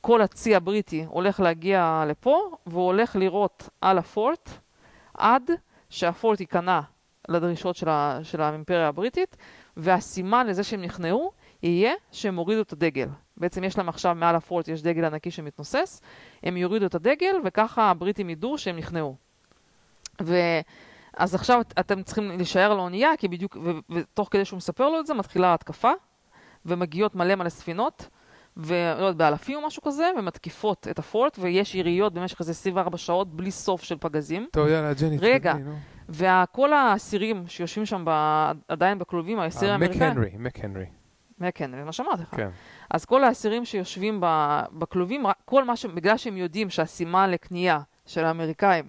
[SPEAKER 2] כל הצי הבריטי הולך להגיע לפה, והוא הולך לירות על הפורט עד שהפורט ייכנע לדרישות של, ה, של האימפריה הבריטית, והסימן לזה שהם נכנעו יהיה שהם הורידו את הדגל. בעצם יש להם עכשיו מעל הפורט, יש דגל ענקי שמתנוסס, הם יורידו את הדגל, וככה הבריטים ידעו שהם נכנעו. ואז עכשיו את- אתם צריכים להישאר על האונייה, כי בדיוק, ו- ותוך כדי שהוא מספר לו את זה, מתחילה ההתקפה, ומגיעות מלא מלא ספינות, ולא יודעת, באלפים או משהו כזה, ומתקיפות את הפורט, ויש יריות במשך איזה 24 שעות בלי סוף של פגזים.
[SPEAKER 1] טוב, יאללה, ג'ני,
[SPEAKER 2] רגע. וכל האסירים שיושבים שם ב... עדיין בכלובים, האסיר
[SPEAKER 1] אה, מק הנרי, מק הנרי.
[SPEAKER 2] כן, זה מה שאמרתי לך.
[SPEAKER 1] כן.
[SPEAKER 2] אז כל האסירים שיושבים בכלובים, כל מה ש... בגלל שהם יודעים שהסימן לקנייה של האמריקאים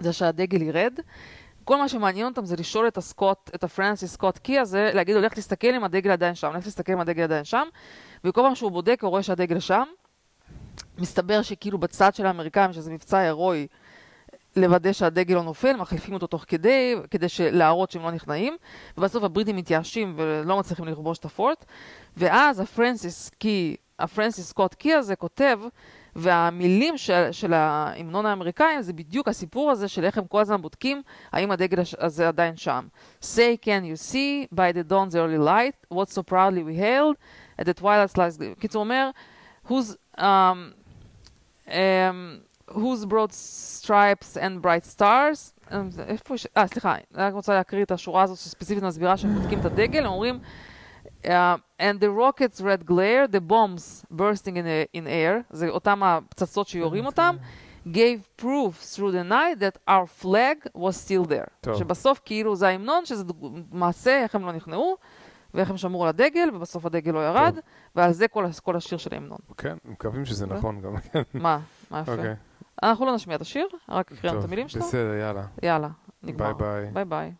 [SPEAKER 2] זה שהדגל ירד, כל מה שמעניין אותם זה לשאול את הסקוט, את הפרנסיס סקוט קי הזה, להגיד לו, לך תסתכל אם הדגל עדיין שם, לך תסתכל אם הדגל עדיין שם, וכל פעם שהוא בודק הוא רואה שהדגל שם, מסתבר שכאילו בצד של האמריקאים, שזה מבצע הירואי, לוודא שהדגל לא נופל, מחליפים אותו תוך כדי, כדי להראות שהם לא נכנעים, ובסוף הבריטים מתייאשים ולא מצליחים לכבוש את ה fort, ואז הפרנסיס קי, הפרנסיס סקוט קי הזה כותב, והמילים של, של ההמנון האמריקאי זה בדיוק הסיפור הזה של איך הם כל הזמן בודקים האם הדגל הזה עדיין שם. Say can you see by the dawn's early light what so proudly we hailed at the twilight's last. קיצור אומר, whose, um, um, whose broad stripes and bright stars, זה- איפה יש, אה סליחה, אני רק רוצה להקריא את השורה הזאת שספציפית מסבירה שהם בודקים את הדגל, הם אומרים Uh, and the rockets red glare, the bombs bursting in, the, in air, זה אותם הפצצות שיורים אותם, gave proof through the night that our flag was still there.
[SPEAKER 1] טוב.
[SPEAKER 2] שבסוף כאילו זה ההמנון, שזה מעשה, איך הם לא נכנעו, ואיך הם שמרו על הדגל, ובסוף הדגל לא ירד,
[SPEAKER 1] טוב.
[SPEAKER 2] ועל זה כל, כל השיר של ההמנון.
[SPEAKER 1] כן, מקווים שזה
[SPEAKER 2] אוקיי.
[SPEAKER 1] נכון גם. כן.
[SPEAKER 2] מה? מה יפה?
[SPEAKER 1] אוקיי.
[SPEAKER 2] אנחנו לא נשמיע את השיר, רק הקראנו את המילים שלו.
[SPEAKER 1] בסדר, יאללה.
[SPEAKER 2] יאללה, נגמר.
[SPEAKER 1] ביי ביי.
[SPEAKER 2] ביי ביי.